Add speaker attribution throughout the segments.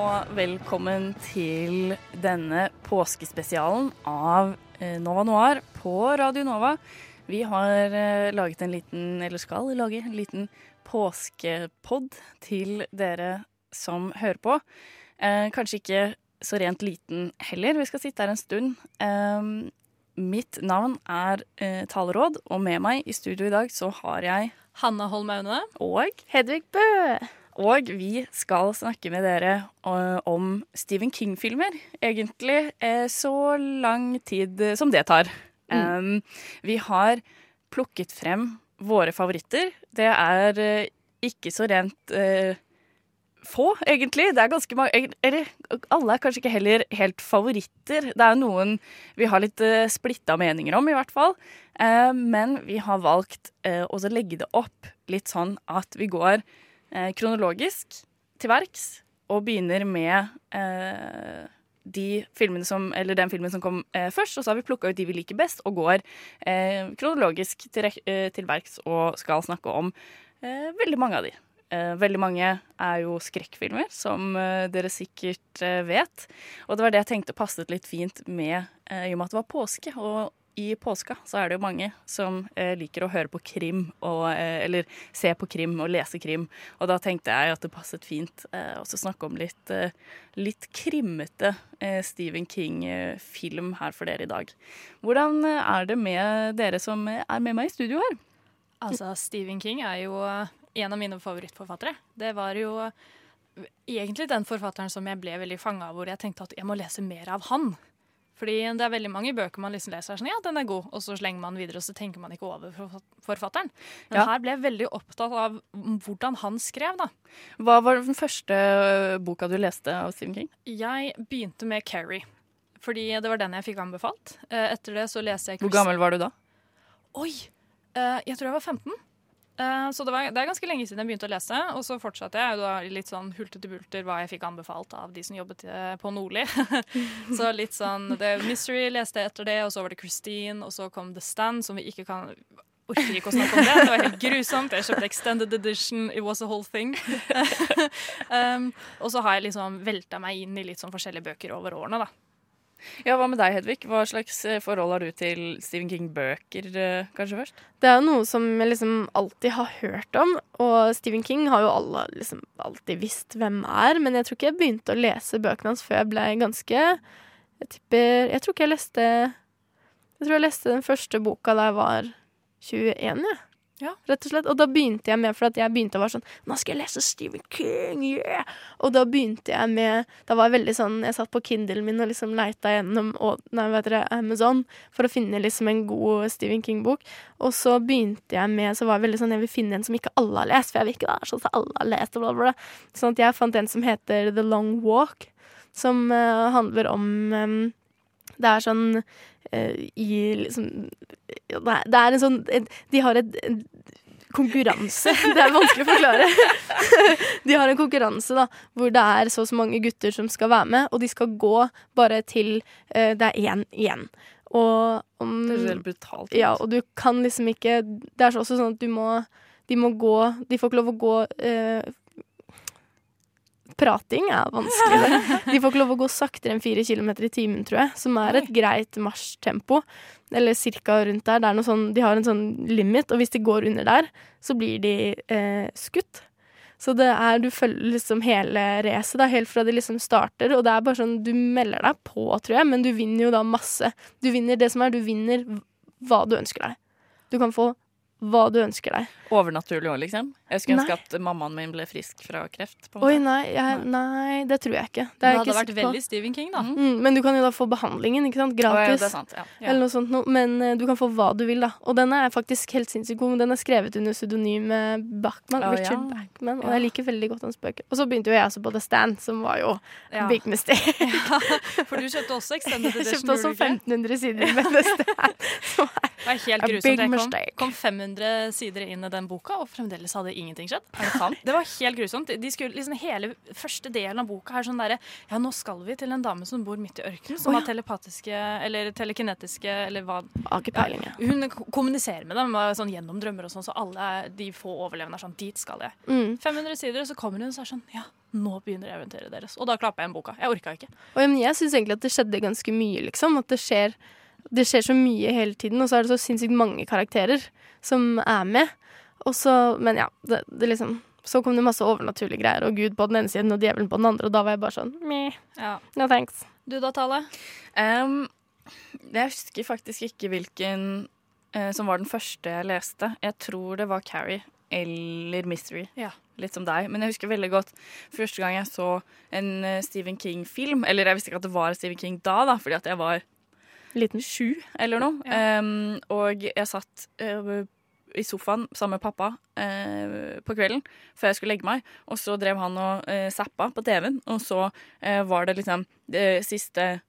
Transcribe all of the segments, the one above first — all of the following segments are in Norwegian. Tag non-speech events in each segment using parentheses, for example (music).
Speaker 1: Og velkommen til denne påskespesialen av eh, Nova Noir på Radio Nova. Vi har eh, laget en liten, eller skal lage en liten påskepod til dere som hører på. Eh, kanskje ikke så rent liten heller. Vi skal sitte her en stund. Eh, mitt navn er eh, Taleråd, og med meg i studio i dag så har jeg
Speaker 2: Hanna Holm Aune.
Speaker 1: og
Speaker 2: Hedvig Bø.
Speaker 1: Og vi skal snakke med dere eh, om Stephen King-filmer. Egentlig eh, så lang tid som det tar. Mm. vi har plukket frem våre favoritter. Det er eh, ikke så rent få, egentlig. Det er ganske mange Eller alle er kanskje ikke heller helt favoritter. Det er noen vi har litt uh, splitta meninger om, i hvert fall. Men vi har valgt å legge det opp litt sånn at vi går kronologisk til verks og begynner med eh, de filmene som, eller den filmen som kom eh, først, og så har vi plukka ut de vi liker best, og går eh, kronologisk til, eh, til verks og skal snakke om eh, veldig mange av de. Eh, veldig mange er jo skrekkfilmer, som eh, dere sikkert eh, vet. Og det var det jeg tenkte passet litt fint med, eh, i og med at det var påske. Og i påska så er det jo mange som eh, liker å høre på krim, og, eh, eller se på krim og lese krim. Og da tenkte jeg at det passet fint eh, også snakke om litt, eh, litt krimmete eh, Stephen King-film her for dere i dag. Hvordan eh, er det med dere som er med meg i studio her?
Speaker 2: Altså, Stephen King er jo en av mine favorittforfattere. Det var jo egentlig den forfatteren som jeg ble veldig fanga av, hvor jeg tenkte at jeg må lese mer av han. Fordi det er veldig mange bøker man liksom leser sånn, ja, den er god, og så slenger man videre, og så tenker man ikke over forfatteren. Men
Speaker 1: Ja.
Speaker 2: her ble jeg veldig opptatt av hvordan han skrev, da.
Speaker 1: Hva var den første eh, boka du leste av Stephen King?
Speaker 2: Jeg begynte med Carrie. Fordi det var den jeg fikk anbefalt. Eh, Etter det så leste jeg
Speaker 1: Hvor gammel var du da?
Speaker 2: Oi! Eh, jeg tror jeg var 15. Eh, så det, var, det er ganske lenge siden jeg begynte å lese. Og så fortsatte jeg da litt sånn hultete bulter hva jeg fikk anbefalt av de som jobbet eh, på Nordli. (laughs) så litt sånn The Mystery leste jeg etter det, og så var det Christine, og så kom The Stand, som vi ikke kan Orker ikke å snakke om det. Det var helt grusomt. Jeg kjøpte extended edition. It was a whole thing. (laughs) um, og så har jeg liksom velta meg inn i litt sånn forskjellige bøker over årene, da.
Speaker 1: Ja, Hva med deg, Hedvig? Hva slags eh, forhold har du til Stephen King-bøker, eh, kanskje først?
Speaker 3: Det er noe som jeg liksom alltid har hørt om, og Stephen King har jo alle liksom alltid visst hvem er, men jeg tror ikke jeg begynte å lese bøkene hans før jeg ble ganske Jeg tipper Jeg tror ikke jeg leste Jeg tror jeg leste den første boka da jeg var 21, jeg.
Speaker 2: Ja.
Speaker 3: Rett og slett. Og da begynte jeg med, for at jeg begynte å være sånn Nå skal jeg lese Stephen King, yeah! Og da begynte jeg med Da var jeg veldig sånn Jeg satt på Kindlen min og liksom leita gjennom og, nei, vet dere, Amazon for å finne liksom en god Stephen King-bok. Og så begynte jeg med Så var jeg veldig sånn Jeg vil finne en som ikke alle har lest, for jeg vil ikke være sånn at alle har lest, og bla, bla, bla. Sånn at jeg fant en som heter The Long Walk, som uh, handler om em, Det er sånn uh, i liksom det er, en sånn De har et, en konkurranse. (laughs) Det er vanskelig å forklare. (laughs) De har en konkurranse da, hvor det er så og så mange gutter som skal være med, og de skal gå bare til uh, det er én igjen. Og om
Speaker 1: Det er helt brutalt.
Speaker 3: ja, og du kan liksom ikke Det er også sånn at du må De må gå De får ikke lov å gå eh, Prating er vanskelig. De får ikke lov å gå saktere enn fire kilometer i timen, tror jeg. Som er et greit marsjtempo. Eller cirka rundt der. Det er noe sånn, de har en sånn limit, og hvis de går under der, så blir de eh, skutt. Så det er, du følger liksom hele racet, helt fra det liksom starter. Og det er bare sånn, du melder deg på, tror jeg, men du vinner jo da masse. Du vinner det som er, du vinner hva du ønsker deg. Du kan få hva du ønsker deg.
Speaker 1: Overnaturlig òg, liksom? Jeg skulle ønske at mammaen min ble frisk fra kreft. på en
Speaker 3: Oi, nei, jeg, nei, det tror jeg ikke. Det
Speaker 2: Det hadde
Speaker 3: ikke
Speaker 2: vært veldig Stephen King, da.
Speaker 3: Mm, men du kan jo da få behandlingen, ikke sant?
Speaker 1: Ja,
Speaker 3: Gratis.
Speaker 1: det er sant, ja.
Speaker 3: Eller noe sånt noe. Men uh, du kan få hva du vil, da. Og den er faktisk helt sinnssykt god. Den er skrevet under pseudonymet Bachman.
Speaker 1: oh,
Speaker 3: Richard
Speaker 1: ja.
Speaker 3: Bachman. Og
Speaker 1: Ja.
Speaker 3: jeg liker veldig godt hans bøker. Og så begynte jo jeg også på The Stand, som var jo
Speaker 2: Ja.
Speaker 3: big mistake. (laughs)
Speaker 2: For du kjøpte også (laughs) Extended
Speaker 3: Jeg kjøpte også
Speaker 2: gjorde du ikke?
Speaker 3: 1500 sider med The Stand. (laughs) som er
Speaker 2: Det var helt grusomt. Jeg kom, kom 500 sider inn i den boka, og fremdeles hadde ingenting skjedd. Er det sant? Det var helt grusomt. De skulle, liksom Hele første delen av boka er sånn derre Ja, nå skal vi til en dame som bor midt i ørkenen, som
Speaker 3: Å,
Speaker 2: har telepatiske eller telekinetiske eller hva
Speaker 3: Har ikke peiling, jeg.
Speaker 2: Hun kommuniserer med dem sånn, gjennom drømmer og sånn, så alle de få overlevende er sånn Dit skal jeg.
Speaker 3: Mm.
Speaker 2: 500 sider, og så kommer hun og så er sånn Ja, nå begynner eventyret deres. Og da klapper jeg en boka. Jeg orka ikke.
Speaker 3: Og men jeg syns egentlig at det skjedde ganske mye, liksom. At det skjer, det skjer så mye hele tiden, og så er det så sinnssykt mange karakterer som er med. Og så, men ja, det, det liksom Så kom det masse overnaturlige greier, og Gud på den ene siden og djevelen på den andre, og da var jeg bare sånn meh,
Speaker 2: Ja.
Speaker 3: no thanks.
Speaker 2: Du da, Tale?
Speaker 1: Um, jeg husker faktisk ikke hvilken uh, som var den første jeg leste. Jeg tror det var Carrie eller Mystery.
Speaker 2: Ja.
Speaker 1: Litt som deg. Men jeg husker veldig godt første gang jeg så en uh, Stephen King-film. Eller jeg visste ikke at det var Stephen King da, da fordi at jeg var
Speaker 3: Liten.
Speaker 1: sju eller noe.
Speaker 2: Ja.
Speaker 1: Um, og jeg satt eh, i sofaen sammen med pappa eh, på kvelden før jeg skulle legge meg. Og så drev han og eh, zappa på TV-en, og så eh, var det liksom det siste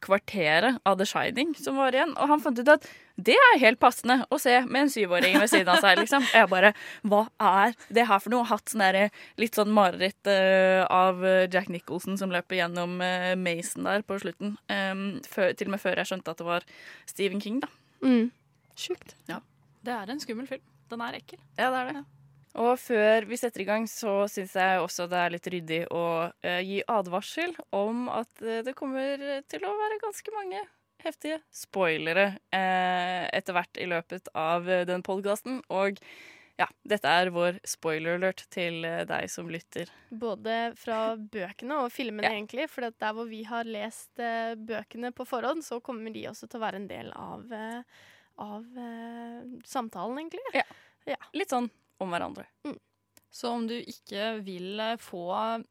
Speaker 1: kvarteret av The Shining som var igjen. Og han fant ut at det er helt passende å se med en syvåring ved siden av seg. liksom. Jeg bare Hva er det her for noe? Hatt sånn derre litt sånn mareritt eh, av eh, Jack Nicholson som løper gjennom uh, Mason der på slutten. Um, før, til og med før jeg skjønte at det var Stephen King, da.
Speaker 3: Mm.
Speaker 1: Sjukt. Ja.
Speaker 2: Det er en skummel film. Den er ekkel.
Speaker 1: Ja, det er det. Og før vi setter i gang, så syns jeg også det er litt ryddig å eh, gi advarsel om at eh, det kommer til å være ganske mange heftige spoilere eh, etter hvert i løpet av eh, den podkasten. Og ja, dette er vår spoiler alert til eh, deg som lytter.
Speaker 3: Både fra bøkene og filmene,
Speaker 1: Ja.
Speaker 3: egentlig. For der hvor vi har lest eh, bøkene på forhånd, så kommer de også til å være en del av, eh, av eh, samtalen, egentlig.
Speaker 1: Litt sånn om hverandre.
Speaker 2: Så om du ikke vil eh, få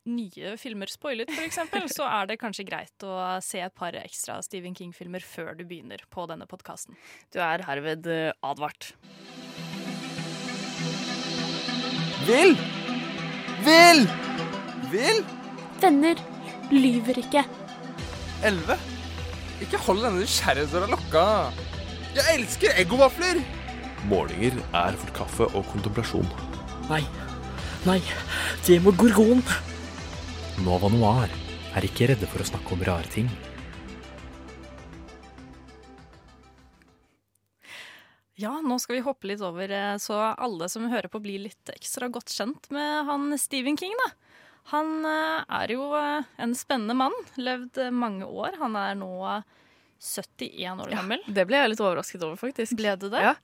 Speaker 2: nye filmer spoilet, f.eks., (laughs) så er det kanskje greit å se et par ekstra Stephen King-filmer før du begynner på denne podkasten.
Speaker 1: Du er herved eh, advart.
Speaker 4: Vil! Vil! Vil!
Speaker 5: Venner lyver ikke.
Speaker 4: Elleve. Ikke hold denne nysgjerrighetsdøra lukka. Jeg elsker eggovafler!
Speaker 6: Målinger er for kaffe og kontemplasjon.
Speaker 7: Nei. Nei, det må gorgon. Nova Noir er ikke redde for å snakke om rare ting.
Speaker 2: Ja, nå skal vi hoppe litt over, eh, så alle som hører på blir litt ekstra godt kjent med han Stephen King, da. Han eh, er jo eh, en spennende mann, levd mange år. Han er nå 71 år gammel.
Speaker 1: Det ble jeg litt overrasket over, faktisk.
Speaker 2: Ble du det?
Speaker 1: Ja.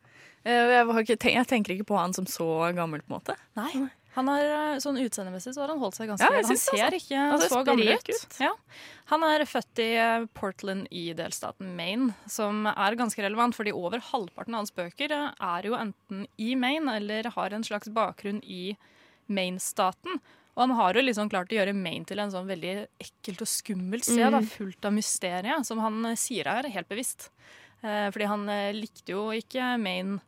Speaker 1: Eh, Jeg, var ikke, tenk- jeg tenker ikke på han som så gammel, på en måte.
Speaker 2: Nei. Han har, eh, sånn Utseendemessig så har han holdt seg ganske
Speaker 1: Ja.
Speaker 2: Han ser
Speaker 1: altså.
Speaker 2: ikke
Speaker 1: Han ser
Speaker 2: så gammel ut.
Speaker 1: ut.
Speaker 2: Ja. Han er født i eh, Portland i delstaten Maine, som er ganske relevant, fordi over halvparten av hans bøker er jo enten i Maine eller har en slags bakgrunn i Maine-staten. Og han har jo liksom klart å gjøre Maine til en sånn veldig ekkelt og skummelt sted,
Speaker 3: Mm.
Speaker 2: fullt av mysterier, som han eh, sier er helt bevisst. Eh, fordi han eh, likte jo ikke Maine.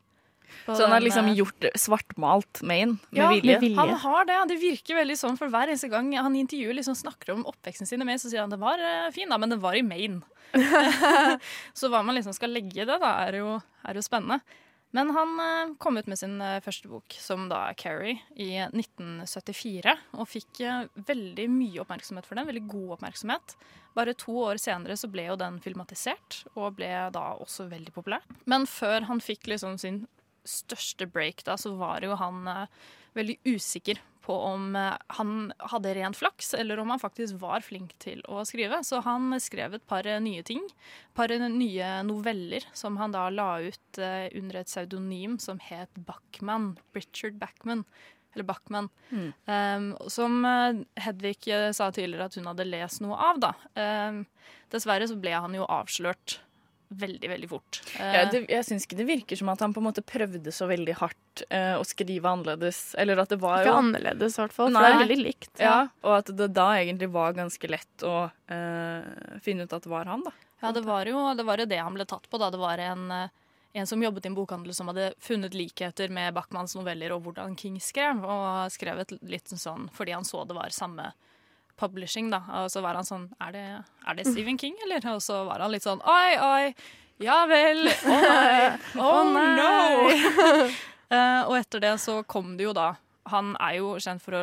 Speaker 1: Så han har liksom
Speaker 2: eh,
Speaker 1: gjort svartmalt Maine med
Speaker 2: ja,
Speaker 1: vilje.
Speaker 2: Han har det. Det virker veldig sånn, for hver eneste gang han i intervjuet liksom snakker om oppveksten sin i Maine, så sier han det var fin, da, men den var i Maine. (laughs) (laughs) så hva man liksom skal legge i det, da, er jo, er jo spennende. Men han eh, kom ut med sin eh, første bok, som da er Carrie, i 1974. Og fikk eh, veldig mye oppmerksomhet for den. Veldig god oppmerksomhet. Bare to år senere så ble jo den filmatisert, og ble da også veldig populær. Men før han fikk liksom sin største break, da, så var jo han veldig usikker på om eh, han hadde ren flaks, eller om han faktisk var flink til å skrive. Så han skrev et par eh, nye ting. Et par eh, nye noveller som han da la ut under et pseudonym som het Bachman. Richard Bachman. Eller Backman.
Speaker 1: Mm.
Speaker 2: Um, som Hedvig sa tidligere at hun hadde lest noe av, da. Um, dessverre så ble han jo avslørt veldig, veldig fort.
Speaker 1: Ja,
Speaker 2: Eh,
Speaker 1: det, jeg syns ikke det virker som at han på en måte prøvde så veldig hardt eh, å skrive annerledes. Eller at det var
Speaker 3: Ikke
Speaker 1: jo
Speaker 3: annerledes, i hvert fall. For det er veldig likt.
Speaker 1: Ja, og at det da egentlig var ganske lett å eh, finne ut at det var han, da.
Speaker 2: Ja, det var jo det, var jo det han ble tatt på. da. Det var en, eh, en som jobbet i en bokhandel som hadde funnet likheter med Bachmanns noveller og hvordan King skrev, og skrevet litt sånn fordi han så det var samme publishing, da. Og så var han sånn Er det, er det Stephen King, eller? Og så var han litt sånn Oi, oi. Ja vel. (laughs) Oi. Oh, no. (laughs) Eh, og etter det så kom det jo da Han er jo kjent for å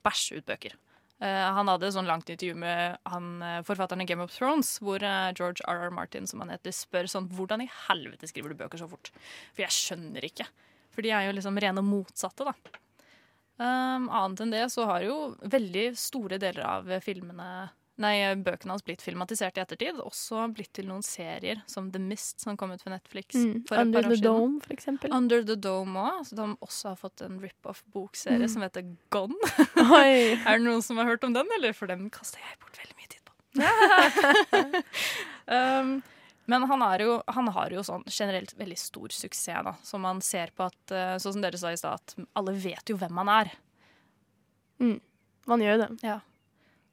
Speaker 2: bæsje ut bøker. Eh, han hadde sånn langt intervju med han, eh, forfatteren i Game of Thrones, hvor George R.R. Martin, som han heter, spør sånn Hvordan i helvete skriver du bøker så fort? For jeg skjønner ikke. For de er jo liksom rene motsatte, da. Um, annet enn det så har jo veldig store deler av filmene Nei, bøkene hans blitt filmatisert i ettertid. Også blitt til noen serier, som The Mist, som kom ut på Netflix
Speaker 3: Mm.
Speaker 2: for et
Speaker 3: Under
Speaker 2: par år
Speaker 3: the
Speaker 2: siden.
Speaker 3: Dome, for eksempel.
Speaker 2: Under the Dome òg. Så de også har fått en rip-off-bokserie
Speaker 3: Mm.
Speaker 2: som heter Gone. (laughs) Er det noen som har hørt om den, eller? For dem kaster jeg bort veldig mye tid på. um, (laughs) men han, er jo, han har jo sånn generelt veldig stor suksess, da. Som man ser på at eh, Sånn som dere sa i stad, at alle vet jo hvem han er.
Speaker 3: Mm. Man gjør jo det.
Speaker 2: Ja.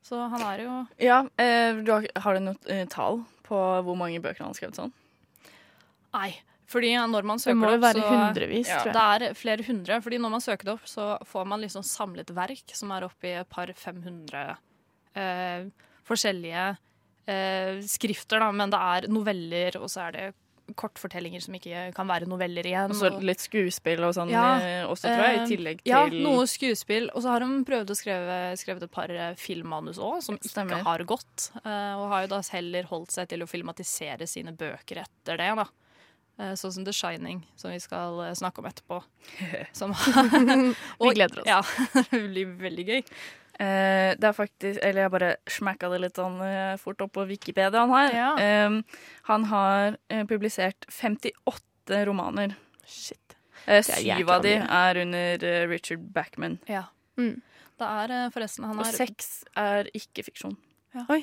Speaker 2: Så han er jo
Speaker 1: Ja, eh, du har, har du noe eh, tall på hvor mange bøker han har skrevet sånn?
Speaker 2: Nei. Fordi når man
Speaker 3: Det
Speaker 2: søker
Speaker 3: må jo
Speaker 2: opp,
Speaker 3: være
Speaker 2: så
Speaker 3: hundrevis, tror jeg.
Speaker 2: Det er flere hundre. Fordi når man søker det opp, så får man liksom samlet verk som er oppi et par 500 eh, forskjellige eh, skrifter, da. Men det er noveller, og så er det kortfortellinger som ikke kan være noveller igjen.
Speaker 1: Og så litt skuespill og sånn
Speaker 2: Ja,
Speaker 1: eh, også, tror jeg,
Speaker 2: eh,
Speaker 1: i tillegg til
Speaker 2: Ja, noe skuespill. Og så har de prøvd å skrive skrevet et par eh, filmmanus òg, som
Speaker 1: Stemmer.
Speaker 2: ikke har gått. eh, og har jo da heller holdt seg til å filmatisere sine bøker etter det, da. Eh, Sånn som The Shining, som vi skal eh, snakke om etterpå. (laughs) Som, (laughs)
Speaker 1: Vi gleder oss.
Speaker 2: Ja, (laughs) det blir veldig gøy.
Speaker 1: Eh, det er faktisk Eller jeg bare smakka det litt sånn eh, fort opp på Wikipedia han her.
Speaker 2: Ja.
Speaker 1: Eh, han har publisert 58 romaner.
Speaker 3: Shit.
Speaker 1: Eh, syv av de er under Richard Backman.
Speaker 2: Ja.
Speaker 3: Mm.
Speaker 2: Det er forresten Han
Speaker 1: Og seks er ikke fiksjon.
Speaker 3: Oi.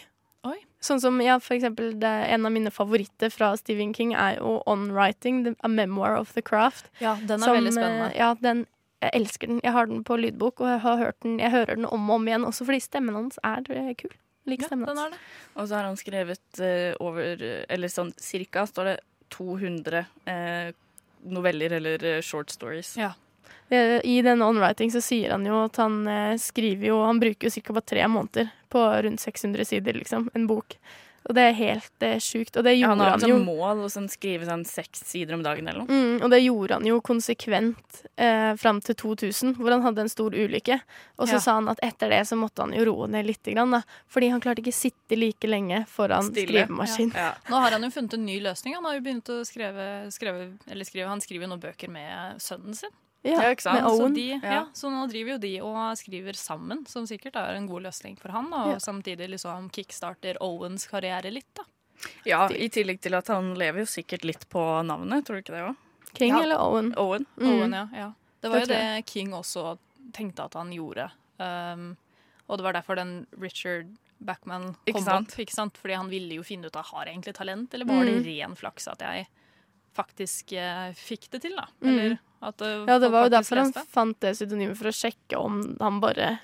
Speaker 2: Oi.
Speaker 3: Sånn som, ja, for eksempel, det, En av mine favoritter fra Stephen King er jo On Writing, the, A Memoir of the Craft.
Speaker 2: Ja, den er
Speaker 3: som,
Speaker 2: veldig spennende.
Speaker 3: eh, Ja, den, jeg elsker den. Jeg har den på lydbok, og jeg, har hørt den, jeg hører den om og om igjen, også fordi stemmen hans er eh, kul. Like ja,
Speaker 2: den er det.
Speaker 1: Og så har han skrevet eh, over Eller sånn cirka står det 200 eh, noveller eller eh, short stories.
Speaker 2: Ja.
Speaker 3: Eh, I denne onwriting så sier han jo at han eh, skriver jo Han bruker jo ca. bare tre måneder på rundt 600 sider, liksom. En bok. Og det er helt eh, sjukt. Og det
Speaker 1: Ja,
Speaker 3: gjorde
Speaker 1: han har
Speaker 3: han
Speaker 1: et
Speaker 3: jo.
Speaker 1: sånt mål å sånn skrive sånn seks sider om dagen eller noe.
Speaker 3: Mm, og det gjorde han jo konsekvent eh, fram til 2000, hvor han hadde en stor ulykke. Og så
Speaker 2: Ja.
Speaker 3: sa han at etter det så måtte han jo roe ned litt, grann, da, fordi han klarte ikke sitte like lenge foran
Speaker 1: Stille.
Speaker 3: skrivemaskin.
Speaker 1: Ja.
Speaker 2: Nå har han jo funnet en ny løsning. Han har jo begynt å skrive, skrive, eller skrive Han skriver jo nå bøker med sønnen sin.
Speaker 3: Ja,
Speaker 1: Ja, ikke sant?
Speaker 3: Med
Speaker 2: Så,
Speaker 3: Owen.
Speaker 2: de, ja.
Speaker 1: Ja.
Speaker 2: så nå driver jo de og skriver sammen, som sikkert er en god løsning for han. Og
Speaker 3: Ja.
Speaker 2: samtidig liksom kickstarter Owens karriere litt, da.
Speaker 1: ja, I tillegg til at han lever jo sikkert litt på navnet, tror du ikke det òg?
Speaker 3: King
Speaker 2: Ja.
Speaker 3: eller Owen?
Speaker 1: Owen.
Speaker 3: Mm.
Speaker 2: Owen, ja, ja. Det var
Speaker 3: Det
Speaker 2: jo det King også tenkte at han gjorde. Um, og det var derfor den Richard Backman
Speaker 1: Ikke
Speaker 2: kom
Speaker 1: sant?
Speaker 2: opp. Ikke sant? Fordi han ville jo finne ut av har jeg egentlig talent, eller var det
Speaker 3: Mm.
Speaker 2: ren flaks at jeg faktisk eh, fikk det til, da.
Speaker 3: Mm.
Speaker 2: Eller at eh,
Speaker 3: Ja, det var jo derfor han fant det pseudonymet, for å sjekke om han bare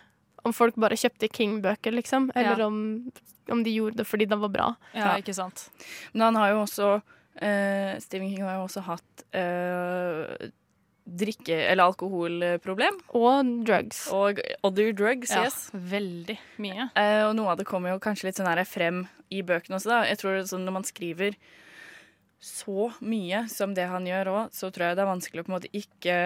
Speaker 3: Om folk bare kjøpte King-bøker, liksom. Eller
Speaker 2: Ja.
Speaker 3: om, om de gjorde det fordi det var bra.
Speaker 2: Ja,
Speaker 1: Ja.
Speaker 2: ikke sant.
Speaker 1: Men han har jo også eh, Stephen King har jo også hatt eh, drikke- eller alkoholproblem.
Speaker 3: Og drugs.
Speaker 1: Og other drugs,
Speaker 2: Ja,
Speaker 1: yes.
Speaker 2: veldig mye.
Speaker 1: Eh, og noe av det kommer jo kanskje litt sånn her frem i bøkene også, da. Jeg tror sånn når man skriver så mye som det han gjør òg, så tror jeg det er vanskelig å på en måte ikke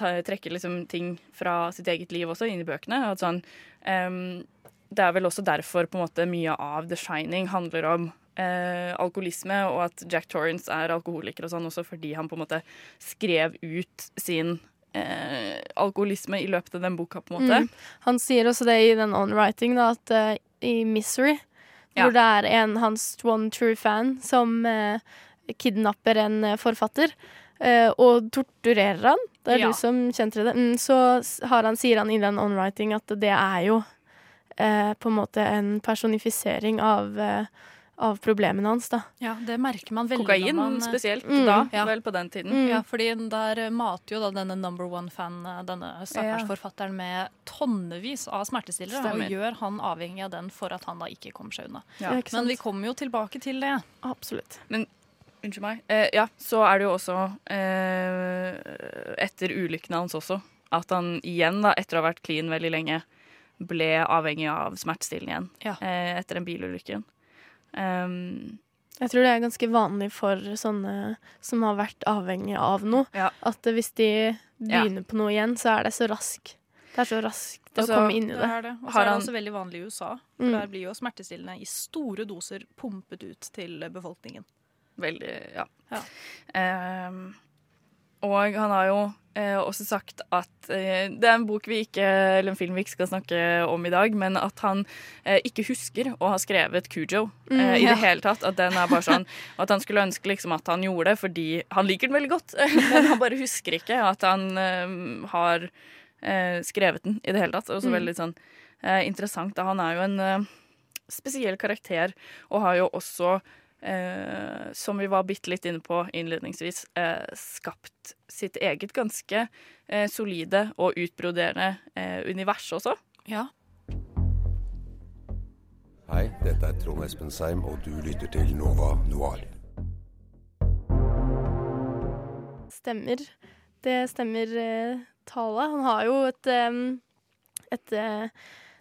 Speaker 1: trekke liksom ting fra sitt eget liv også inn i bøkene. At sånn, um, det er vel også derfor på en måte mye av The Shining handler om eh, alkoholisme, og at Jack Torrance er alkoholiker og sånn også fordi han på en måte skrev ut sin eh, alkoholisme i løpet av den boka, på en måte.
Speaker 3: Mm. Han sier også det i den on-writing, da, at eh, i Misery,
Speaker 1: Ja.
Speaker 3: hvor det er en hans one true fan som eh, kidnapper en eh, forfatter. eh, og torturerer han. Det er
Speaker 2: Ja.
Speaker 3: du som kjente det. Mm, så har han, sier han i den on-writing at det er jo eh, på en måte en personifisering av, eh, av problemene hans, da.
Speaker 2: Ja, det merker man veldig
Speaker 1: Kokain
Speaker 2: når man eh,
Speaker 1: spesielt
Speaker 3: Mm.
Speaker 1: da,
Speaker 2: Ja.
Speaker 1: vel på den tiden.
Speaker 3: Mm.
Speaker 2: Ja, fordi der mater jo da denne number one-fan eh, denne stakkars
Speaker 1: Ja.
Speaker 2: forfatteren med tonnevis av smertestillere,
Speaker 1: Stemmer.
Speaker 2: og gjør han avhengig av den for at han da ikke kommer seg unna.
Speaker 1: Ja.
Speaker 2: Men vi kommer jo tilbake til det.
Speaker 3: Absolutt.
Speaker 1: Men Unnskyld meg. Eh, ja, så er det jo også eh, etter ulykkene hans også at han igjen, da, etter å ha vært clean veldig lenge, ble avhengig av smertestillende igjen
Speaker 2: Ja.
Speaker 1: eh, etter den bilulykken. Um,
Speaker 3: Jeg tror det er ganske vanlig for sånne som har vært avhengig av noe,
Speaker 1: Ja.
Speaker 3: at hvis de begynner på noe igjen, så er det så raskt. Det er så raskt å
Speaker 1: Altså,
Speaker 3: komme inn i
Speaker 2: Det
Speaker 3: det.
Speaker 2: er det. Og så er det
Speaker 1: han-
Speaker 2: også veldig vanlig i USA. For
Speaker 3: Mm.
Speaker 2: Der blir jo smertestillende i store doser pumpet ut til befolkningen.
Speaker 1: veldig Ja.
Speaker 2: Ja.
Speaker 1: Um, og han har jo eh, også sagt at eh, Det er en bok vi ikke, eller en film vi ikke skal snakke om i dag, men at han eh, ikke husker å ha skrevet Cujo
Speaker 3: Mm,
Speaker 1: i
Speaker 3: ja.
Speaker 1: det hele tatt. At den er bare sånn At han skulle ønske liksom at han gjorde det fordi han liker den veldig godt, (laughs) men han bare husker ikke at han har skrevet den i det hele tatt. Og så
Speaker 3: Mm.
Speaker 1: veldig sånn interessant. Da. Han er jo en spesiell karakter og har jo også eh, som vi var bitte litt inne på innledningsvis, eh, skapt sitt eget ganske eh, solide og utbroderende eh, univers også.
Speaker 2: Ja.
Speaker 8: Hei, dette er Trond Espen Seim, og du lytter til Nova Noir.
Speaker 3: Stemmer. Det stemmer eh, tale. Han har jo et, em, et eh,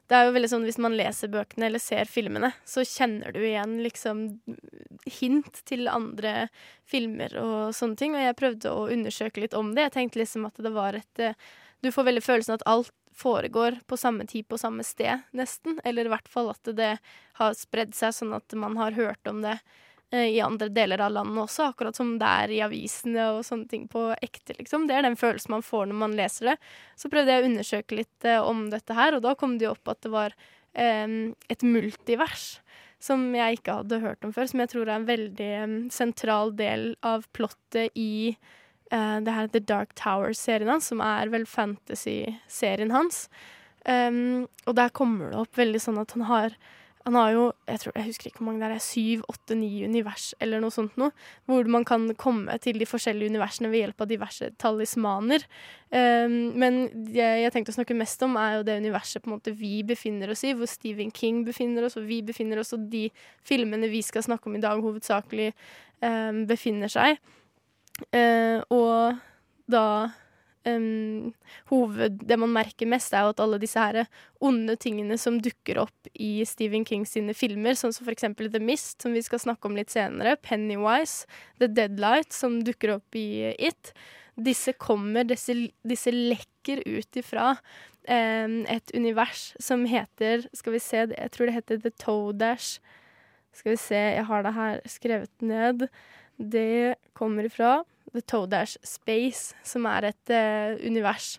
Speaker 3: Det er jo veldig sånn hvis man leser bøkene eller ser filmene, så kjenner du igjen liksom hint til andre filmer og sånne ting. Og jeg prøvde å undersøke litt om det. Jeg tenkte liksom at det var et eh, Du får veldig følelsen at alt foregår på samme tid på samme sted, nesten. Eller i hvert fall at det har spredd seg sånn at man har hørt om det i andre deler av landet også, akkurat som det er i avisene og sånne ting på ekte, liksom. Det er den følelsen man får når man leser det. Så prøvde jeg å undersøke litt eh, om dette her, og da kom det jo opp at det var eh, et multivers som jeg ikke hadde hørt om før, som jeg tror er en veldig eh, sentral del av plottet i eh, det her The Dark Tower-serien hans, som er vel fantasy-serien hans. Um, og der kommer det opp veldig sånn at han har han har jo jeg, tror, jeg husker ikke hvor mange det er, syv, åtte, ni univers eller noe sånt noe. Hvor man kan komme til de forskjellige universene ved hjelp av diverse talismaner. Um, men det jeg tenkte å snakke mest om, er jo det universet på en måte vi befinner oss i. Hvor Stephen King befinner oss, og vi befinner oss, og de filmene vi skal snakke om i dag, hovedsakelig um, befinner seg. Uh, og da um, hoved, Det man merker mest, er jo at alle disse her onde tingene som dukker opp i Stephen King sine filmer, sånn som eksempel The Mist, som vi skal snakke om litt senere, Pennywise, The Deadlight, som dukker opp i It, disse kommer, disse, disse lekker ut ifra um, et univers som heter Skal vi se, jeg tror det heter The Toadash. Skal vi se, jeg har det her skrevet ned. Det kommer ifra The Toadash Space, som er et uh, univers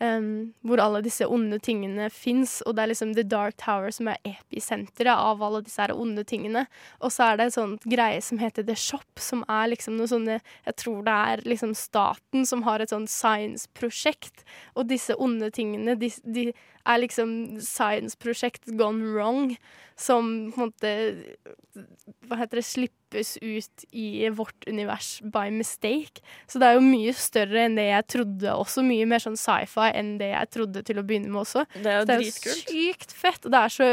Speaker 3: um, hvor alle disse onde tingene fins, og det er liksom The Dark Tower som er episenteret av alle disse her onde tingene. Og så er det en sånn greie som heter The Shop, som er liksom noe sånne Jeg tror det er liksom staten som har et sånn science-prosjekt, og disse onde tingene, de, de er liksom science-prosjekt gone wrong, som på en måte Hva heter det Slippes ut i vårt univers by mistake. Så det er jo mye større enn det jeg trodde også. Mye mer sånn sci-fi enn det jeg trodde til å begynne med også.
Speaker 1: Det er jo
Speaker 3: det er jo sykt fett, og det er så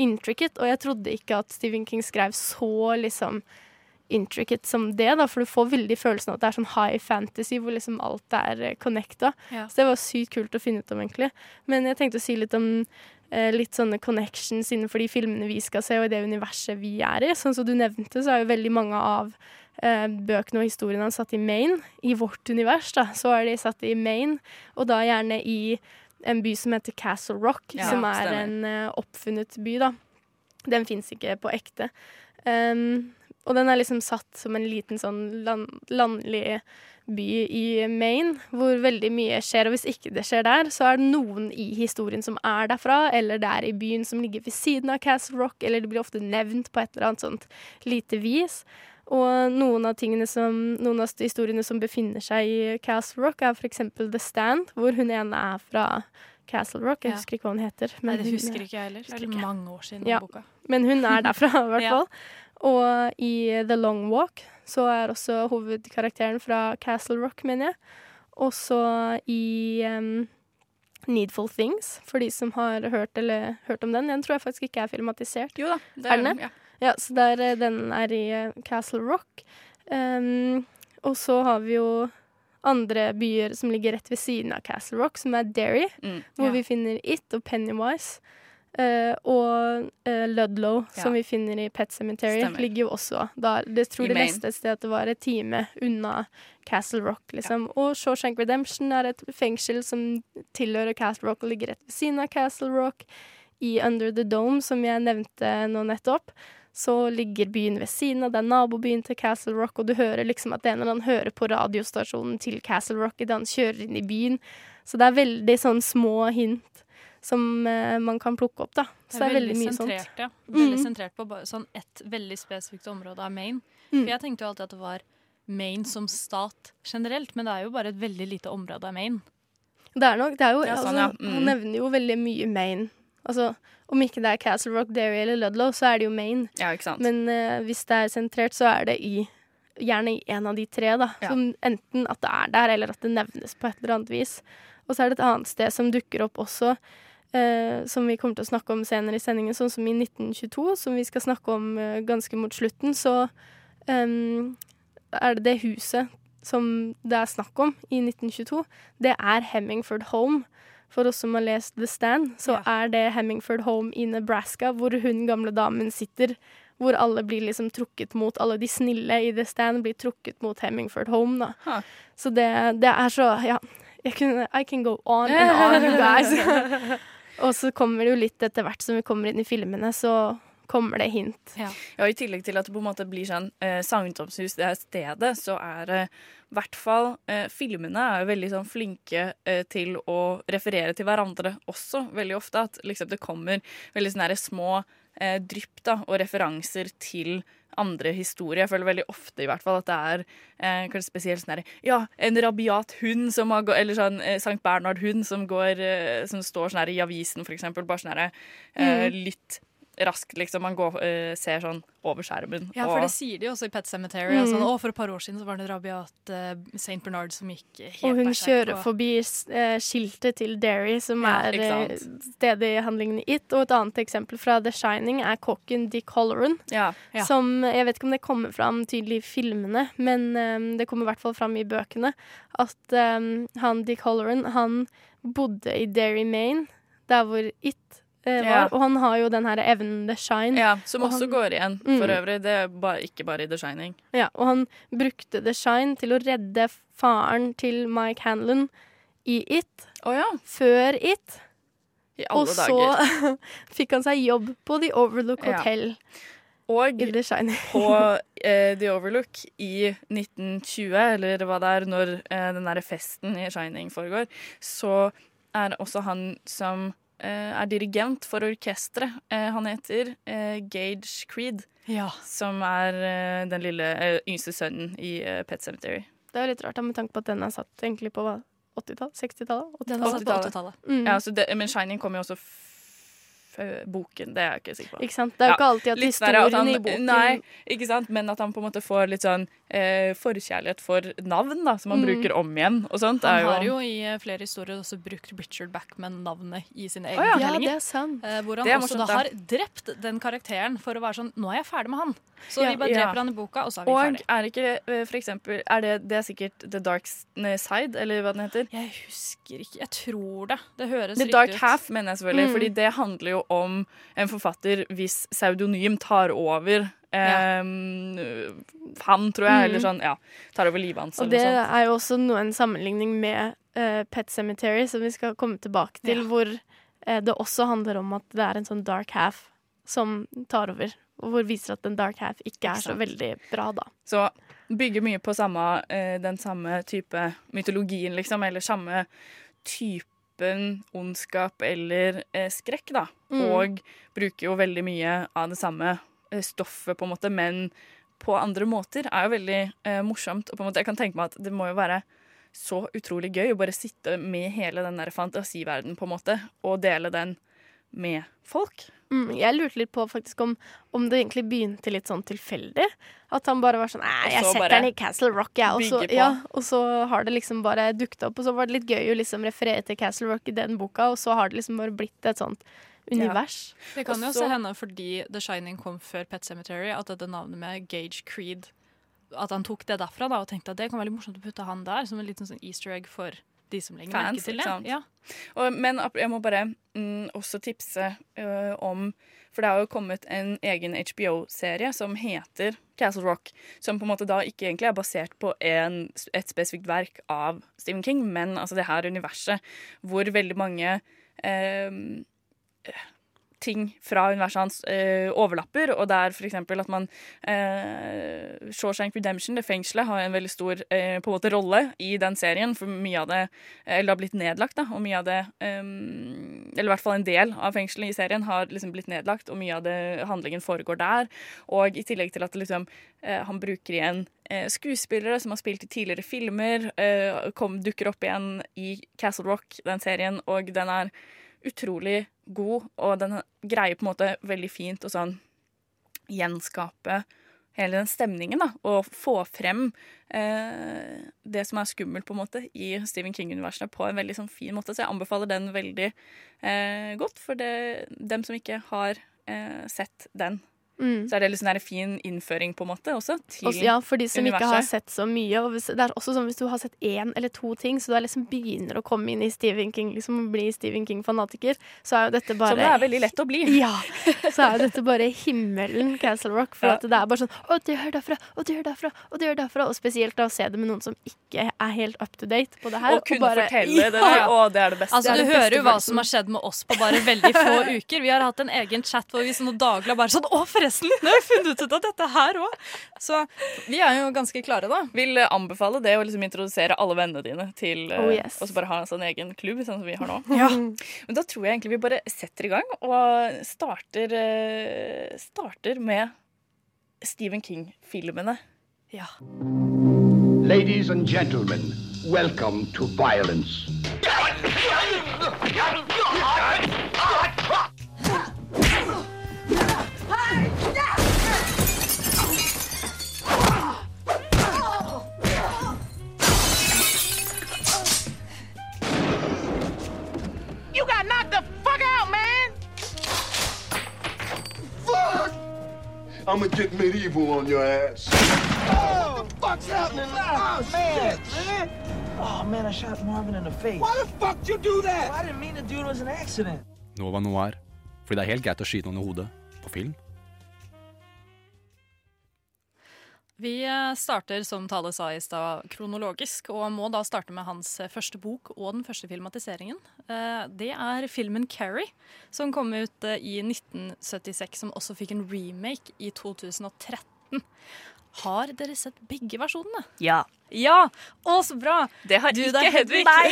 Speaker 3: intricate, og jeg trodde ikke at Stephen King skrev så liksom intricate som det, da, for du får veldig følelsen av at det er sånn high fantasy hvor liksom alt er eh, connecta.
Speaker 2: Ja.
Speaker 3: Så det var sykt kult å finne ut om, egentlig. Men jeg tenkte å si litt om eh, litt sånne connections innenfor de filmene vi skal se, og i det universet vi er i. Sånn som du nevnte, så er jo veldig mange av eh, bøkene og historiene hans satt i Maine. I vårt univers, da, så er de satt i Maine, og da gjerne i en by som heter Castle Rock,
Speaker 1: Ja,
Speaker 3: som er
Speaker 1: stemmer.
Speaker 3: en eh, oppfunnet by, da. Den fins ikke på ekte. Um, og den er liksom satt som en liten sånn land, landlig by i Maine, hvor veldig mye skjer. Og hvis ikke det skjer der, så er det noen i historien som er derfra, eller det er i byen som ligger ved siden av Castle Rock, eller det blir ofte nevnt på et eller annet sånt lite vis. Og noen av, som, noen av historiene som befinner seg i Castle Rock, er f.eks. The Stand, hvor hun ene er fra Castle Rock. Jeg husker ikke hva hun heter.
Speaker 2: Nei, det
Speaker 3: hun-
Speaker 2: husker ikke jeg heller. Det er mange år siden
Speaker 3: Ja.
Speaker 2: boka.
Speaker 3: Men hun er derfra, i hvert (laughs)
Speaker 2: Ja.
Speaker 3: Og i The Long Walk så er også hovedkarakteren fra Castle Rock, mener jeg. Og så i um, Needful Things, for de som har hørt, eller, hørt om den. Den tror jeg faktisk ikke er filmatisert.
Speaker 1: Jo da, det
Speaker 3: er
Speaker 1: er
Speaker 3: den det?
Speaker 1: ja.
Speaker 3: Ja, så der, eh, den er i eh, Castle Rock. Um, og så har vi jo andre byer som ligger rett ved siden av Castle Rock, som er Derry,
Speaker 1: Mm.
Speaker 3: hvor
Speaker 1: Ja.
Speaker 3: vi finner It og Pennywise. Eh, og uh, Ludlow,
Speaker 1: Ja.
Speaker 3: som vi finner i Pet Cemetery,
Speaker 1: Stemmer.
Speaker 3: ligger jo også der. Det tror
Speaker 1: I det
Speaker 3: neste et sted at det var et time unna Castle Rock, liksom. Og Shawshank Redemption er et fengsel som tilhører Castle Rock og ligger rett ved siden av Castle Rock. I Under the Dome, som jeg nevnte nå nettopp, så ligger byen ved siden av. Det er nabobyen til Castle Rock, og du hører liksom at er når han hører på radiostasjonen til Castle Rock idet han kjører inn i byen. Så det er veldig sånn små hint som eh, man kan plukke opp, da. Så det er veldig, mye sånt.
Speaker 2: ja. Veldig
Speaker 3: Mm.
Speaker 2: sentrert på sånn ett veldig spesifikt område av Maine.
Speaker 3: Mm.
Speaker 2: For jeg tenkte jo alltid at det var Maine som stat generelt, men det er jo bare et veldig lite område av Maine.
Speaker 3: Det er nok, det er jo,
Speaker 1: det
Speaker 3: er
Speaker 1: sånn, ja. Mm.
Speaker 3: Han nevner jo veldig mye Maine. Altså, om ikke det er Castle Rock, Derry eller Ludlow, så er det jo Maine.
Speaker 1: Ja, ikke sant.
Speaker 3: Men uh, hvis det er sentrert, så er det i gjerne i en av de tre, da.
Speaker 1: Ja.
Speaker 3: Som enten at det er der, eller at det nevnes på et eller annet vis. Og så er det et annet sted som dukker opp også, eh, som vi kommer til å snakke om senere i sendingen, sånn som i 1922, som vi skal snakke om eh, ganske mot slutten, så em, er det det huset som det er snakk om i 1922, det er Hemmingford Home. For oss som har lest The Stand, så er det Hemmingford Home i Nebraska, hvor hun gamle damen sitter. Hvor alle blir liksom trukket mot Alle de snille i The Stand blir trukket mot Hemmingford Home, da.
Speaker 1: Ha.
Speaker 3: Så det, det er så Ja. Kunne, I can go on and on, you guys. (laughs) Og så kommer det jo litt etter hvert som vi kommer inn i filmene, så kommer det hint.
Speaker 2: Ja.
Speaker 1: Ja, I tillegg til at det på en måte blir sånn eh, sagnomsust det er stedet, så er det i hvert fall eh, Filmene er jo veldig sånn flinke eh, til å referere til hverandre også, veldig ofte. At liksom det kommer veldig sånne små eh, drypp da, og referanser til andre historier. Jeg føler veldig ofte i hvert fall at det er eh, kanskje spesielt sånn her Ja, en rabiat hund som har Eller sånn eh, Sankt Bernhard-hund som går eh, Som står sånn her i avisen, for eksempel. Bare sånn her eh,
Speaker 2: Mm.
Speaker 1: litt raskt, liksom. Man går, uh, ser sånn over skjermen.
Speaker 2: Ja, for
Speaker 1: og-
Speaker 2: det sier de jo også i Pet Cemetery.
Speaker 3: Mm.
Speaker 2: Sånn, å, for et par år siden så var det en rabiat uh, St. Bernard som gikk helt
Speaker 3: Og hun kjører
Speaker 2: og...
Speaker 3: forbi eh, skiltet til Derry, som
Speaker 2: Ja,
Speaker 3: er eh, stedet i handlingen i It. Og et annet eksempel fra The Shining er kokken Dick Holloran.
Speaker 1: Ja.
Speaker 2: Ja.
Speaker 3: Som Jeg vet ikke om det kommer fram tydelig i filmene, men um, det kommer i hvert fall fram i bøkene. At um, han Dick Holloran, han bodde i Derry, Maine, der hvor It eh, var.
Speaker 1: Ja.
Speaker 3: Og han har jo den her evnen The Shine.
Speaker 1: Ja, som
Speaker 3: Og
Speaker 1: også
Speaker 3: han-
Speaker 1: går igjen, for
Speaker 3: Mm.
Speaker 1: øvrig. Det er bare, ikke bare i The Shining.
Speaker 3: Ja, og han brukte The Shine til å redde faren til Mike Hanlon i It. Før It.
Speaker 1: I alle
Speaker 3: og så (laughs) fikk han seg jobb på The Overlook
Speaker 1: Ja.
Speaker 3: Hotel.
Speaker 1: Og
Speaker 3: The Shining.
Speaker 1: på (laughs) eh, The Overlook i 1920, eller hva det er, når eh, den derre festen i Shining foregår, så er også han som eh, er dirigent for orkesteret. Eh, han heter eh, Gage Creed,
Speaker 2: Ja.
Speaker 1: som er eh, den lille eh, yngste sønnen i eh, Pet Cemetery.
Speaker 3: Det er jo litt rart, da, med tanke på at den er satt egentlig på 80-tallet? 60-tallet?
Speaker 2: Den er satt på
Speaker 1: 80-tallet.
Speaker 2: 80-tallet.
Speaker 3: Mm.
Speaker 1: Ja, men Shining kom jo også boken, det er jeg ikke sikker på.
Speaker 3: Ikke sant? Det er jo ikke alltid at historien
Speaker 1: han-
Speaker 3: i boken-
Speaker 1: Nei, ikke sant? Men at han på en måte får litt sånn eh, forkjærlighet for navn, da, som han
Speaker 2: Mm.
Speaker 1: bruker om igjen og sånt.
Speaker 2: Han
Speaker 1: er
Speaker 2: har jo i eh, flere historier også brukt Richard Backman-navnet i sine egne
Speaker 1: ja.
Speaker 2: fortellinger.
Speaker 3: Ja, det er sant.
Speaker 2: Eh, hvor han
Speaker 1: Det er
Speaker 2: også da har drept den karakteren for å være sånn Nå er jeg ferdig med han. Så
Speaker 1: Ja,
Speaker 2: vi bare
Speaker 1: ja.
Speaker 2: dreper han i boka, og så er vi
Speaker 1: Og
Speaker 2: ferdig.
Speaker 1: er ikke eh, for eksempel er det, det er sikkert The Dark Side, eller hva den heter?
Speaker 2: Jeg husker ikke. Jeg tror det. Det høres
Speaker 1: The
Speaker 2: riktig
Speaker 1: Dark. Half, mener jeg selvfølgelig.
Speaker 2: Mm.
Speaker 1: Fordi det handler jo om en forfatter hvis pseudonym tar over eh, han, tror jeg.
Speaker 3: Mm.
Speaker 1: Eller sånn, ja. Tar over livet hans.
Speaker 3: Og det er jo også noe, en sammenligning med uh, Pet Cemetery, som vi skal komme tilbake til,
Speaker 1: Ja.
Speaker 3: hvor uh, det også handler om at det er en sånn dark half som tar over. Og hvor viser at den dark half ikke er så veldig bra, da.
Speaker 1: Så bygger mye på samme, uh, den samme type mytologien, liksom. Eller samme typen ondskap eller eh, skrekk, da.
Speaker 3: Mm.
Speaker 1: Og bruker jo veldig mye av det samme eh, stoffet, på en måte, men på andre måter. Er jo veldig eh, morsomt. Og på en måte, jeg kan tenke meg at det må jo være så utrolig gøy å bare sitte med hele den der fantasiverdenen, på en måte, og dele den med folk.
Speaker 3: Mm, jeg lurte litt på faktisk om, om det egentlig begynte litt sånn tilfeldig. At han bare var sånn Nei, jeg setter den i Castle Rock, jeg. Og, så- ja, og så har det liksom bare dukket opp. Og så var det litt gøy å liksom referere til Castle Rock i den boka, og så har det liksom bare blitt et sånt univers.
Speaker 2: Det kan jo også hende fordi The Shining kom før Pet Cemetery, at dette navnet med Gage Creed At han tok det derfra da, og tenkte at det kan være litt morsomt å putte han der, som en liten sånn easter egg for de som legger merke til det. Ja.
Speaker 1: Og, men jeg må bare mm, også tipse ø, om For det har jo kommet en egen HBO-serie som heter Castle Rock. Som på en måte da ikke egentlig er basert på en, et spesifikt verk av Stephen King, men altså det her universet hvor veldig mange eh, ting fra universet hans eh, overlapper, og det er eksempel at man eh, Shawshank Redemption, det fengselet, har en veldig stor eh, på en måte rolle i den serien, for mye av det Eller har blitt nedlagt, da, og mye av det eh, Eller i hvert fall en del av fengselet i serien har liksom blitt nedlagt, og mye av det handlingen foregår der. Og i tillegg til at liksom eh, han bruker igjen eh, skuespillere som har spilt i tidligere filmer, kom, dukker opp igjen i Castle Rock, den serien, og den er utrolig god, og den greier på en måte veldig fint å sånn gjenskape hele den stemningen, da, og få frem eh, det som er skummelt på en måte i Stephen King-universet på en veldig sånn fin måte. Så jeg anbefaler den veldig eh, godt for det, dem som ikke har eh, sett den.
Speaker 3: Mm.
Speaker 1: Så er det liksom en fin innføring på en måte også til
Speaker 3: Også, ja, for de som ikke har sett så mye. Og hvis, det er også sånn hvis du har sett én eller to ting, så du liksom begynner å komme inn i Stephen King, liksom bli Stephen King-fanatiker, så er jo dette bare
Speaker 1: Som det er veldig lett å bli. (laughs)
Speaker 3: Ja. Så er jo dette bare himmelen, Castle Rock. For
Speaker 1: Ja.
Speaker 3: at det er bare sånn Å, du hører derfra, og du hører derfra, og du hører derfra. Og spesielt da å se det med noen som ikke er helt up to date på det her.
Speaker 1: Og kunne fortelle det der. Å, det er det beste.
Speaker 2: Altså,
Speaker 1: Det
Speaker 2: du
Speaker 1: beste
Speaker 2: hører jo hva som har skjedd med oss på bare veldig få (laughs) uker. Vi har hatt en egen chat hvor vi sånn daglig har bare sånn Å, forresten! Nå har jeg funnet ut av dette her òg! Så vi er jo ganske klare, da.
Speaker 1: Vil anbefale det å liksom introdusere alle vennene dine til eh,
Speaker 2: Oh, yes.
Speaker 1: Og så bare ha en sånn egen klubb, sånn som vi har nå. (laughs)
Speaker 2: Ja.
Speaker 1: Men da tror jeg egentlig vi bare setter i gang og starter, eh, starter med Stephen King-filmene.
Speaker 2: Ja.
Speaker 9: Ladies and gentlemen, welcome to violence.
Speaker 8: I'ma get medieval on your ass.
Speaker 10: What the fuck's happening? Oh,
Speaker 11: man.
Speaker 10: shit, man!
Speaker 11: Oh man, I shot Marvin in the face.
Speaker 10: Why the fuck did you do that?
Speaker 11: I didn't mean to do it. It was an accident.
Speaker 12: Nova Noir. Fordi det er helt greit å skyte noen i hodet på film.
Speaker 2: Vi eh, starter, som Tale sa i stad, kronologisk, og må da starte med hans eh, første bok og den første filmatiseringen. Eh, Det er filmen 'Carrie', som kom ut i 1976, som også fikk en remake i 2013. Har dere sett begge versjonene?
Speaker 1: Ja.
Speaker 2: Ja! Å, så bra!
Speaker 1: Det har
Speaker 2: Du,
Speaker 1: ikke Hedvig.
Speaker 2: Nei!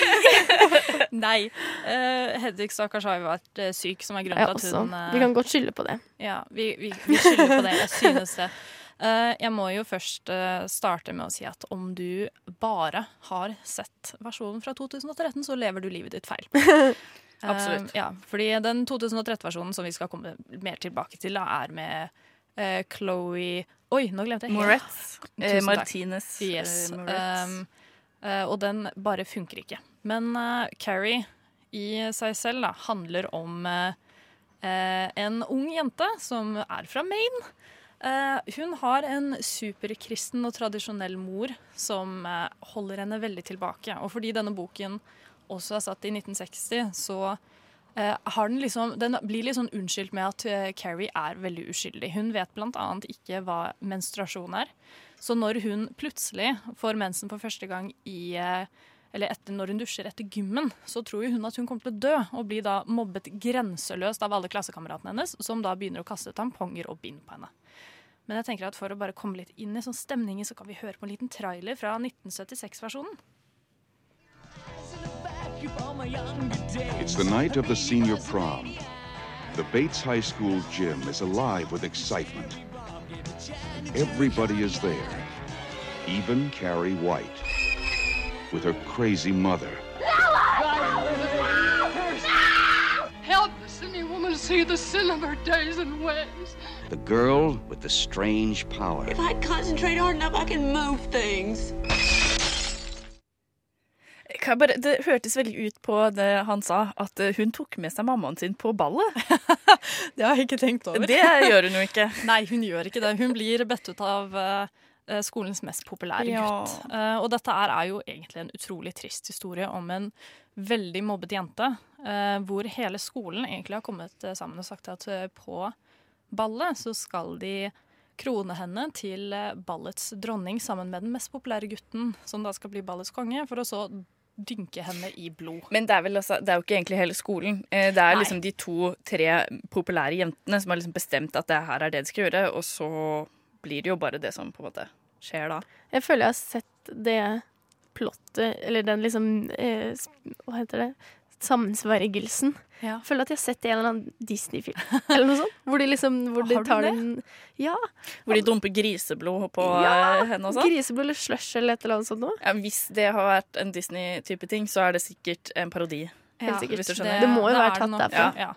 Speaker 2: (laughs) Nei. Uh, Hedvig stakkars har jo vært syk, som er grunnen til at hun uh,
Speaker 3: Vi kan godt skylde på det.
Speaker 2: ja, vi, vi, vi skylder på det. Jeg synes det. Eh, jeg må jo først eh, starte med å si at om du bare har sett versjonen fra 2013, så lever du livet ditt feil. (laughs) Eh,
Speaker 1: Absolutt.
Speaker 2: ja, fordi den 2013-versjonen som vi skal komme mer tilbake til, er med uh, Chloé Oi, nå glemte jeg.
Speaker 1: Moretz. Eh, Martinez,
Speaker 2: Yes. Um, og den bare funker ikke. Men uh, Carrie i seg selv da, handler om eh, en ung jente som er fra Maine. Eh, hun har en superkristen og tradisjonell mor som eh, holder henne veldig tilbake. Og fordi denne boken også er satt i 1960, så eh, har den liksom Den blir litt sånn unnskyldt med at Carrie er veldig uskyldig. Hun vet bl.a. ikke hva menstruasjon er. Så når hun plutselig får mensen for første gang i eller etter, når hun dusjer etter gymmen, så tror hun at hun kommer til å dø, og blir da mobbet grenseløst av alle klassekameratene hennes, som da begynner å kaste tamponger og bind på henne. Men jeg tenker at for å bare komme litt inn i sånn stemningen, så kan vi høre på en liten trailer fra 1976-versjonen.
Speaker 13: It's the night of the senior prom. The Bates High School gym is alive with excitement. Everybody is there, even Carrie White, with her crazy mother.
Speaker 10: Help! The singing woman
Speaker 14: see the sin of her days and ways.
Speaker 15: The girl with the strange power.
Speaker 14: If I concentrate hard enough, I can move things.
Speaker 1: Bare, det hørtes veldig ut på det han sa, at eh, hun tok med seg mammaen sin på ballet. (laughs)
Speaker 2: Det har jeg ikke tenkt over.
Speaker 1: Det gjør hun jo ikke. (laughs)
Speaker 2: Nei, hun gjør ikke det. Hun blir bedt ut av eh, skolens mest populære
Speaker 1: Ja.
Speaker 2: gutt. Eh, og dette er, jo egentlig en utrolig trist historie om en veldig mobbet jente, eh, hvor hele skolen egentlig har kommet eh, sammen og sagt at eh, på ballet så skal de krone henne til eh, ballets dronning sammen med den mest populære gutten, som da skal bli ballets konge, for å så dynke henne i blod.
Speaker 1: Men det er, vel altså, det er jo ikke egentlig hele skolen. Eh, Det er
Speaker 2: Nei.
Speaker 1: liksom de to-tre populære jentene som har liksom bestemt at det her er det de skal gjøre, og så blir det jo bare det som på en måte skjer da.
Speaker 3: Jeg føler jeg har sett det plottet, eller den liksom eh, Hva heter det? Sammensvergelsen.
Speaker 2: Ja.
Speaker 3: Føler at jeg har sett det i en eller annen Disney-film. (laughs) Eller noe sånt. Hvor de liksom hvor de tar den Ja.
Speaker 1: Hvor de dumper griseblod på
Speaker 3: ja.
Speaker 1: eh, henne og sånn.
Speaker 3: Griseblod eller slush eller et eller annet sånt noe.
Speaker 1: Ja, hvis det har vært en Disney-type ting, så er det sikkert en parodi.
Speaker 3: Helt sikkert.
Speaker 1: Skjønner.
Speaker 3: Det må jo være tatt derfra.
Speaker 2: Ja.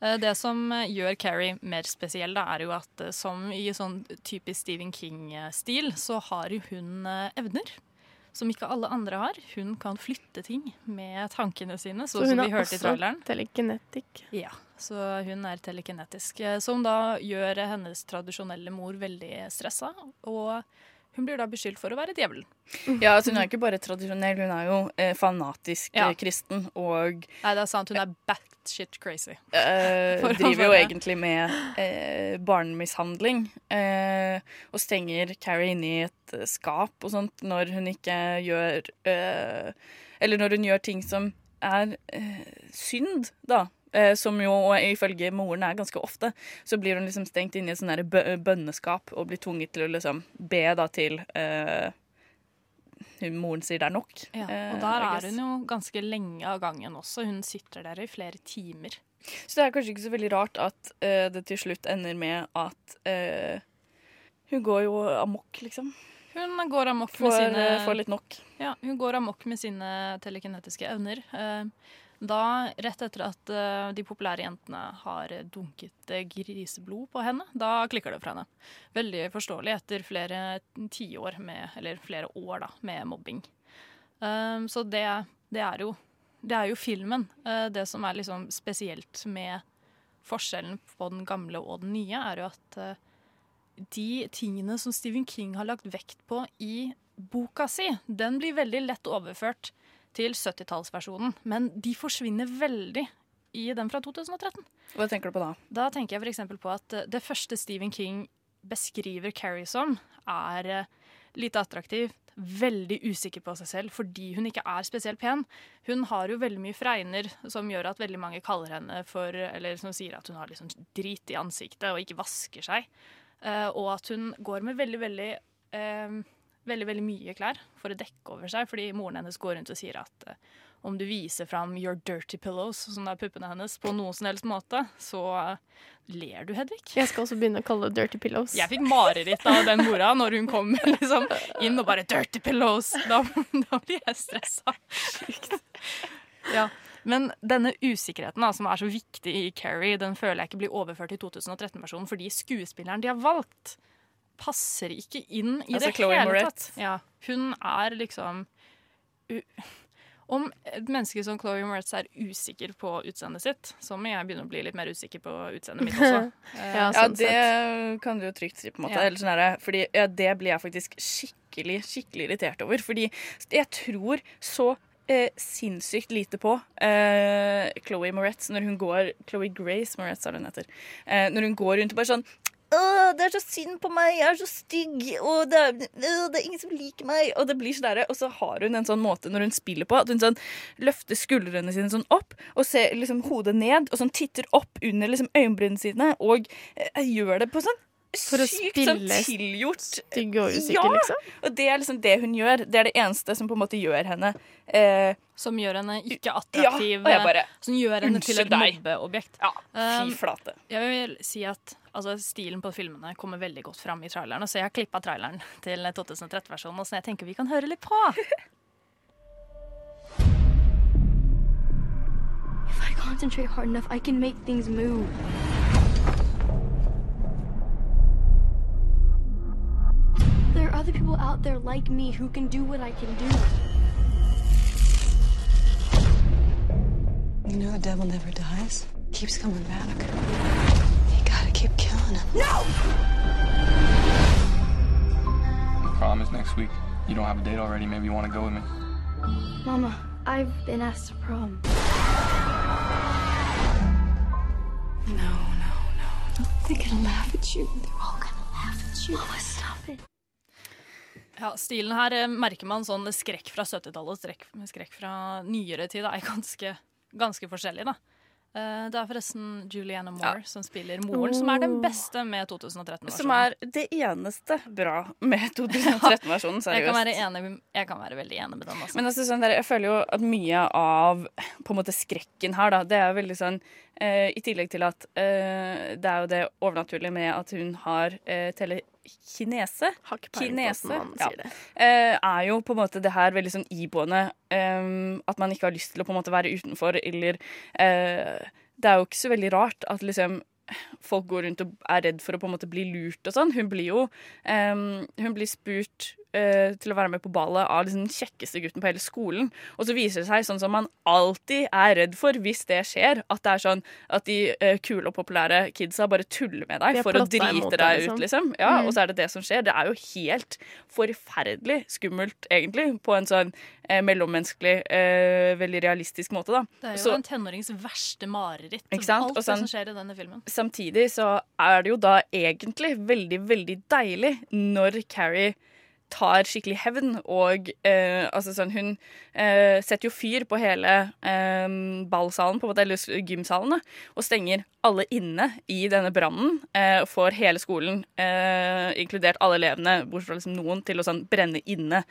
Speaker 2: Eh, Det som eh, gjør Carrie mer spesiell, da, er jo at eh, som i sånn typisk Stephen King-stil, så har jo hun evner. Som ikke alle andre har. Hun kan flytte ting med tankene sine,
Speaker 3: Så
Speaker 2: så
Speaker 3: hun
Speaker 2: som vi
Speaker 3: er også telekinetikk?
Speaker 2: Ja, så hun er telekinetisk. Som da gjør hennes tradisjonelle mor veldig stressa. Og hun blir da beskyldt for å være djevelen.
Speaker 1: Ja, altså Hun er ikke bare tradisjonell, hun er jo eh, fanatisk
Speaker 2: Ja.
Speaker 1: eh, kristen og
Speaker 2: Nei, det er sant, hun er batshit crazy.
Speaker 1: eh, (laughs) driver jo egentlig med eh, barnemishandling. Eh, og stenger Carrie inne i et eh, skap og sånt når hun ikke gjør eh, Eller når hun gjør ting som er eh, synd, da. Eh, som jo ifølge moren er ganske ofte. Så blir hun liksom stengt inne i et der bønneskap og blir tvunget til å liksom be da til uh, moren sier det er nok.
Speaker 2: Ja,
Speaker 1: eh,
Speaker 2: og der
Speaker 1: I
Speaker 2: er hun jo ganske lenge av gangen også. Hun sitter der i flere timer.
Speaker 1: Så det er kanskje ikke så veldig rart at uh, det til slutt ender med at uh, hun går jo amok, liksom.
Speaker 2: Hun går amok med
Speaker 1: for,
Speaker 2: sine
Speaker 1: for litt nok.
Speaker 2: Ja, hun går amok med sine telekinetiske evner. Eh, Da, rett etter at uh, de populære jentene har dunket eh, griseblod på henne, da klikker det for henne. Veldig forståelig etter flere tiår med Eller flere år, da, med mobbing. Um, så det, det er jo Det er jo filmen. Uh, det som er liksom spesielt med forskjellen på den gamle og den nye, er jo at uh, de tingene som Stephen King har lagt vekt på i boka si, den blir veldig lett overført til 70-tallsversjonen. Men de forsvinner veldig i den fra 2013.
Speaker 1: Hva tenker du på da?
Speaker 2: Da tenker jeg f.eks. på at eh, det første Stephen King beskriver Carrie som, er eh, lite attraktiv, veldig usikker på seg selv fordi hun ikke er spesielt pen. Hun har jo veldig mye fregner som gjør at veldig mange kaller henne for Eller som sier at hun har liksom drit i ansiktet og ikke vasker seg. Eh, og at hun går med veldig, veldig eh, veldig, veldig mye klær for å dekke over seg, fordi moren hennes går rundt og sier at uh, om du viser fram your dirty pillows, som det er puppene hennes, på noen som helst måte, så uh, ler du, Hedvig.
Speaker 3: Jeg skal også begynne å kalle det dirty pillows.
Speaker 2: Jeg fikk mareritt av den mora når hun kom (laughs) liksom, inn og bare 'dirty pillows'. Da, da blir jeg stressa. (laughs) Ja. Men denne usikkerheten da, som er så viktig i Carrie, den føler jeg ikke blir overført i 2013-versjonen, fordi skuespilleren de har valgt, passer ikke inn i
Speaker 1: Altså
Speaker 2: det
Speaker 1: Chloe
Speaker 2: hele
Speaker 1: Moretz.
Speaker 2: tatt. Ja, hun er liksom om et menneske som Chloe Moretz er usikker på utseendet sitt, så må jeg begynne å bli litt mer usikker på utseendet mitt også. (laughs) Eh,
Speaker 1: Ja,
Speaker 3: sånn
Speaker 1: det kan du jo trygt si, på en måte.
Speaker 2: Ja.
Speaker 1: Eller sånn fordi ja, det blir jeg faktisk skikkelig, skikkelig irritert over. Fordi jeg tror så eh, sinnssykt lite på eh, Chloé Moretz når hun går Chloé Grace Moretz er det hun heter. Eh, når hun går rundt og bare sånn Åh, det er så synd på meg, jeg er så stygg, og det er, øh, det er ingen som liker meg. Og det blir sånn der, og så har hun en sånn måte når hun spiller på, at hun sånn løfter skuldrene sine sånn opp, og ser liksom hodet ned, og sånn titter opp under liksom øyenbrynene sine, og øh, gjør det på sånn
Speaker 3: For å
Speaker 1: sykt sånn
Speaker 3: spille
Speaker 1: tilgjort
Speaker 3: stygg og usikker,
Speaker 1: ja!
Speaker 3: liksom?
Speaker 1: Og det er liksom det hun gjør. Det er det eneste som på en måte gjør henne eh,
Speaker 2: Som gjør henne ikke attraktiv.
Speaker 1: Ja, bare,
Speaker 2: som gjør henne til et mobbeobjekt.
Speaker 1: Ja, fy
Speaker 2: Um,
Speaker 1: flate.
Speaker 2: Jeg vil si at altså, Stilen på filmene kommer veldig godt fram i trailerne, så jeg har klippa traileren (laughs) til 2013-versjonen, så jeg tenker vi kan høre litt på. (laughs)
Speaker 14: If I
Speaker 16: concentrate hard enough, I can make things move. There are other people out there like me who can do what I can do.
Speaker 17: You know the devil never dies. Keeps coming back. You gotta keep killing him. No!
Speaker 18: Prom is next week. You don't have a date already. Maybe you want to go with me.
Speaker 16: Mama, I've been asked to prom.
Speaker 17: No, no, no. They're gonna laugh at you. They're all gonna laugh at you. Mama, stop it.
Speaker 2: Ja, Stilen her eh, merker man sånn skrekk fra 70-tallet og skrekk, skrekk fra nyere tid er ganske, ganske forskjellig. da. Eh, Det er forresten Julianne Moore som spiller moren, som er den beste med 2013-versjonen.
Speaker 1: Som er det eneste bra med (laughs) 2013-versjonen, seriøst.
Speaker 2: Jeg kan, være enig, jeg kan være veldig enig med den. Også.
Speaker 1: Men altså, sånn der, jeg føler jo at mye av på en måte skrekken her, da, det er veldig sånn eh, I tillegg til at eh, det er jo det overnaturlige med at hun har eh, telekinese
Speaker 3: Har Kinese ja,
Speaker 1: eh, er jo på en måte det her veldig sånn iboende Um, At man ikke har lyst til å på en måte være utenfor, eller uh, Det er jo ikke så veldig rart at liksom folk går rundt og er redd for å på en måte bli lurt og sånn. Hun blir jo um, Hun blir spurt eh, til å være med på ballet av liksom den kjekkeste gutten på hele skolen. Og så viser det seg, sånn som man alltid er redd for hvis det skjer, at det er sånn at de eh, kule og populære kidsa bare tuller med deg for å drite
Speaker 3: deg,
Speaker 1: deg
Speaker 3: liksom.
Speaker 1: ut, liksom. Ja,
Speaker 3: Mm.
Speaker 1: Og så er det det som skjer. Det er jo helt forferdelig skummelt, egentlig, på en sånn eh, mellommenneskelig, eh, veldig realistisk måte, da.
Speaker 2: Det er jo
Speaker 1: Så-
Speaker 2: en tenårings verste mareritt.
Speaker 1: Sant?
Speaker 2: Alt
Speaker 1: sånn-
Speaker 2: det som skjer i denne filmen.
Speaker 1: Samtidig så er det jo da egentlig veldig, veldig deilig når Carrie tar skikkelig hevn og eh, altså sånn Hun eh, setter jo fyr på hele eh, ballsalen, på en måte, eller gymsalen, og stenger alle inne i denne brannen. Eh, får hele skolen, eh, inkludert alle elevene, bortsett fra liksom noen, til å sånn brenne inne.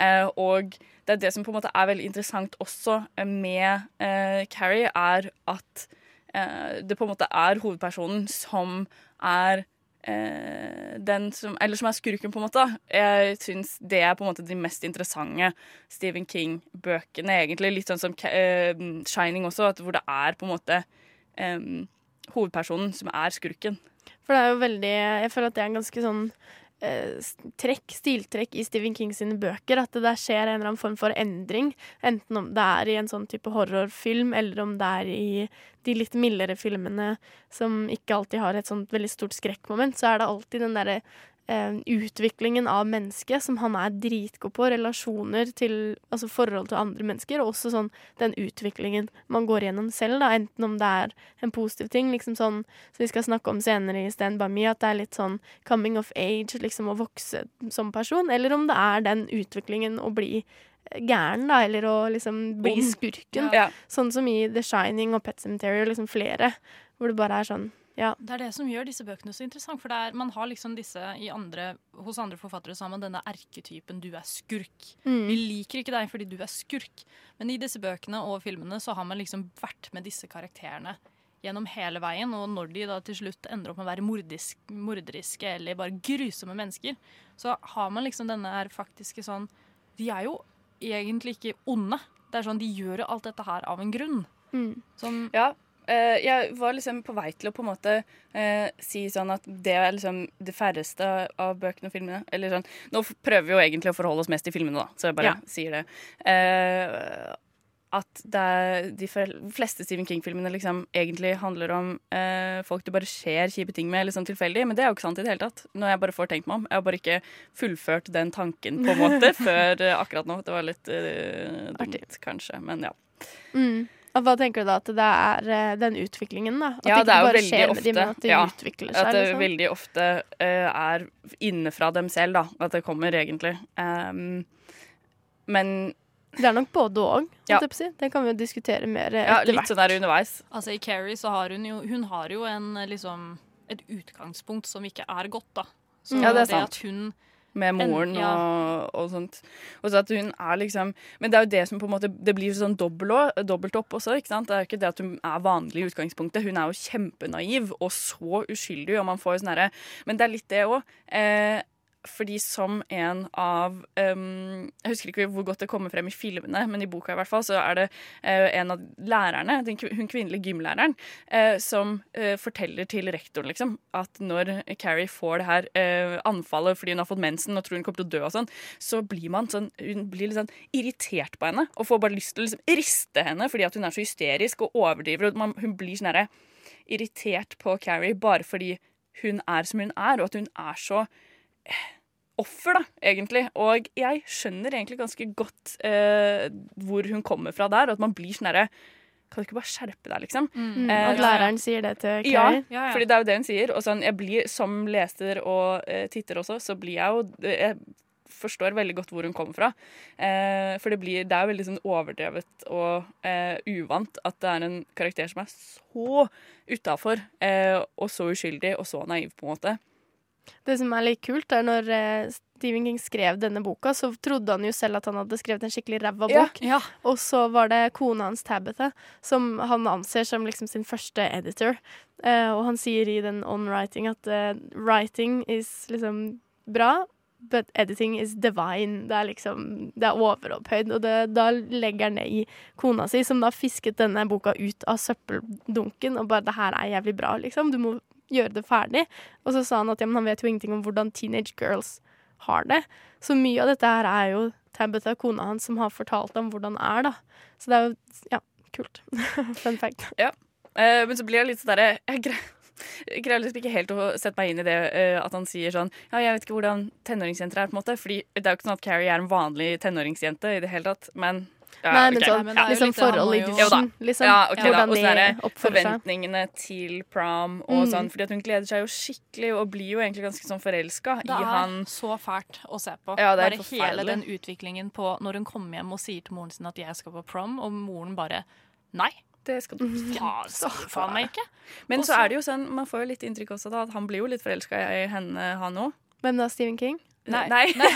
Speaker 1: Eh, og det er det som på en måte er veldig interessant også med eh, Carrie, er at det på en måte er hovedpersonen som er den som Eller som er skurken, på en måte. Jeg syns det er på en måte de mest interessante Stephen King-bøkene, egentlig. Litt sånn som eh, Shining også, hvor det er på en måte um, hovedpersonen som er skurken.
Speaker 3: For det er jo veldig Jeg føler at det er en ganske sånn eh, trekk, stiltrekk i Stephen King sine bøker. At det der skjer en eller annen form for endring. Enten om det er i en sånn type horrorfilm, eller om det er i de litt mildere filmene som ikke alltid har et sånt veldig stort skrekkmoment, så er det alltid den derre eh, utviklingen av mennesket som han er dritgod på. Relasjoner til Altså forhold til andre mennesker, og også sånn den utviklingen man går gjennom selv, da. Enten om det er en positiv ting, liksom sånn som vi skal snakke om senere i Stand by me, at det er litt sånn coming of age, liksom å vokse som person, eller om det er den utviklingen å bli gæren, da, eller å liksom bli skurken.
Speaker 1: Ja.
Speaker 3: Sånn som i The Shining og Pet Cemetery og liksom flere, hvor det bare er sånn ja.
Speaker 2: Det er det som gjør disse bøkene så interessant. For er, man har liksom disse i andre, hos andre forfattere så har man denne erketypen 'du er skurk'.
Speaker 3: Mm.
Speaker 2: Vi liker ikke deg fordi du er skurk. Men i disse bøkene og filmene så har man liksom vært med disse karakterene gjennom hele veien. Og når de da til slutt ender opp med å være mordisk, morderiske eller bare grusomme mennesker, så har man liksom denne her faktiske sånn De er jo egentlig ikke onde. Det er sånn, De gjør jo alt dette her av en grunn.
Speaker 3: Mm.
Speaker 2: Som
Speaker 1: Ja. Eh, jeg var liksom på vei til å på en måte eh, si sånn at det er liksom det færreste av bøkene og filmene Eller sånn Nå prøver vi jo egentlig å forholde oss mest til filmene, da, så jeg bare
Speaker 3: Ja.
Speaker 1: sier det. Eh, at det de fleste Stephen King-filmene liksom egentlig handler om eh, folk du bare skjer kjipe ting med, eller sånn tilfeldig. Men det er jo ikke sant i det hele tatt. Når jeg bare får tenkt meg om. Jeg har bare ikke fullført den tanken på en måte (laughs) før eh, akkurat nå. Det var litt uh, dumt, kanskje. Men ja.
Speaker 3: Mm. Og hva tenker du da? At det er eh, den utviklingen, da? At
Speaker 1: Ja,
Speaker 3: det
Speaker 1: det er jo
Speaker 3: bare
Speaker 1: veldig
Speaker 3: skjer med
Speaker 1: ofte
Speaker 3: dem, at det
Speaker 1: ja,
Speaker 3: utvikler seg?
Speaker 1: At det
Speaker 3: liksom?
Speaker 1: veldig ofte uh, er innenfra dem selv, da. At det kommer, egentlig. Um, men
Speaker 3: Det er nok både og.
Speaker 1: Ja.
Speaker 3: Det kan vi jo diskutere mer eh,
Speaker 1: ja, litt
Speaker 3: hvert.
Speaker 1: sånn der underveis.
Speaker 2: Altså I Carrie så har hun jo Hun har jo en liksom et utgangspunkt som ikke er godt, da. Så
Speaker 1: Ja, det er
Speaker 2: det
Speaker 1: sant.
Speaker 2: at hun
Speaker 1: Med moren
Speaker 2: En- ja.
Speaker 1: og, og sånt. Og så at hun er liksom Men det er jo det som på en måte Det blir sånn dobbelt, dobbelt opp også, ikke sant? Det er jo ikke det at hun er vanlig i utgangspunktet. Hun er jo kjempenaiv og så uskyldig, og man får jo sånn herre Men det er litt det òg. Eh, fordi som en av um, Jeg husker ikke hvor godt det kommer frem i filmene, men i boka i hvert fall, så er det uh, en av lærerne, den, hun kvinnelige gymlæreren, uh, som uh, forteller til rektoren liksom, at når Carrie får det her anfallet fordi hun har fått mensen og tror hun kommer til å dø, og sånn, så blir man sånn, hun blir litt sånn irritert på henne og får bare lyst til å liksom, riste henne fordi at hun er så hysterisk og overdriver. og man, Hun blir sånn irritert på Carrie bare fordi hun er som hun er, og at hun er så offer, da, egentlig. Og jeg skjønner egentlig ganske godt eh, hvor hun kommer fra der, og at man blir sånn herre kan du ikke bare skjerpe deg, liksom?
Speaker 3: Mm. Eh, at læreren sier det til?
Speaker 1: Ja, ja, ja, fordi det er jo det hun sier. Og sånn, jeg blir, som leser og eh, titter også, så blir jeg jo Jeg forstår veldig godt hvor hun kommer fra. Eh, for det, blir, det er jo veldig sånn overdrevet og eh, uvant at det er en karakter som er så utafor eh, og så uskyldig og så naiv, på en måte.
Speaker 3: Det som er litt kult, er når eh, Stephen King skrev denne boka, så trodde han jo selv at han hadde skrevet en skikkelig ræva bok.
Speaker 2: Ja, ja.
Speaker 3: Og så var det kona hans Tabitha, som han anser som liksom sin første editor. Eh, og han sier i den On Writing at uh, writing is liksom bra, but editing is divine. Det er liksom Det er overopphøyd. Og det, da legger han det i kona si, som da fisket denne boka ut av søppeldunken og bare 'Det her er jævlig bra', liksom. Du må gjøre det ferdig. Og så sa han at ja, han vet jo ingenting om hvordan teenage girls har det. Så mye av dette her er jo Tabitha, kona hans, som har fortalt om hvordan det er, da. Så det er jo ja, kult. (laughs) Fun fact.
Speaker 1: Ja. Uh, men så blir jeg litt sånn derre Jeg greier liksom ikke helt å sette meg inn i det uh, at han sier sånn Ja, jeg vet ikke hvordan tenåringsjenter er, på en måte. Fordi det er jo ikke sånn at Carrie er en vanlig tenåringsjente i det hele tatt. Men ja,
Speaker 3: Nei, men
Speaker 1: okay.
Speaker 3: sånn
Speaker 1: Ja.
Speaker 3: liksom forhold i dusjen, liksom.
Speaker 1: Ja, okay.
Speaker 3: Hvordan de
Speaker 1: det
Speaker 3: oppfører seg.
Speaker 1: forventningene til prom og
Speaker 3: Mm.
Speaker 1: sånn. Fordi at hun gleder seg jo skikkelig og blir jo egentlig ganske sånn forelska
Speaker 2: Det er så fælt å se på.
Speaker 1: Ja, det er
Speaker 2: bare hele den utviklingen på når hun kommer hjem og sier til moren sin at jeg skal på prom, og moren bare nei.
Speaker 1: Det skal du
Speaker 2: ja, faen meg ikke.
Speaker 1: Men
Speaker 2: også,
Speaker 1: så er det jo sånn, man får jo litt inntrykk også da, at han blir jo litt forelska i henne, han òg.
Speaker 3: Hvem da? Stephen King?
Speaker 1: Nei.
Speaker 3: Nei. (laughs) (laughs)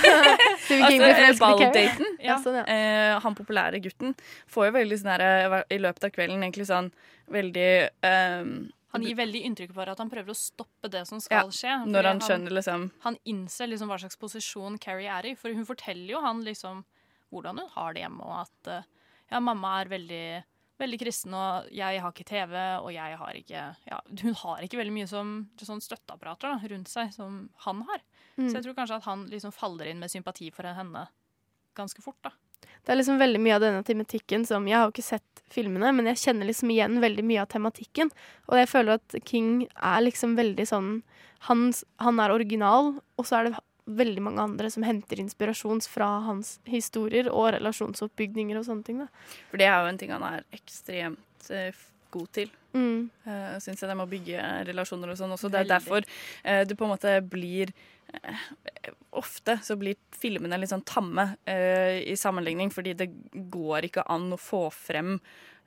Speaker 1: Altså, balldaten.
Speaker 3: Ja, sånn, ja.
Speaker 1: Eh, han populære gutten får jo veldig sånn her, i løpet av kvelden egentlig sånn veldig um,
Speaker 2: Han gir veldig inntrykk for at han prøver å stoppe det som skal
Speaker 1: Ja,
Speaker 2: skje.
Speaker 1: når han skjønner liksom
Speaker 2: Han innser liksom hva slags posisjon Carrie er i. For hun forteller jo han liksom hvordan hun har det hjemme, og at eh, ja, mamma er veldig, veldig kristen, og jeg har ikke TV, og jeg har ikke ja, Hun har ikke veldig mye som sånn støtteapparater da, rundt seg som han har.
Speaker 3: Mm.
Speaker 2: Så jeg tror kanskje at han liksom faller inn med sympati for henne ganske fort, da.
Speaker 3: Det er liksom veldig mye av denne tematikken som Jeg har jo ikke sett filmene, men jeg kjenner liksom igjen veldig mye av tematikken. Og jeg føler at King er liksom veldig sånn Han, han er original, og så er det veldig mange andre som henter inspirasjon fra hans historier og relasjonsoppbygninger og sånne ting. da.
Speaker 1: For det er jo en ting han er ekstremt uh, god til.
Speaker 3: Mm.
Speaker 1: Uh, Syns jeg det med å bygge relasjoner og sånn også. Det er derfor uh, du på en måte blir eh, Ofte så blir filmene litt sånn tamme eh, i sammenligning, fordi det går ikke an å få frem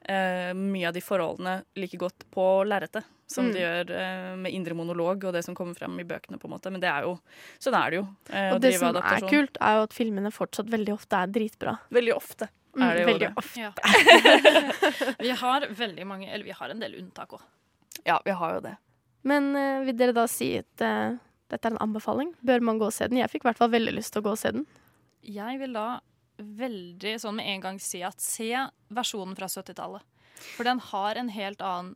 Speaker 1: eh, mye av de forholdene like godt på lerretet som
Speaker 3: Mm.
Speaker 1: de gjør eh, med indre monolog og det som kommer frem i bøkene. på en måte. Men det er jo, sånn er det jo. eh,
Speaker 3: Og det som er kult, er jo at filmene fortsatt veldig ofte er dritbra.
Speaker 1: Veldig ofte
Speaker 3: Mm,
Speaker 1: er det jo
Speaker 3: veldig
Speaker 1: det.
Speaker 3: ofte.
Speaker 2: Ja. (laughs) vi har veldig mange Eller vi har en del unntak òg.
Speaker 1: Ja, vi har jo det.
Speaker 3: Men eh, vil dere da si at eh, dette er en anbefaling? Bør man gå og se den? Jeg fikk i hvert fall veldig lyst til å gå og se den.
Speaker 2: Jeg vil da veldig sånn med en gang si at se versjonen fra 70-tallet. For den har en helt annen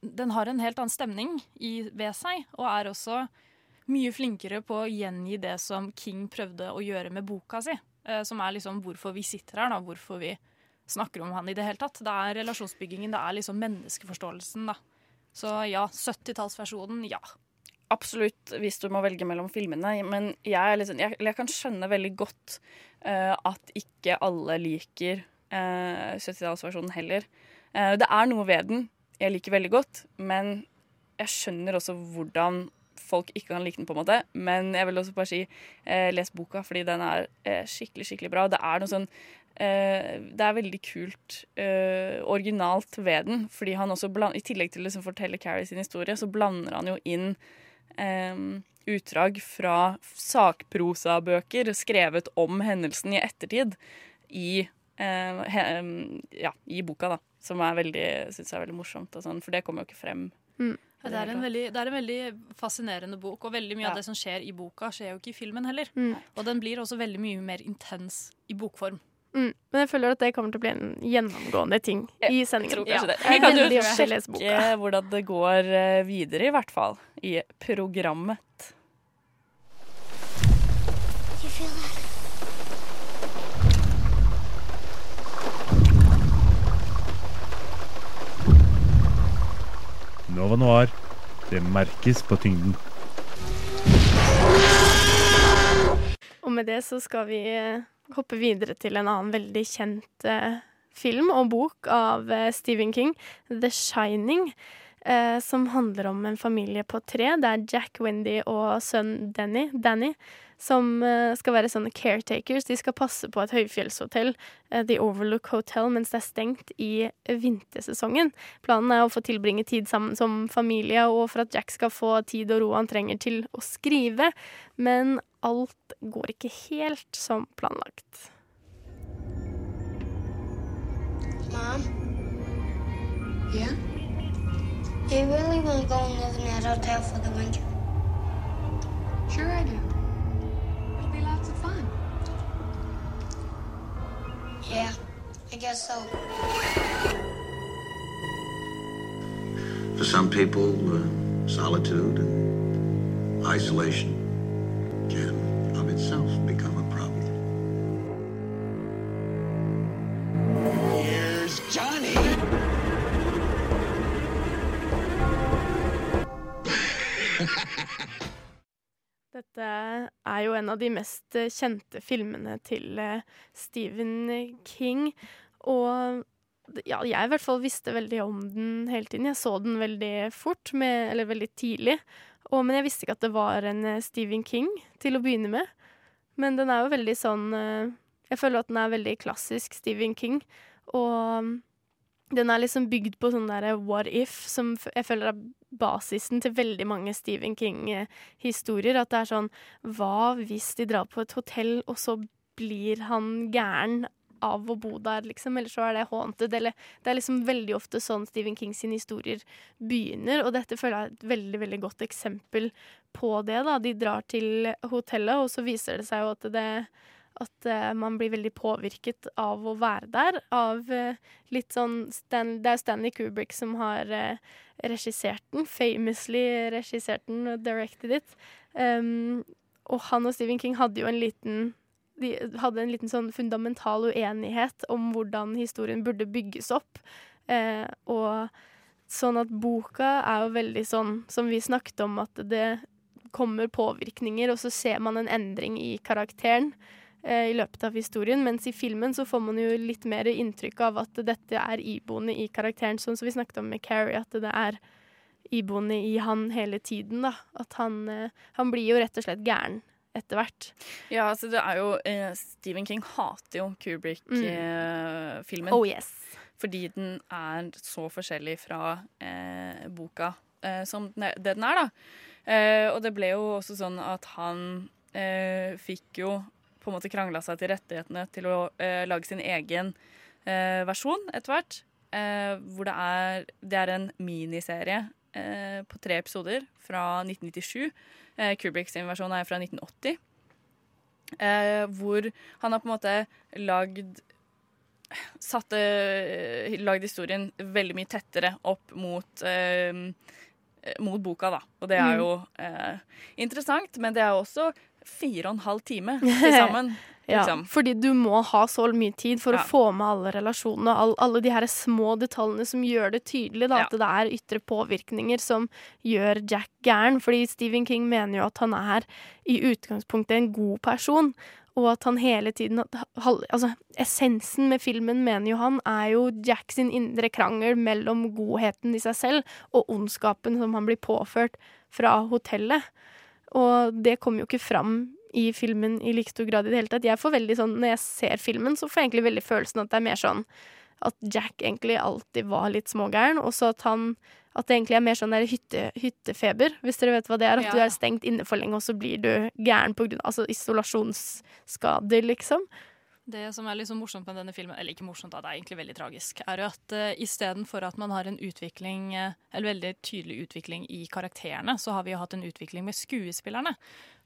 Speaker 2: Den har en helt annen stemning i, ved seg, og er også mye flinkere på å gjengi det som King prøvde å gjøre med boka si. eh, som er liksom hvorfor vi sitter her, da. Hvorfor vi snakker om han i det hele tatt. Det er relasjonsbyggingen, det er liksom menneskeforståelsen, da. Så ja, 70-tallsversjonen, ja.
Speaker 1: Absolutt hvis du må velge mellom filmene. Men jeg, sånn- jeg, jeg kan skjønne veldig godt uh, at ikke alle liker uh, 70-tallsversjonen heller. Uh, det er noe ved den jeg liker veldig godt, men jeg skjønner også hvordan folk ikke kan like den, på en måte. Men jeg vil også bare si eh, les boka, fordi den er eh, skikkelig, skikkelig bra. Det er noe sånn eh, det er veldig kult eh, originalt ved den. Fordi han også bland, I tillegg til å liksom fortelle Carrie sin historie, så blander han jo inn eh, utdrag fra sakprosabøker skrevet om hendelsen i ettertid i, eh, he, ja, i boka, da. Som jeg veldig, synes er veldig morsomt. Og sånn, for det kommer jo ikke frem
Speaker 3: Mm.
Speaker 2: Ja, det, er en veldig, det er en veldig fascinerende bok, og veldig mye
Speaker 1: Ja.
Speaker 2: av det som skjer i boka, skjer jo ikke i filmen heller.
Speaker 3: Mm.
Speaker 2: Og den blir også veldig mye mer intens i bokform.
Speaker 3: Mm. Men jeg føler at det kommer til å bli en gjennomgående ting i sendingen.
Speaker 1: tror kanskje det.
Speaker 3: Jeg
Speaker 1: Vi kan jo sjekke hvordan det går eh, videre, i hvert fall. I programmet.
Speaker 6: Nova Noir. Det merkes på tyngden.
Speaker 3: Og med det så skal vi eh, hoppe videre til en annen veldig kjent eh, film og bok av eh, Stephen King, The Shining. Eh, som handler om en familie på tre. Det er Jack, Wendy og sønn Danny, Danny som eh, skal være sånne caretakers. De skal passe på et høyfjellshotell, eh, The Overlook Hotel, mens det er stengt i vintersesongen. Planen er å få tilbringe tid sammen som familie, og for at Jack skal få tid og ro han trenger til å skrive. Men alt går ikke helt som planlagt.
Speaker 16: Mom? Yeah? You really want to go and live in that hotel for the winter?
Speaker 17: Sure I do. It'll be lots of fun.
Speaker 16: Yeah, I guess so.
Speaker 19: For some people, uh, solitude and isolation can of itself become a problem.
Speaker 10: Here's Johnny. (laughs)
Speaker 3: Dette er jo en av de mest eh, kjente filmene til eh, Stephen King. Og ja, jeg i hvert fall visste veldig om den hele tiden. Jeg så den veldig fort, med, eller veldig tidlig. Og, men jeg visste ikke at det var en eh, Stephen King til å begynne med. Men den er jo veldig sånn eh, Jeg føler at den er veldig klassisk Stephen King. Og mm, den er liksom bygd på sånn derre what if, som jeg føler er basisen til veldig mange Stephen King-historier. At det er sånn Hva hvis de drar på et hotell, og så blir han gæren av å bo der, liksom? Eller så er det haunted. Eller Det er liksom veldig ofte sånn Stephen King sine historier begynner, og dette føler jeg er et veldig, veldig godt eksempel på det, da. De drar til hotellet, og så viser det seg jo at det at uh, man blir veldig påvirket av å være der. Av uh, litt sånn Stan, Det er Stanley Kubrick som har uh, regissert den. Famously regissert den og directed it. Um, og han og Stephen King hadde jo en liten De hadde en liten sånn fundamental uenighet om hvordan historien burde bygges opp. Eh, og sånn at boka er jo veldig sånn som vi snakket om, at det kommer påvirkninger, og så ser man en endring i karakteren eh, i løpet av historien, mens i filmen så får man jo litt mer inntrykk av at dette er iboende i karakteren, sånn som vi snakket om med Carrie, at det er iboende i han hele tiden, da. At han, eh, han blir jo rett og slett gæren etter hvert.
Speaker 1: Ja, altså det er jo eh, Stephen King hater jo Kubrick-filmen.
Speaker 3: Oh yes.
Speaker 1: Fordi den er så forskjellig fra eh, boka eh, som den er, det den er, da. Eh, og det ble jo også sånn at han eh, fikk jo på en måte krangla seg til rettighetene til å eh, lage sin egen eh, versjon etter hvert. Eh, hvor det er, det er en miniserie eh, på tre episoder fra 1997. Eh, Kubrick sin versjon er fra 1980. Eh, hvor han har på en måte lagd Satte Lagd historien veldig mye tettere opp mot eh, mot boka, da. Og det er
Speaker 3: Mm.
Speaker 1: jo eh, interessant, men det er jo også fire og en halv time (laughs) til sammen.
Speaker 3: Ja,
Speaker 1: liksom.
Speaker 3: fordi du må ha så mye tid for
Speaker 1: Ja.
Speaker 3: å få med alle relasjonene, all, alle de her små detaljene som gjør det tydelig da, at det er ytre påvirkninger som gjør Jack gæren. Fordi Stephen King mener jo at han er i utgangspunktet en god person, og at han hele tiden Altså, essensen med filmen, mener jo han, er jo Jack sin indre krangel mellom godheten i seg selv og ondskapen som han blir påført fra hotellet. Og det kommer jo ikke fram i filmen i like stor grad i det hele tatt. Jeg får veldig sånn, Når jeg ser filmen, så får jeg egentlig veldig følelsen at det er mer sånn at Jack egentlig alltid var litt smågæren, og så at han at det egentlig er mer sånn der hytte, hyttefeber, hvis dere vet hva det er. At
Speaker 2: Ja.
Speaker 3: du er stengt inne for lenge, og så blir du gæren av altså isolasjonsskader, liksom.
Speaker 2: Det som er så morsomt med denne filmen, eller ikke morsomt, da, det er egentlig veldig tragisk, er jo at uh, istedenfor at man har en utvikling, uh, en veldig tydelig utvikling i karakterene, så har vi jo hatt en utvikling med skuespillerne.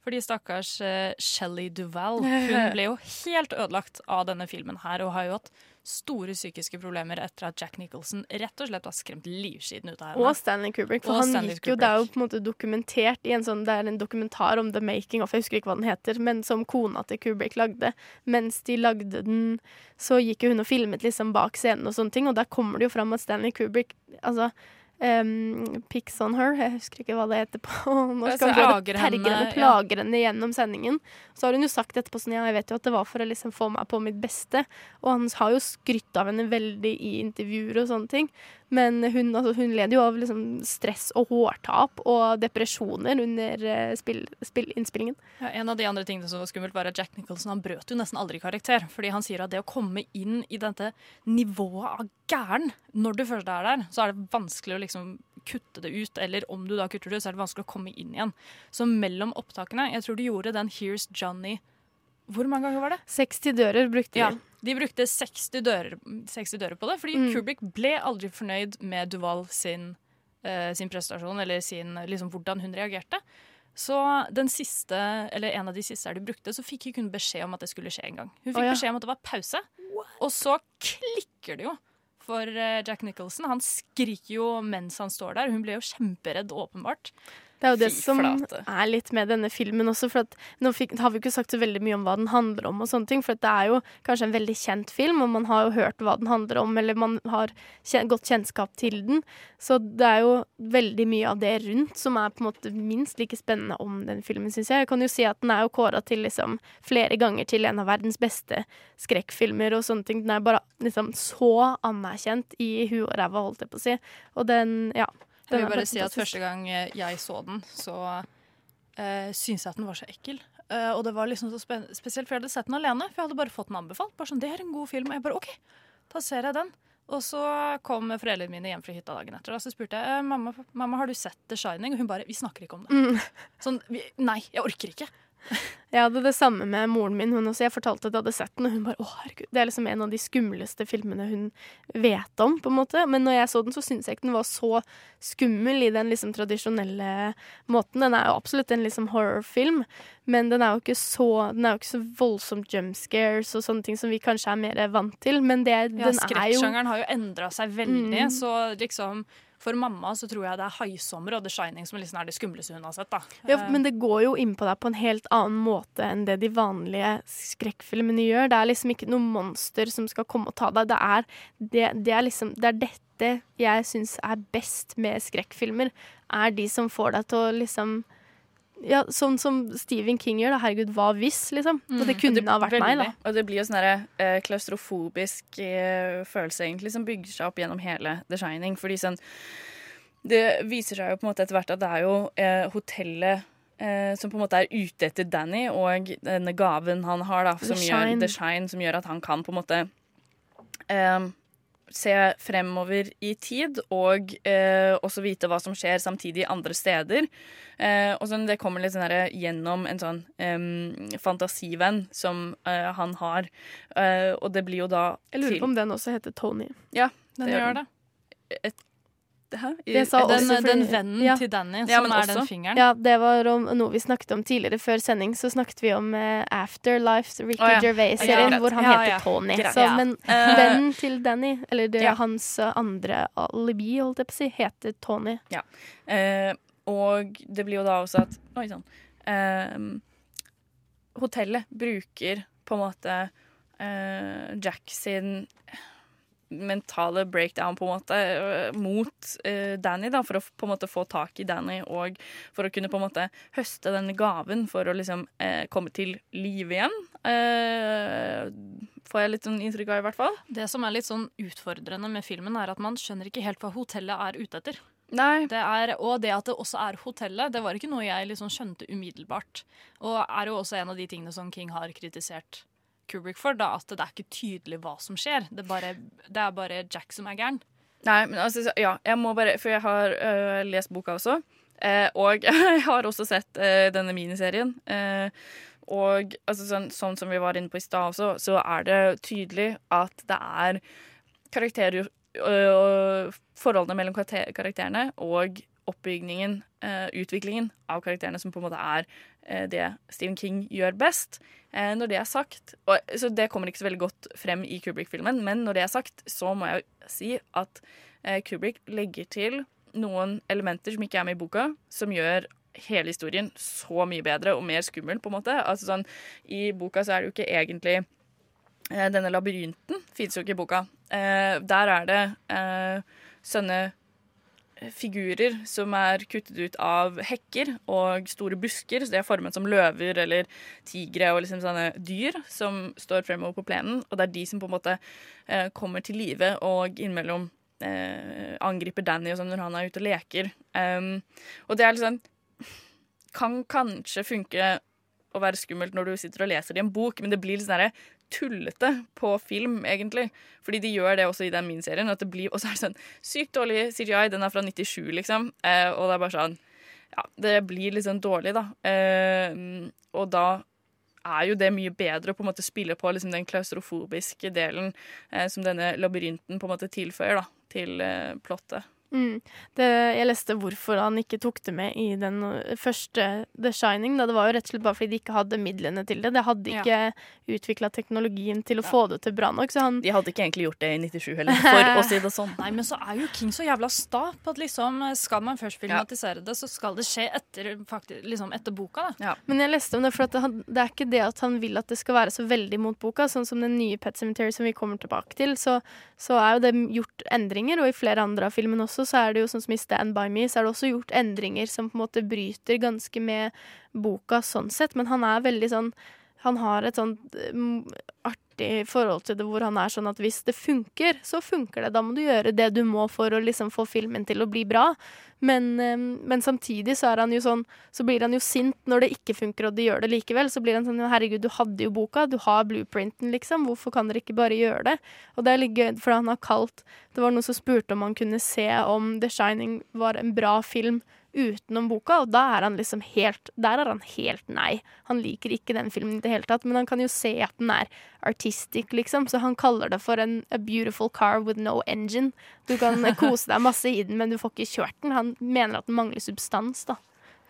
Speaker 2: Fordi stakkars uh, Shelley Duvall, hun (laughs) ble jo helt ødelagt av denne filmen her, og har jo hatt store psykiske problemer etter at Jack Nicholson rett og slett var skremt livskiten ut av henne.
Speaker 3: Og Stanley Kubrick. For
Speaker 2: Og
Speaker 3: han
Speaker 2: Stanley
Speaker 3: gikk jo, det er jo på en måte dokumentert i en sånn, det er en dokumentar om The Making of, jeg husker ikke hva den heter, men som kona til Kubrick lagde. Mens de lagde den, så gikk jo hun og filmet liksom bak scenen og sånne ting, og der kommer det jo fram at Stanley Kubrick, altså Um, Picks on her, jeg husker ikke hva det heter på (laughs) norsk. Han går og terger
Speaker 2: henne,
Speaker 3: plager
Speaker 2: ja.
Speaker 3: henne gjennom sendingen. Så har hun jo sagt etterpå sånn, ja, jeg vet jo at det var for å liksom få meg på mitt beste. Og han har jo skrytt av henne veldig i intervjuer og sånne ting. Men hun, altså, hun led jo av liksom stress og hårtap og depresjoner under eh, spill, spill, innspillingen.
Speaker 2: Ja, en av de andre tingene som var skummelt, var at Jack Nicholson han brøt jo nesten aldri karakter. Fordi han sier at det å komme inn i dette nivået av gæren når du først er der, så er det vanskelig å liksom kutte det ut. Eller om du da kutter det ut, så er det vanskelig å komme inn igjen. Så mellom opptakene Jeg tror de gjorde den Here's Johnny Hvor mange ganger var det?
Speaker 3: 60 dører brukte de.
Speaker 2: Ja,
Speaker 3: de.
Speaker 2: brukte 60 dører, 60 dører på det, fordi
Speaker 3: Mm.
Speaker 2: Kubrick ble aldri fornøyd med Duval sin, uh, sin prestasjon, eller sin, liksom, hvordan hun reagerte. Så den siste, eller en av de siste de brukte, så fikk hun beskjed om at det skulle skje en gang. Hun fikk
Speaker 3: oh, ja.
Speaker 2: beskjed om at det var pause, og så klikker det jo for eh, Jack Nicholson. Han skriker jo mens han står der. Hun ble jo kjemperedd, åpenbart.
Speaker 3: Det er jo det som er litt med denne filmen også. For nå fikk, har vi ikke sagt så veldig mye om hva den handler om, og sånne ting, for det er jo kanskje en veldig kjent film, og man har jo hørt hva den handler om, eller man har kjen godt kjennskap til den. Så det er jo veldig mye av det rundt som er på en måte minst like spennende om den filmen, syns jeg. Jeg kan jo si at den er jo kåra til liksom flere ganger til en av verdens beste skrekkfilmer og sånne ting. Den er bare liksom så anerkjent i huet og ræva, holdt jeg på å si. Og den, ja.
Speaker 2: Jeg vil bare si at første gang eh, jeg så den, så uh, syntes jeg at den var så ekkel. Uh, og det var liksom så spe spesielt, for jeg hadde sett den alene. For jeg hadde bare fått den anbefalt. Bare sånn, det er en god film. Og jeg bare OK, da ser jeg den. Og så kom foreldrene mine hjem fra hytta dagen etter. Og så spurte jeg eh, mamma, mamma har du sett The Shining, og hun bare vi snakker ikke om det.
Speaker 3: Mm.
Speaker 2: Sånn, vi, nei, jeg orker ikke.
Speaker 3: Jeg hadde det samme med moren min. Hun også. Jeg fortalte at jeg hadde sett den, og hun bare 'Å, herregud'. Det er liksom en av de skumleste filmene hun vet om, på en måte. Men når jeg så den, så syntes jeg ikke den var så skummel i den liksom tradisjonelle måten. Den er jo absolutt en liksom horrorfilm, men den er jo ikke så Den er jo ikke så voldsomt jump scares og sånne ting som vi kanskje er mer vant til, men det,
Speaker 2: Ja,
Speaker 3: den er jo
Speaker 2: Skrekksjangeren har jo endra seg veldig,
Speaker 3: Mm.
Speaker 2: så liksom for mamma så tror jeg det er 'Haisommer' og 'The Shining' som liksom er det skumleste hun har sett. da.
Speaker 3: Ja, men det går jo inn på deg på en helt annen måte enn det de vanlige skrekkfilmene gjør. Det er liksom ikke noe monster som skal komme og ta deg. Det er, det, det er liksom Det er dette jeg syns er best med skrekkfilmer. Er de som får deg til å liksom ja, Sånn som Stephen King gjør. da, Herregud, hva hvis, liksom? Og det kunne ha vært meg, da.
Speaker 1: Og det blir jo sånn eh, klaustrofobisk uh, følelse egentlig som bygger seg opp gjennom hele The Shining. Fordi sånn Det viser seg jo på en måte etter hvert at det er jo uh, hotellet eh, som på en måte er ute etter Danny, og denne gaven han har, da,
Speaker 3: The
Speaker 1: som gjør, The Shine, som gjør at han kan på en måte eh, se fremover i tid, og eh, også vite hva som skjer samtidig andre steder. Eh, og sånn, det kommer litt sånn her, gjennom en sånn eh, fantasivenn som eh, han har. Eh, og det blir jo da
Speaker 3: Jeg lurer på om den også heter Tony.
Speaker 1: Ja,
Speaker 2: Den gjør det.
Speaker 1: Et, hæ?
Speaker 3: Det sa
Speaker 2: Den-
Speaker 3: også
Speaker 2: den vennen til Danny
Speaker 1: Ja,
Speaker 2: som er den fingeren.
Speaker 3: Ja, det var om noe vi snakket om tidligere før sending. Så snakket vi om uh, Afterlife, Ricky
Speaker 1: oh, ja.
Speaker 3: Gervais-serien,
Speaker 1: Ja,
Speaker 3: hvor han
Speaker 1: Ja,
Speaker 3: heter
Speaker 1: ja.
Speaker 3: Tony. Så, men
Speaker 1: Eh,
Speaker 3: vennen til Danny, eller det,
Speaker 1: ja.
Speaker 3: hans andre alibi, holdt jeg på å si, heter Tony.
Speaker 1: Ja. Uh, og det blir jo da også at Oi sann. Uh, hotellet bruker på en måte Jack sin mentale breakdown på en måte eh, mot uh, Danny, da, for å på en måte få tak i Danny og for å kunne på en måte høste denne gaven for å liksom uh, komme til live igjen. Uh, får jeg litt sånn inntrykk av, i hvert fall.
Speaker 2: Det som er litt sånn utfordrende med filmen, er at man skjønner ikke helt hva hotellet er ute etter. Det er, og det at det også er hotellet, det var ikke noe jeg liksom skjønte umiddelbart. Og er jo også en av de tingene som King har kritisert Kubrick for, da, at det er ikke tydelig hva som skjer. Det er bare, det er bare Jack som er gæren.
Speaker 1: Nei, men altså, ja, jeg må bare For jeg har øh, lest boka også. Eh, og (laughs) jeg har også sett eh, denne miniserien. Eh, og altså, sånn, sånn som vi var inne på i stad også, så er det tydelig at det er karakterer øh, Forholdene mellom karakter karakterene og oppbygningen, eh, utviklingen av karakterene, som på en måte er eh, det Stephen King gjør best. Eh, når det er sagt og, Så det kommer ikke så veldig godt frem i Kubrick-filmen, men når det er sagt, så må jeg jo si at Kubrick legger til noen elementer som ikke er med i boka, som gjør hele historien så mye bedre og mer skummel, på en måte. Altså sånn, I boka så er det jo ikke egentlig Denne labyrinten fins jo ikke i boka. Eh, der er det eh, sånne figurer som er kuttet ut av hekker og store busker. Så de er formet som løver eller tigre og liksom sånne dyr som står fremover på plenen. Og det er de som på en måte eh, kommer til live og innimellom eh, angriper Danny og sånn når han er ute og leker. Um, og det er sånn Kan kanskje funke å være skummelt når du sitter og leser det i en bok, men det blir litt sånn tullete på film, egentlig. Fordi de gjør det også i den det blir, Og så er det sånn sykt dårlig CGI. Den er fra 97, liksom. Eh, og det er bare sånn Ja, det blir litt sånn dårlig, da. Eh, og da er jo det mye bedre å på en måte spille på liksom, den klaustrofobiske delen eh, som denne labyrinten på en måte tilføyer da, til eh, plottet.
Speaker 3: Mm. Det, jeg leste hvorfor han ikke tok det med i den første The Shining. Da. Det var jo rett og slett bare fordi de ikke hadde midlene til det. De hadde ikke ja. utvikla teknologien til å få det til bra nok. Han...
Speaker 1: De hadde ikke egentlig gjort det i 97 (laughs) heller, for å si det sånn.
Speaker 2: Nei, men så er jo King så jævla sta på at liksom skal man først filmatisere ja. det, så skal det skje etter, faktisk, liksom etter boka. Da.
Speaker 3: Ja. Men jeg leste om det, for det, det, er ikke det at han vil at det skal være så veldig mot boka. Sånn som den nye Pet Cemetery som vi kommer tilbake til, så, så er jo det gjort endringer, og i flere andre av filmene også så er det jo sånn som i Stand By Me, så er det også gjort endringer som på en måte bryter ganske med boka sånn sett, men han er veldig sånn Han har et sånt um, artig forhold til det hvor han er sånn at hvis det funker, så funker det. Da må du gjøre det du må for å liksom få filmen til å bli bra. Men, um, men, samtidig så er han jo sånn Så blir han jo sint når det ikke funker og de gjør det likevel. Så blir han sånn Herregud, du hadde jo boka, du har blueprinten, liksom. Hvorfor kan dere ikke bare gjøre det? Og det er litt gøy, for han har kalt Det var noen som spurte om han kunne se om The Shining var en bra film utenom boka, og da er han liksom helt Der er han helt nei. Han liker ikke den filmen i det hele tatt, men han kan jo se at den er artistic, liksom, så han kaller det for en a beautiful car with no engine. Du kan (laughs) kose deg masse i den, men du får ikke kjørt den. Han mener at den mangler substans, da.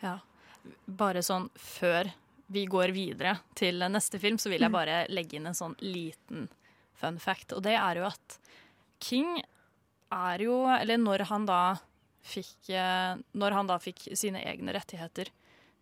Speaker 2: Ja. Bare sånn før vi går videre til neste film, så vil jeg bare legge inn en sånn liten fun fact, og det er jo at King er jo Eller når han da fikk eh, Når han da fikk sine egne rettigheter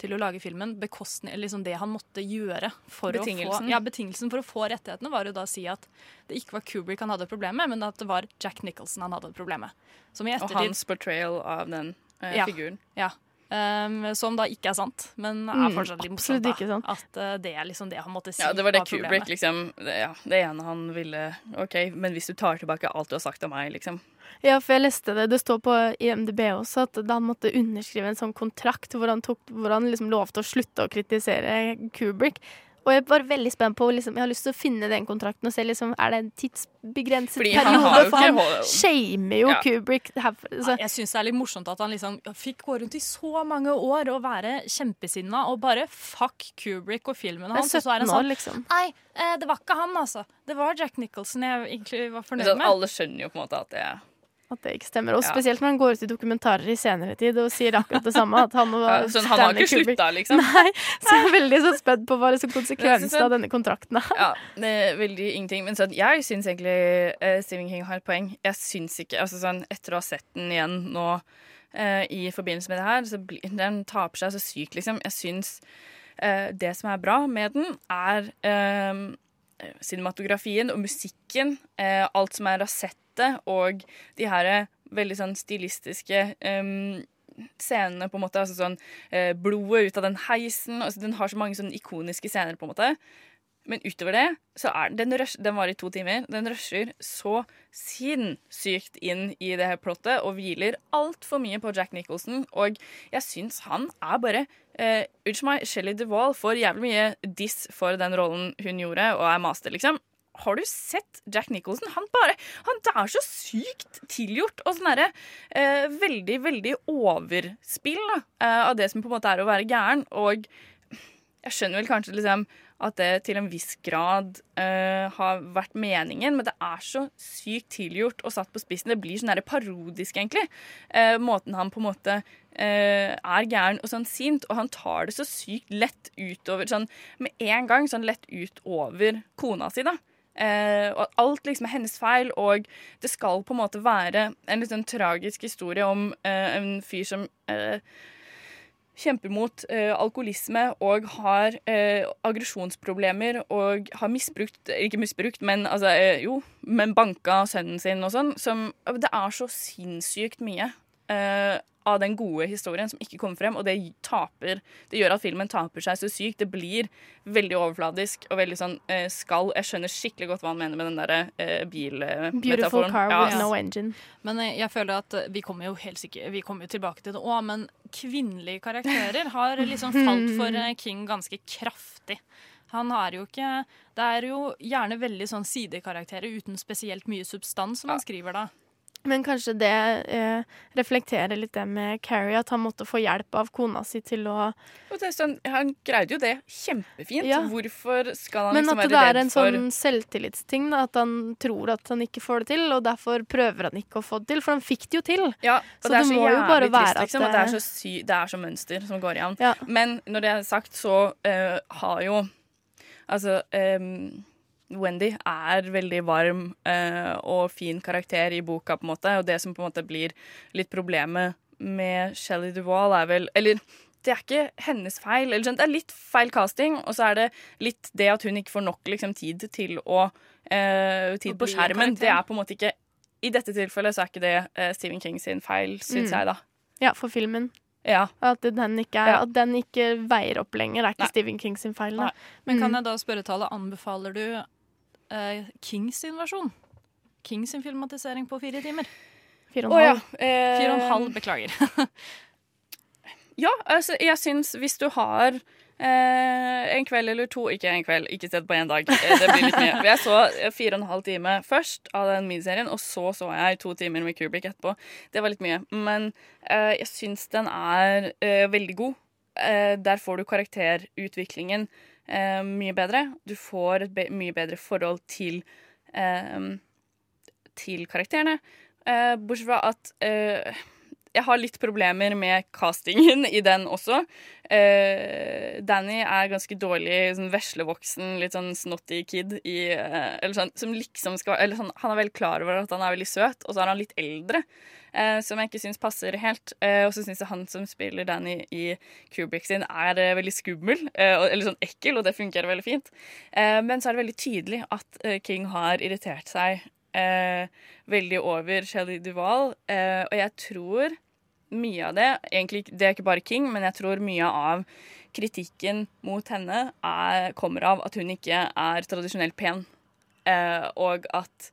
Speaker 2: til å lage filmen, bekostning, liksom det han måtte gjøre for
Speaker 1: betingelsen.
Speaker 2: å få Ja, betingelsen for å få rettighetene var jo da å si at det ikke var Kubrick han hadde et problem med, men at det var Jack Nicholson han hadde et problem med.
Speaker 1: og hans portrayal av den eh,
Speaker 2: ja,
Speaker 1: figuren.
Speaker 2: Ja. Um, som da ikke er sant, men er
Speaker 3: Mm,
Speaker 2: fortsatt litt morsomt.
Speaker 3: ikke
Speaker 2: da.
Speaker 3: sant.
Speaker 2: At uh, det er liksom det han måtte si.
Speaker 1: Ja, det var det
Speaker 2: var
Speaker 1: Kubrick,
Speaker 2: problemet.
Speaker 1: liksom. Det, ja, det ene han ville OK, men hvis du tar tilbake alt du har sagt om meg, liksom.
Speaker 3: Ja, for jeg leste det. Det står på IMDb også at da han måtte underskrive en sånn kontrakt hvor han, tok, hvor han liksom lovte å slutte å kritisere Kubrick. Og jeg var veldig spent på liksom, Jeg har lyst til å finne den kontrakten og se liksom, er det en tidsbegrenset
Speaker 1: Fordi
Speaker 3: periode.
Speaker 1: Han
Speaker 3: for han
Speaker 1: hold-
Speaker 3: shamer jo
Speaker 1: Ja.
Speaker 3: Kubrick. Herfor, så.
Speaker 2: Jeg syns det er litt morsomt at han liksom fikk gå rundt i så mange år og være kjempesinna og bare fuck Kubrick og filmen
Speaker 3: er
Speaker 2: hans. Og så er han
Speaker 3: 17 år,
Speaker 2: sånn
Speaker 3: liksom.
Speaker 2: Nei, eh, det var ikke han, altså. Det var Jack Nicholson jeg egentlig var fornøyd
Speaker 1: sånn,
Speaker 2: med.
Speaker 1: alle skjønner jo på en måte at det
Speaker 3: At det ikke stemmer. Og spesielt når han går ut i dokumentarer i senere tid og sier akkurat det samme. At han (laughs) og
Speaker 1: Ja, sånn, han har ikke slutta, liksom. (laughs)
Speaker 3: Nei, så jeg er veldig så spent på hva liksom
Speaker 1: Jeg synes
Speaker 3: konsekvensen av denne kontrakten er.
Speaker 1: Ja, det er veldig ingenting. Men sånn, jeg syns egentlig uh, Stephen King har et poeng. Jeg syns ikke altså sånn, Etter å ha sett den igjen nå uh, i forbindelse med det her, så blir den taper seg så sykt, liksom. Jeg syns uh, det som er bra med den, er cinematografien og musikken. alt som er rasette og de her eh, veldig sånn stilistiske um, scenene, på en måte. Altså sånn eh, blodet ut av den heisen. Altså, den har så mange sånn ikoniske scener, på en måte. Men utover det, så er den rush, Den var i to timer. Den rusher så sinnssykt inn i det her plottet og hviler altfor mye på Jack Nicholson. Og jeg syns han er bare eh, Unnskyld meg, Shelley Duvall får jævlig mye diss for den rollen hun gjorde, og er master, liksom. Har du sett Jack Nicholson? Han bare, han er så sykt tilgjort og sånn derre eh, veldig, veldig overspill da, eh, av det som på en måte er å være gæren. Og jeg skjønner vel kanskje liksom at det til en viss grad eh, har vært meningen, men det er så sykt tilgjort og satt på spissen. Det blir sånn parodisk, egentlig. Eh, måten han på en måte eh, er gæren og sånn sint, og han tar det så sykt lett utover sånn med en gang sånn lett utover kona si, da. Eh, og alt liksom er hennes feil, og det skal på en måte være en litt sånn tragisk historie om eh, en fyr som eh, kjemper mot eh, alkoholisme og har eh, aggresjonsproblemer og har misbrukt Ikke misbrukt, men altså eh, Jo, men banka sønnen sin og sånn. Som Det er så sinnssykt mye av den gode historien som ikke kommer frem, og det taper Det gjør at filmen taper seg så sykt. Det blir veldig overfladisk og veldig sånn eh, skall. Jeg skjønner skikkelig godt hva han mener med den derre eh, bilmetaforen.
Speaker 3: Beautiful car
Speaker 1: Ja,
Speaker 3: with no engine.
Speaker 2: Men jeg, jeg føler at eh, vi kommer jo helt sikkert Vi kommer jo tilbake til det òg, men kvinnelige karakterer har liksom (laughs) falt for eh, King ganske kraftig. Han har jo ikke Det er jo gjerne veldig sånn sidekarakterer uten spesielt mye substans som han skriver da.
Speaker 3: Men kanskje det eh, reflekterer litt det med Carrie, at han måtte få hjelp av kona si til å
Speaker 1: det sånn, han greide jo det kjempefint.
Speaker 3: Ja.
Speaker 1: Hvorfor skal han
Speaker 3: Men
Speaker 1: liksom
Speaker 3: at det er en
Speaker 1: for
Speaker 3: sånn selvtillitsting, da, at han tror at han ikke får det til, og derfor prøver han ikke å få det til, for han fikk det jo til.
Speaker 1: Ja,
Speaker 3: så
Speaker 1: det,
Speaker 3: det,
Speaker 1: så
Speaker 3: må jo bare
Speaker 1: trist,
Speaker 3: være at
Speaker 1: liksom, det er så, sy det er så mønster som går igjen. Men når det er sagt, så uh, har jo Altså em, Wendy er veldig varm eh, og fin karakter i boka, på en måte. Og det som på en måte blir litt problemet med Shelley Duvall, er vel Eller det er ikke hennes feil. Eller det er litt feil casting, og så er det litt det at hun ikke får nok liksom, tid til å eh, Tid på skjermen. Det er på en måte ikke I dette tilfellet så er ikke det eh, Stephen King sin feil, syns
Speaker 3: Mm.
Speaker 1: jeg, da.
Speaker 3: Ja, for filmen.
Speaker 1: Ja.
Speaker 3: At den ikke, er,
Speaker 1: Ja.
Speaker 3: at den ikke veier opp lenger. Det er ikke Stephen King sin feil. Da.
Speaker 2: Men kan
Speaker 3: Mm.
Speaker 2: jeg da spørre Tale, anbefaler du eh, Kings sin versjon? Kings sin filmatisering på fire timer?
Speaker 3: Fire
Speaker 1: og en ja. halv. Eh,
Speaker 2: Fire og en halv, beklager. (laughs)
Speaker 1: Ja, altså, jeg syns hvis du har eh, en kveld eller to Ikke en kveld, ikke sett på én dag. Eh, det blir litt mye. (laughs) Jeg så fire og en halv time først av den miniserien, og så så jeg to timer med Kubrick etterpå. Det var litt mye. Men eh, jeg syns den er eh, veldig god. Eh, der får du karakterutviklingen eh, mye bedre. Du får et be mye bedre forhold til eh, til karakterene. Eh, bortsett fra at eh, jeg har litt problemer med castingen i den også. Eh, Danny er ganske dårlig sånn veslevoksen, litt sånn snotty kid i eh, Eller sånn som liksom skal Eller sånn, han er veldig klar over at han er veldig søt, og så er han litt eldre. Eh, som jeg ikke syns passer helt. Eh, og så syns jeg han som spiller Danny i Kubrick sin, er eh, veldig skummel. eh, og- eller sånn ekkel, og det fungerer veldig fint. Eh, men så er det veldig tydelig at King har irritert seg veldig over Shelley Duvall. Eh, og jeg tror mye av det egentlig, Det er ikke bare King, men jeg tror mye av kritikken mot henne er, kommer av at hun ikke er tradisjonelt pen. Eh, og at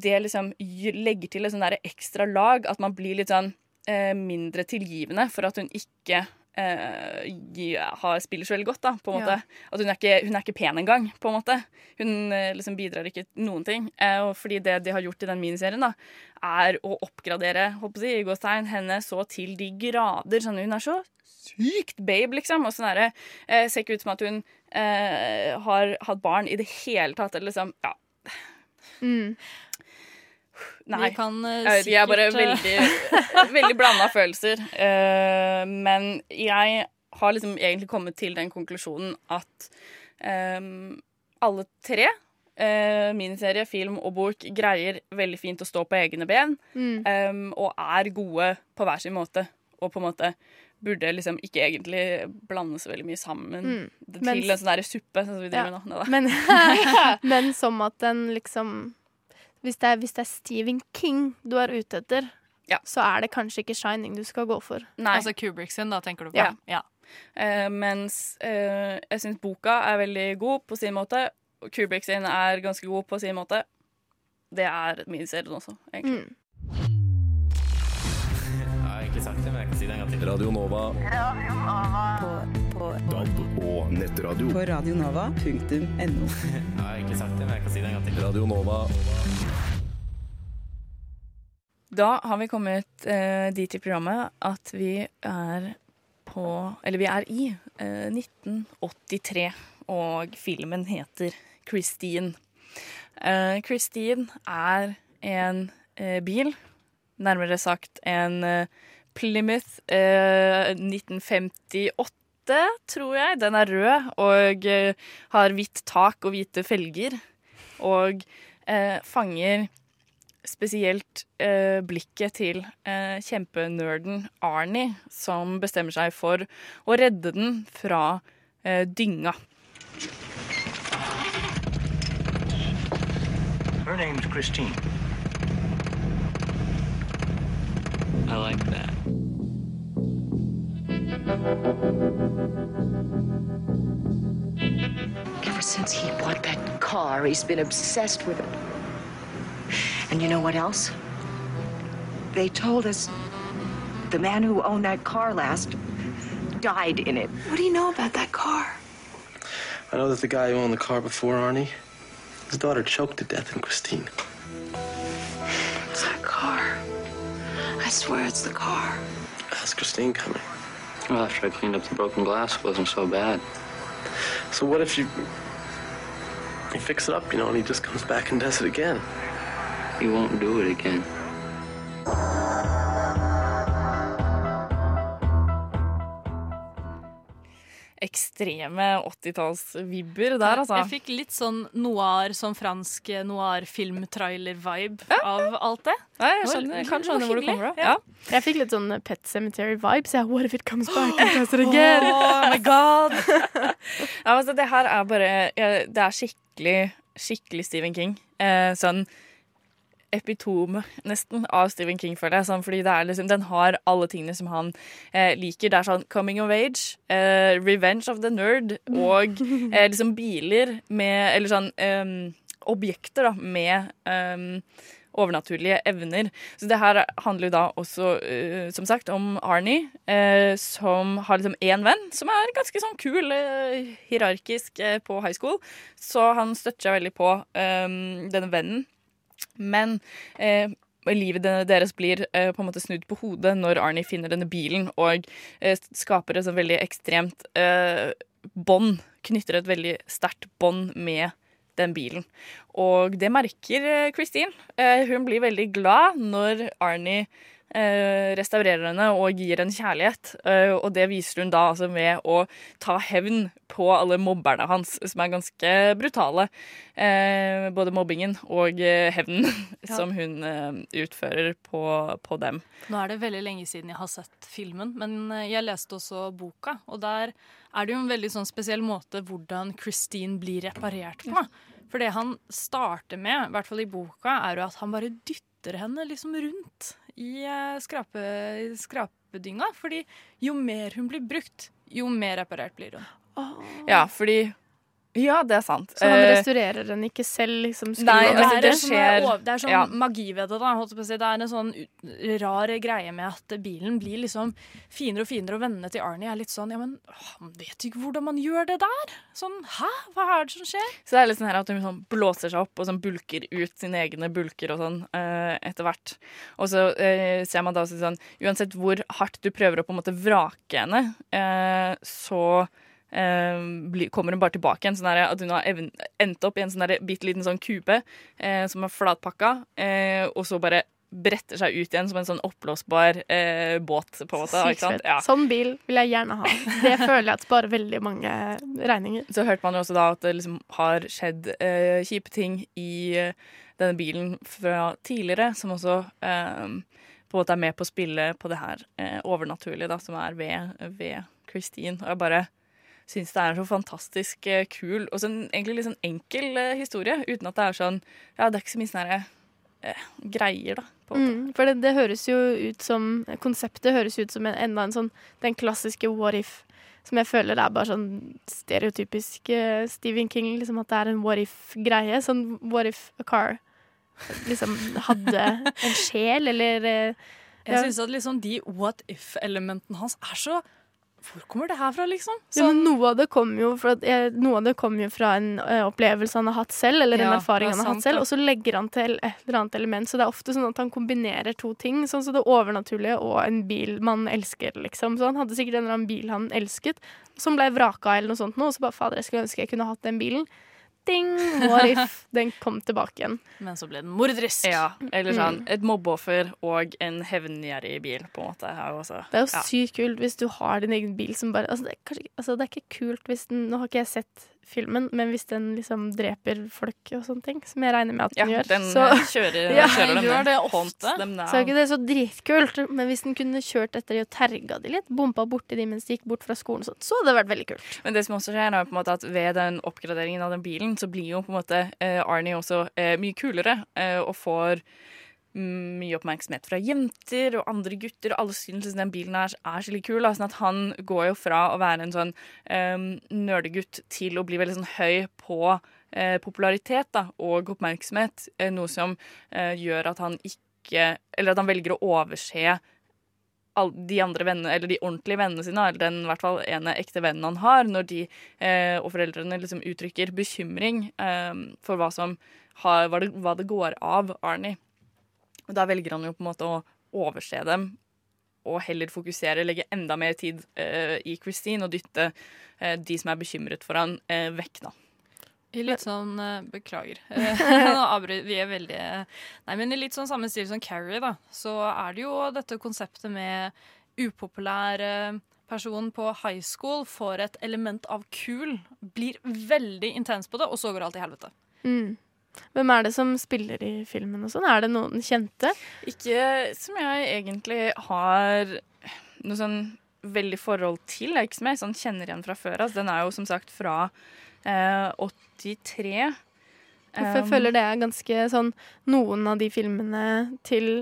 Speaker 1: det liksom legger til et sånn ekstra lag. At man blir litt sånn eh, mindre tilgivende for at hun ikke eh, har, spiller så veldig godt, da, på en måte.
Speaker 3: Ja.
Speaker 1: At hun er ikke, hun er ikke pen engang, på en måte. Hun eh, liksom bidrar ikke noen ting. Eh, og fordi det de har gjort i den miniserien, da, er å oppgradere håper jeg, i gåstegn, henne så til de grader. Sånn, hun er så sykt babe, liksom. Og sånn derre eh, Ser ikke ut som at hun har hatt barn i det hele tatt. Eller liksom Ja.
Speaker 3: Mm.
Speaker 1: Nei.
Speaker 2: Vi kan,
Speaker 1: uh, sikkert jeg er bare
Speaker 2: eh,
Speaker 1: veldig, (laughs) veldig blanda følelser. Uh, men jeg har liksom egentlig kommet til den konklusjonen at um, alle tre, Uh, miniserie, film og bok, greier veldig fint å stå på egne ben.
Speaker 3: Mm.
Speaker 1: Um, og er gode på hver sin måte. Og på en måte burde liksom ikke egentlig blande så veldig mye sammen
Speaker 3: Mm.
Speaker 1: til
Speaker 3: Mens-
Speaker 1: en sånn der suppe som vi driver
Speaker 3: Ja.
Speaker 1: med nå.
Speaker 3: Men, (laughs) (laughs) men som at den liksom hvis det, er, hvis det er Stephen King du er ute etter, så er det kanskje ikke Shining du skal gå for.
Speaker 1: Nei.
Speaker 2: Altså Kubrick sin, da, tenker du på?
Speaker 1: Ja.
Speaker 2: ja.
Speaker 1: Uh, mens uh, jeg syns boka er veldig god på sin måte. Kubrick sin er ganske god på sin måte. Det er min serie også, egentlig.
Speaker 3: Mm.
Speaker 7: Ikke sagt det, men jeg kan si det en gang til. Radio Nova.
Speaker 20: På, på På
Speaker 21: DAB og nettradio.
Speaker 20: På radionova.no. (laughs)
Speaker 7: Jeg har egentlig sagt det, men jeg kan si det en gang til.
Speaker 21: Radio Nova.
Speaker 1: Da har vi kommet eh, dit i programmet at vi er på Eller vi er i eh, 1983, og filmen heter Christine. Eh, Christine er en eh, bil, nærmere sagt en eh, Plymouth eh, 1958, tror jeg. Den er rød og eh, har hvitt tak og hvite felger. Og eh, fanger spesielt eh, blikket til eh, kjempenerden Arnie, som bestemmer seg for å redde den fra eh, dynga.
Speaker 11: Her name's Christine.
Speaker 7: I like that.
Speaker 22: Ever since he bought that car, he's been obsessed with it. And you know what else? They told us the man who owned that car last died in it.
Speaker 17: What do you know about that car?
Speaker 23: I know that the guy who owned the car before Arnie, his daughter choked to death in Christine.
Speaker 17: It's that car. I swear it's the car.
Speaker 23: How's Christine coming?
Speaker 18: Well, after I cleaned up the broken glass, it wasn't so bad.
Speaker 23: So what if you you fix it up, you know, and he just comes back and does it again?
Speaker 18: He won't do it again.
Speaker 1: Ekstreme 80-tallsvibber der, altså.
Speaker 2: Jeg fikk litt sånn noir, sånn fransk noir-film-trailer-vibe av alt det.
Speaker 1: Ja, jeg skjønner, kan skjønne hvor det kommer fra.
Speaker 2: Ja.
Speaker 3: Jeg fikk litt sånn Pet Cemetery-vibes. Jeg, What if it comes back and does it again?
Speaker 1: Oh my god! ja, altså, det her er bare ja, Det er skikkelig, skikkelig Stephen King. Eh, sånn epitome, nesten, av Stephen King, føler jeg. Sånn, fordi det er liksom, den har alle tingene som han eh, liker. Det er sånn coming of age, eh, revenge of the nerd og eh, liksom biler med Eller sånn em, objekter, da, med em, overnaturlige evner. Så det her handler jo da også, uh, som sagt, om Arnie, uh, som har liksom én venn, som er ganske sånn kul, uh, hierarkisk på high school. Så han støtter seg veldig på um, denne vennen. Men eh, livet deres blir eh, på en måte snudd på hodet når Arnie finner denne bilen og eh, skaper et sånn veldig ekstremt eh, bånd. Knytter et veldig sterkt bånd med den bilen. Og det merker eh, Christine. Eh, hun blir veldig glad når Arnie restaurerer henne og gir henne kjærlighet. Eh, og det viser hun da altså med å ta hevn på alle mobberne hans, som er ganske brutale. Eh, både mobbingen og eh, hevnen (laughs)
Speaker 2: Ja.
Speaker 1: som hun eh, utfører på, på dem.
Speaker 2: Nå er det veldig lenge siden jeg har sett filmen, men eh, jeg leste også boka. Og der er det jo en veldig sånn spesiell måte hvordan Christine blir reparert på. For det han starter med, i hvert fall i boka, er jo at han bare dytter henne liksom rundt i eh, skrape, skrapedynga. Fordi jo mer hun blir brukt, jo mer reparert blir hun.
Speaker 1: Ja, fordi Ja, det er sant.
Speaker 3: Så han
Speaker 1: Eh,
Speaker 3: restaurerer den ikke selv? Liksom,
Speaker 1: Nei, altså,
Speaker 2: det,
Speaker 1: det
Speaker 2: er sånn,
Speaker 1: skjer-
Speaker 2: det er sånn
Speaker 1: ja.
Speaker 2: magi ved det. da holdt på å si. Det er en sånn rar greie med at bilen blir liksom finere og finere, og vennene til Arnie er litt sånn Ja, men han vet ikke hvordan man gjør det der! Sånn, hæ? Hva er det som skjer?
Speaker 1: Så det er litt sånn her at hun sånn blåser seg opp og sånn bulker ut sine egne bulker og sånn uh, etter hvert. Og så uh, ser man da også sånn Uansett hvor hardt du prøver å på en måte vrake henne, uh, så kommer hun bare tilbake igjen. Sånn at hun har endt opp i en sånn bitte liten sånn kube eh, som er flatpakka, eh, og så bare bretter seg ut igjen som en sånn oppblåsbar eh, båt, på en måte.
Speaker 3: Sykt
Speaker 1: Ikke sant?
Speaker 3: fett. Sånn bil vil jeg gjerne ha. Det (laughs) føler jeg at sparer veldig mange regninger.
Speaker 1: Så hørte man jo også da at det liksom har skjedd eh, kjipe ting i eh, denne bilen fra tidligere, som også eh, på en måte er med på å spille på det her eh, overnaturlige da, som er ved, ved Christine. Og jeg bare syns det er en så fantastisk eh, kul og sånn, egentlig litt sånn enkel eh, historie, uten at det er sånn Ja, det er ikke så mye sånne eh, greier, da. På.
Speaker 3: Mm, for det, det høres jo ut som Konseptet høres ut som en, enda en sånn Den klassiske what if. Som jeg føler er bare sånn stereotypisk uh, Stephen King. Liksom At det er en what if-greie. Sånn what if a car liksom hadde (laughs) en sjel, eller uh,
Speaker 2: Jeg
Speaker 3: ja.
Speaker 2: synes at liksom de what if-elementene hans er så Hvor kommer det her fra, liksom?
Speaker 3: Ja, men noe av det kommer jo, fra, jeg, noe av det kommer jo fra en ø, opplevelse han har hatt selv, eller en erfaring
Speaker 2: er
Speaker 3: han har hatt selv, og så legger han til et eller annet element. Så det er ofte sånn at han kombinerer to ting, sånn som det overnaturlige og en bil man elsker, liksom. Så han hadde sikkert en eller annen bil han elsket, som ble vraka eller noe sånt nå, og så bare fader, jeg skulle ønske jeg kunne hatt den bilen. Ding! What if (laughs) den kom tilbake igjen?
Speaker 2: Men så ble den morderisk.
Speaker 1: Ja, eller sånn
Speaker 3: Mm.
Speaker 1: et mobbeoffer og en hevngjerrig bil, på en måte. Også,
Speaker 3: Det er jo
Speaker 1: ja.
Speaker 3: sykt kult hvis du har din egen bil som bare altså det, er kanskje, altså det er ikke kult hvis den Nå har ikke jeg sett filmen, men hvis den liksom dreper folk og sånne ting, som jeg regner med at den
Speaker 1: Ja,
Speaker 3: gjør,
Speaker 1: den
Speaker 3: så
Speaker 1: eh, kjører, (laughs)
Speaker 3: Ja.
Speaker 1: kjører dem
Speaker 2: gjør det ofte.
Speaker 3: Så er ikke det så dritkult. Men hvis den kunne kjørt etter de og terga de litt, bompa borti de mens de gikk bort fra skolen, så, så hadde det vært veldig kult.
Speaker 1: Men det som også skjer, er på en måte at ved den oppgraderingen av den bilen, så blir jo på en måte eh, Arnie også eh, mye kulere eh, og får mye oppmerksomhet fra jenter og andre gutter, og alle syns liksom den bilen er, er skikkelig kul. Sånn at han går jo fra å være en sånn um, nerdegutt til å bli veldig sånn høy på uh, popularitet da, og oppmerksomhet, Uh, noe som uh, gjør at han ikke Eller at han velger å overse all, de andre vennene, eller de ordentlige vennene sine, eller den i hvert fall ene ekte vennen han har, når de og foreldrene liksom uttrykker bekymring eh, for hva som har, hva, det, hva det går av Arnie. Og da velger han jo på en måte å overse dem og heller fokusere, legge enda mer tid eh, i Christine og dytte eh, de som er bekymret for han, eh, vekk, da.
Speaker 2: I litt sånn eh, Beklager. (laughs) Eh, Nå avbryter vi er veldig Nei, men i litt sånn samme stil som Carrie, da, så er det jo dette konseptet med upopulær eh, person på high school får et element av kul, blir veldig intens på det, og så går alt i helvete.
Speaker 3: Mm. Hvem er det som spiller i filmen og sånn? Er det noen kjente?
Speaker 1: Ikke som jeg egentlig har noe sånn veldig forhold til. Det er ikke som jeg sånn kjenner igjen fra før. Altså, den er jo som sagt fra eh, 83.
Speaker 3: Hvorfor jeg
Speaker 1: Um,
Speaker 3: føler det er ganske sånn Noen av de filmene til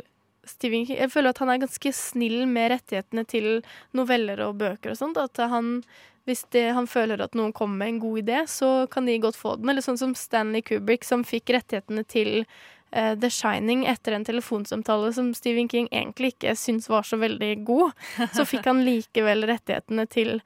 Speaker 3: Stephen King Jeg føler at han er ganske snill med rettighetene til noveller og bøker og sånt. At han hvis det, han føler at noen kommer med en god idé, så kan de godt få den. Eller sånn som Stanley Kubrick, som fikk rettighetene til uh, The Shining etter en telefonsamtale som Stephen King egentlig ikke syntes var så veldig god. Så fikk han likevel rettighetene til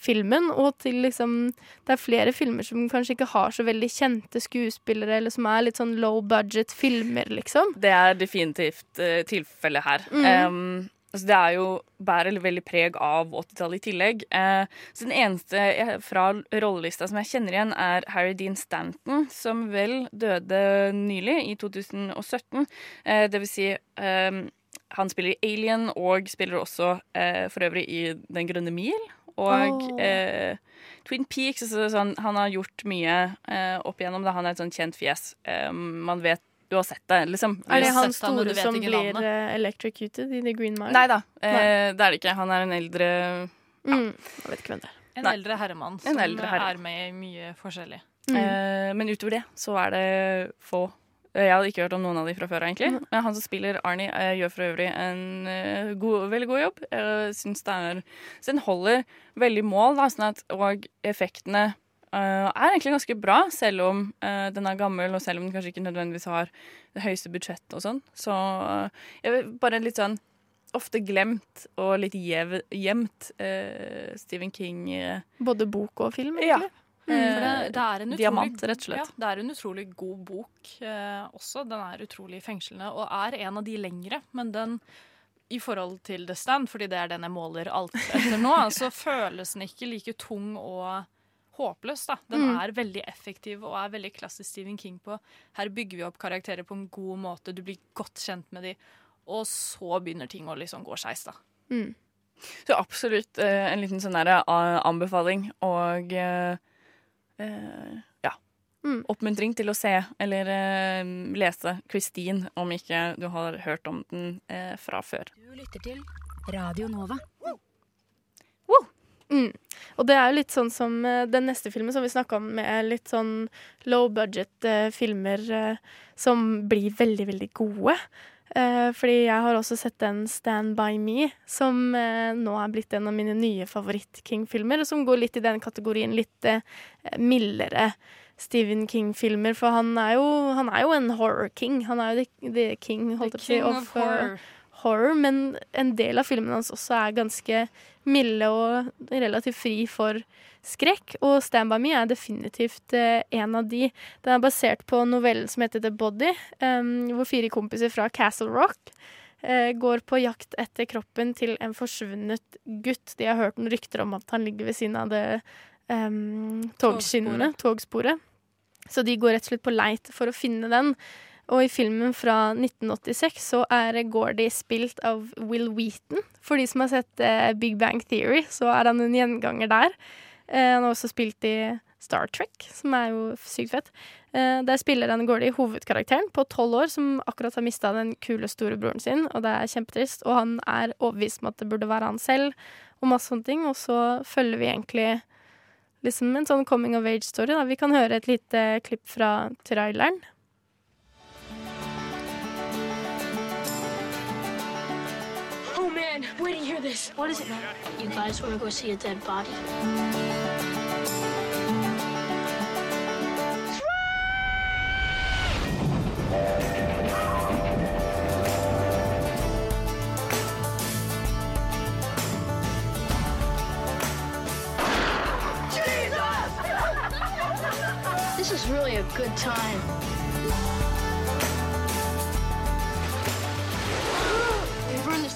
Speaker 3: filmen, og til liksom Det er flere filmer som kanskje ikke har så veldig kjente skuespillere, eller som er litt sånn low budget filmer, liksom.
Speaker 1: Det er definitivt uh, tilfellet her.
Speaker 3: Mm.
Speaker 1: Um, altså det er jo bærer veldig preg av 80-tallet i tillegg. Eh, så den eneste jeg, fra rollelista som jeg kjenner igjen, er Harry Dean Stanton, som vel døde nylig, i 2017. Eh, det vil si eh, han spiller i Alien og spiller også eh, for øvrig i Den grønne mil. Og
Speaker 3: oh.
Speaker 1: eh, Twin Peaks. Altså, sånn, han har gjort mye eh, opp igjennom. Da. Han er et sånn kjent fjes. Eh, man vet Du har sett det, liksom.
Speaker 3: Er det han store som blir
Speaker 2: navnet?
Speaker 3: eh, electrocuted i The Green Mile?
Speaker 1: Nei da, eh,
Speaker 3: Nei.
Speaker 1: det er det ikke. Han er en eldre
Speaker 3: Mm, jeg vet ikke hvem det er.
Speaker 2: En
Speaker 1: Nei.
Speaker 2: eldre herremann
Speaker 1: En
Speaker 2: som
Speaker 1: eldre herre.
Speaker 2: er med i mye forskjellig.
Speaker 3: Mm.
Speaker 1: eh, Men utover det så er det få. Eh, Jeg hadde ikke hørt om noen av de fra før, egentlig.
Speaker 3: Mm.
Speaker 1: Men han som spiller Arnie, eh, gjør for øvrig en eh, god, veldig god jobb. Jeg syns det er Så den holder veldig mål, da, sånn at, og effektene eh, er egentlig ganske bra, selv om uh, den er gammel, og selv om den kanskje ikke nødvendigvis har det høyeste budsjettet og sånn. Så uh, jeg vil bare litt sånn ofte glemt og litt gjev, gjemt uh, Stephen King
Speaker 3: Både bok og film, egentlig.
Speaker 2: Ja.
Speaker 1: Mm.
Speaker 2: det, det er en utrolig,
Speaker 1: diamant, rett og slett.
Speaker 2: Ja, det er en utrolig god bok også. Den er utrolig fengslende og er en av de lengre, men den i forhold til The Stand, fordi det er den jeg måler alt etter nå, (laughs) så føles den ikke like tung og håpløs. da. Den
Speaker 3: Mm.
Speaker 2: er veldig effektiv og er veldig klassisk Stephen King på her bygger vi opp karakterer på en god måte, du blir godt kjent med de, og så begynner ting å liksom gå skeis, da.
Speaker 3: Mm.
Speaker 1: Så absolutt eh, en liten sånn der, eh, anbefaling og eh, eh, ja.
Speaker 3: Mm.
Speaker 1: Oppmuntring til å se eller eh, lese Christine, om ikke du har hørt om den eh, fra før.
Speaker 20: Du lytter til Radio Nova.
Speaker 3: Mm. Og det er jo litt sånn som eh, den neste filmen som vi snakka om, med litt sånn low budget eh, filmer eh, som blir veldig, veldig gode. Fordi jeg har også sett den Stand By Me, som nå er blitt en av mine nye favoritt-King-filmer, og som går litt i den kategorien litt mildere Stephen King-filmer. For han er, jo, han er jo en horror king. Han er jo the, the king, holdt jeg på å si, of
Speaker 2: horror.
Speaker 3: Eh, horror, men en del av filmene hans også er ganske milde og relativt fri for skrekk. Og Stand by me er definitivt eh, en av de. Den er basert på novellen som heter The Body, em, hvor fire kompiser fra Castle Rock eh, går på jakt etter kroppen til en forsvunnet gutt. De har hørt noen rykter om at han ligger ved siden av det togskinnene, togsporet. Så de går rett og slett på leit for å finne den. Og i filmen fra 1986 så er Gordy spilt av Will Wheaton. For de som har sett eh, Big Bang Theory, så er han en gjenganger der. Eh, han har også spilt i Star Trek, som er jo sykt fett. Eh, der spiller han Gordy hovedkarakteren på tolv år, som akkurat har mista den kule storebroren sin, og det er kjempetrist. Og han er overbevist om at det burde være han selv, og masse sånne ting. Og så følger vi egentlig liksom en sånn coming of age-story. Vi kan høre et lite klipp fra traileren.
Speaker 16: Oh man, wait to hear this. What is it? man? You guys want to go see a dead body? Jesus! This is really a good time.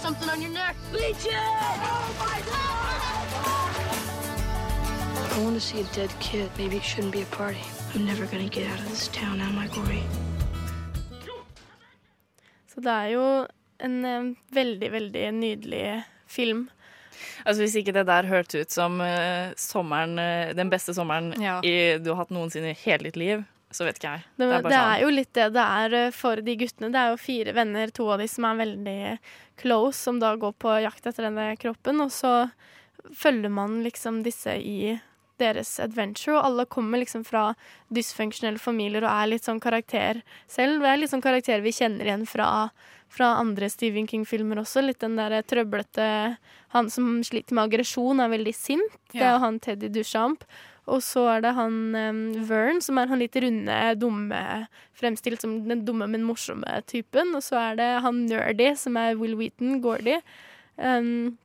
Speaker 16: Something on your neck. Legion! Oh my God! I want to see a dead kid. Maybe it shouldn't be a party. I'm never gonna get out of this town, am I, Gory?
Speaker 3: Så det er jo en eh, veldig, veldig nydelig film.
Speaker 1: Altså Hvis ikke det der hørtes ut som eh, sommeren, eh, den beste sommeren
Speaker 3: Ja.
Speaker 1: i, du har hatt noensinne i hele ditt liv, så vet ikke jeg.
Speaker 3: Det, det,
Speaker 1: bare sånn.
Speaker 3: er jo litt det det er eh, for de guttene. Det er jo fire venner, to av de som er veldig close, som da går på jakt etter denne kroppen. Og så følger man liksom disse i deres adventure, og alle kommer liksom fra dysfunksjonelle familier og er litt sånn karakter selv. Det er litt sånn karakter vi kjenner igjen fra, fra andre Stephen King-filmer også. Litt den derre trøblete Han som sliter med aggresjon, er veldig sint. Det er jo han Teddy Duchamp. Og så er det han um, Vern, som er han litt runde, dumme, fremstilt som den dumme, men morsomme typen. Og så er det han nerdy, som er Will Wheaton, Gordy. Um,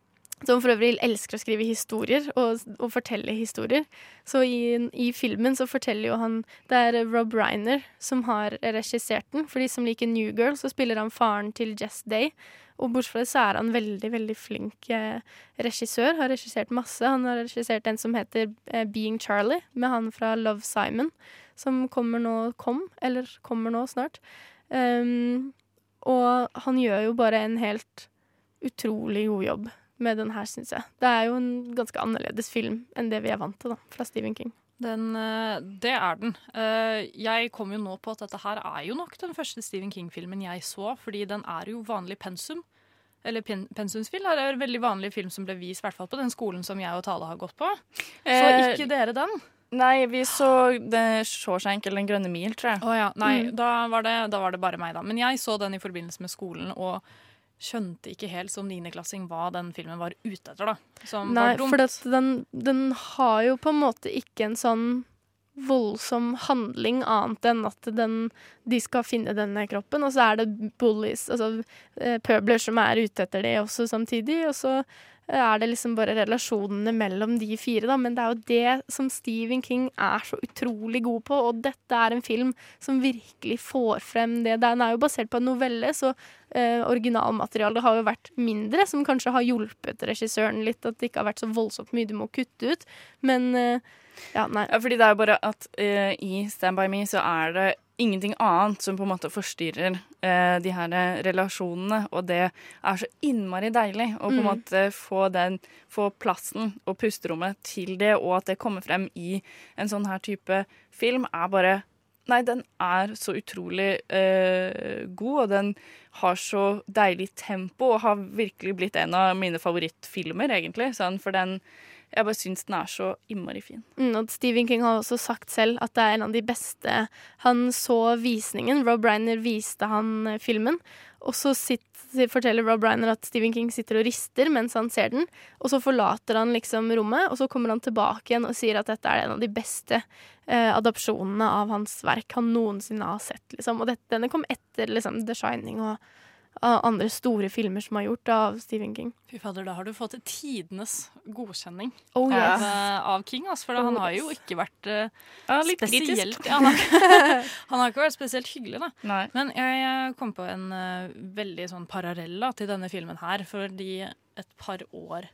Speaker 3: som for øvrig elsker å skrive historier og, og fortelle historier. Så i, i filmen så forteller jo han Det er Rob Reiner som har regissert den. For de som liker New Girl, så spiller han faren til Jess Day. Og bortsett fra det så er han veldig, veldig flink eh, regissør. Har regissert masse. Han har regissert en som heter eh, Being Charlie, med han fra Love Simon, som kommer nå Kom, eller kommer nå snart. Um, og han gjør jo bare en helt utrolig god jobb med den her, syns jeg. Det er jo en ganske annerledes film enn det vi er vant til da, fra Stephen King.
Speaker 2: Den, eh, det er den. Eh, Jeg kom jo nå på at dette her er jo nok den første Stephen King-filmen jeg så, fordi den er jo vanlig pensum. Eller pen pensumsfilm. Det er en veldig vanlig film som ble vist, i hvert fall på den skolen som jeg og Tale har gått på. Så
Speaker 1: Eh,
Speaker 2: ikke dere den?
Speaker 1: Nei, vi så The Shawshank eller Den grønne mil, tror jeg.
Speaker 2: Oh, ja. Nei,
Speaker 1: Mm.
Speaker 2: da, var det, da var det bare meg, da. Men jeg så den i forbindelse med skolen, og skjønte ikke helt som niendeklassing hva den filmen var ute etter, da. Som
Speaker 3: Nei,
Speaker 2: var dumt.
Speaker 3: for den, den har jo på en måte ikke en sånn voldsom handling annet enn at den, de skal finne denne kroppen, og så er det bullies, altså eh, pøbler som er ute etter det også samtidig, og så er det liksom bare relasjonene mellom de fire, da. Men det er jo det som Stephen King er så utrolig god på, og dette er en film som virkelig får frem det. Den er jo basert på en novelle, så eh, originalmaterialet har jo vært mindre, som kanskje har hjulpet regissøren litt, at det ikke har vært så voldsomt mye du må kutte ut. Men eh, ja, nei.
Speaker 1: Ja, fordi det er jo bare at uh, i Stand By Me så er det ingenting annet som på en måte forstyrrer eh, de her eh, relasjonene, og det er så innmari deilig å på en
Speaker 3: Mm.
Speaker 1: måte få den, få plassen og pusterommet til det, og at det kommer frem i en sånn her type film, er bare Nei, den er så utrolig eh, god, og den har så deilig tempo, og har virkelig blitt en av mine favorittfilmer, egentlig. Sånn, for den Jeg bare syns den er så innmari fin.
Speaker 3: Mm, og Stephen King har også sagt selv at det er en av de beste. Han så visningen. Rob Reiner viste han eh, filmen. Og så forteller Rob Reiner at Stephen King sitter og rister mens han ser den. Og så forlater han liksom rommet, og så kommer han tilbake igjen og sier at dette er en av de beste eh, adopsjonene av hans verk han noensinne har sett. Liksom. Og dette, denne kom etter liksom, The Shining og av andre store filmer som er gjort av Stephen King.
Speaker 2: Fy fader, da har du fått tidenes godkjenning
Speaker 3: Oh, yes.
Speaker 2: av, av King. Altså, for
Speaker 3: Oh,
Speaker 2: han har jo ikke vært uh,
Speaker 1: Ja,
Speaker 2: spesielt ja, han, har, (laughs) han har ikke vært spesielt hyggelig, da.
Speaker 1: Nei.
Speaker 2: Men jeg eh, kom på en uh, veldig sånn parallell til denne filmen her. Fordi et par år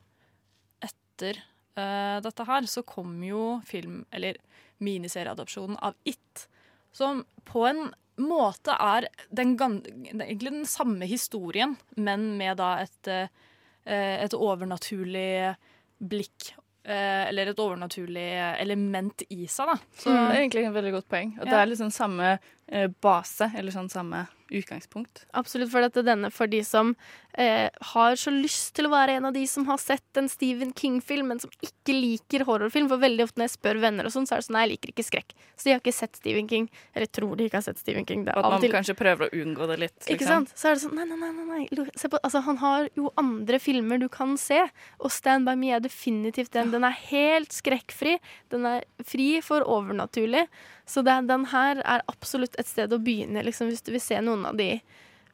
Speaker 2: etter uh, dette her, så kom jo film, eller miniserieadopsjonen av It. Som på en måte er den, egentlig den samme historien, men med da et, eh, et overnaturlig blikk. eh, Eller et overnaturlig element i seg, da.
Speaker 1: Så det er egentlig et veldig godt poeng. At det er liksom samme eh, base, eller sånn samme utgangspunkt.
Speaker 3: Absolutt, for dette denne for de som eh, har så lyst til å være en av de som har sett en Stephen King-film, men som ikke liker horrorfilm. For veldig ofte når jeg spør venner, og sånn, så er det sånn nei, jeg liker ikke skrekk. Så de har ikke sett Stephen King. Eller tror de ikke har sett Stephen King. Det
Speaker 1: At man
Speaker 3: til
Speaker 1: kanskje prøver å unngå det litt.
Speaker 3: Ikke sant? Så er det sånn Nei, nei, nei. nei, nei. Se på, altså, han har jo andre filmer du kan se, og Stand By Me er definitivt den. Den er helt skrekkfri. Den er fri for overnaturlig. Så det, den her er absolutt et sted å begynne, liksom, hvis du vil se noen av de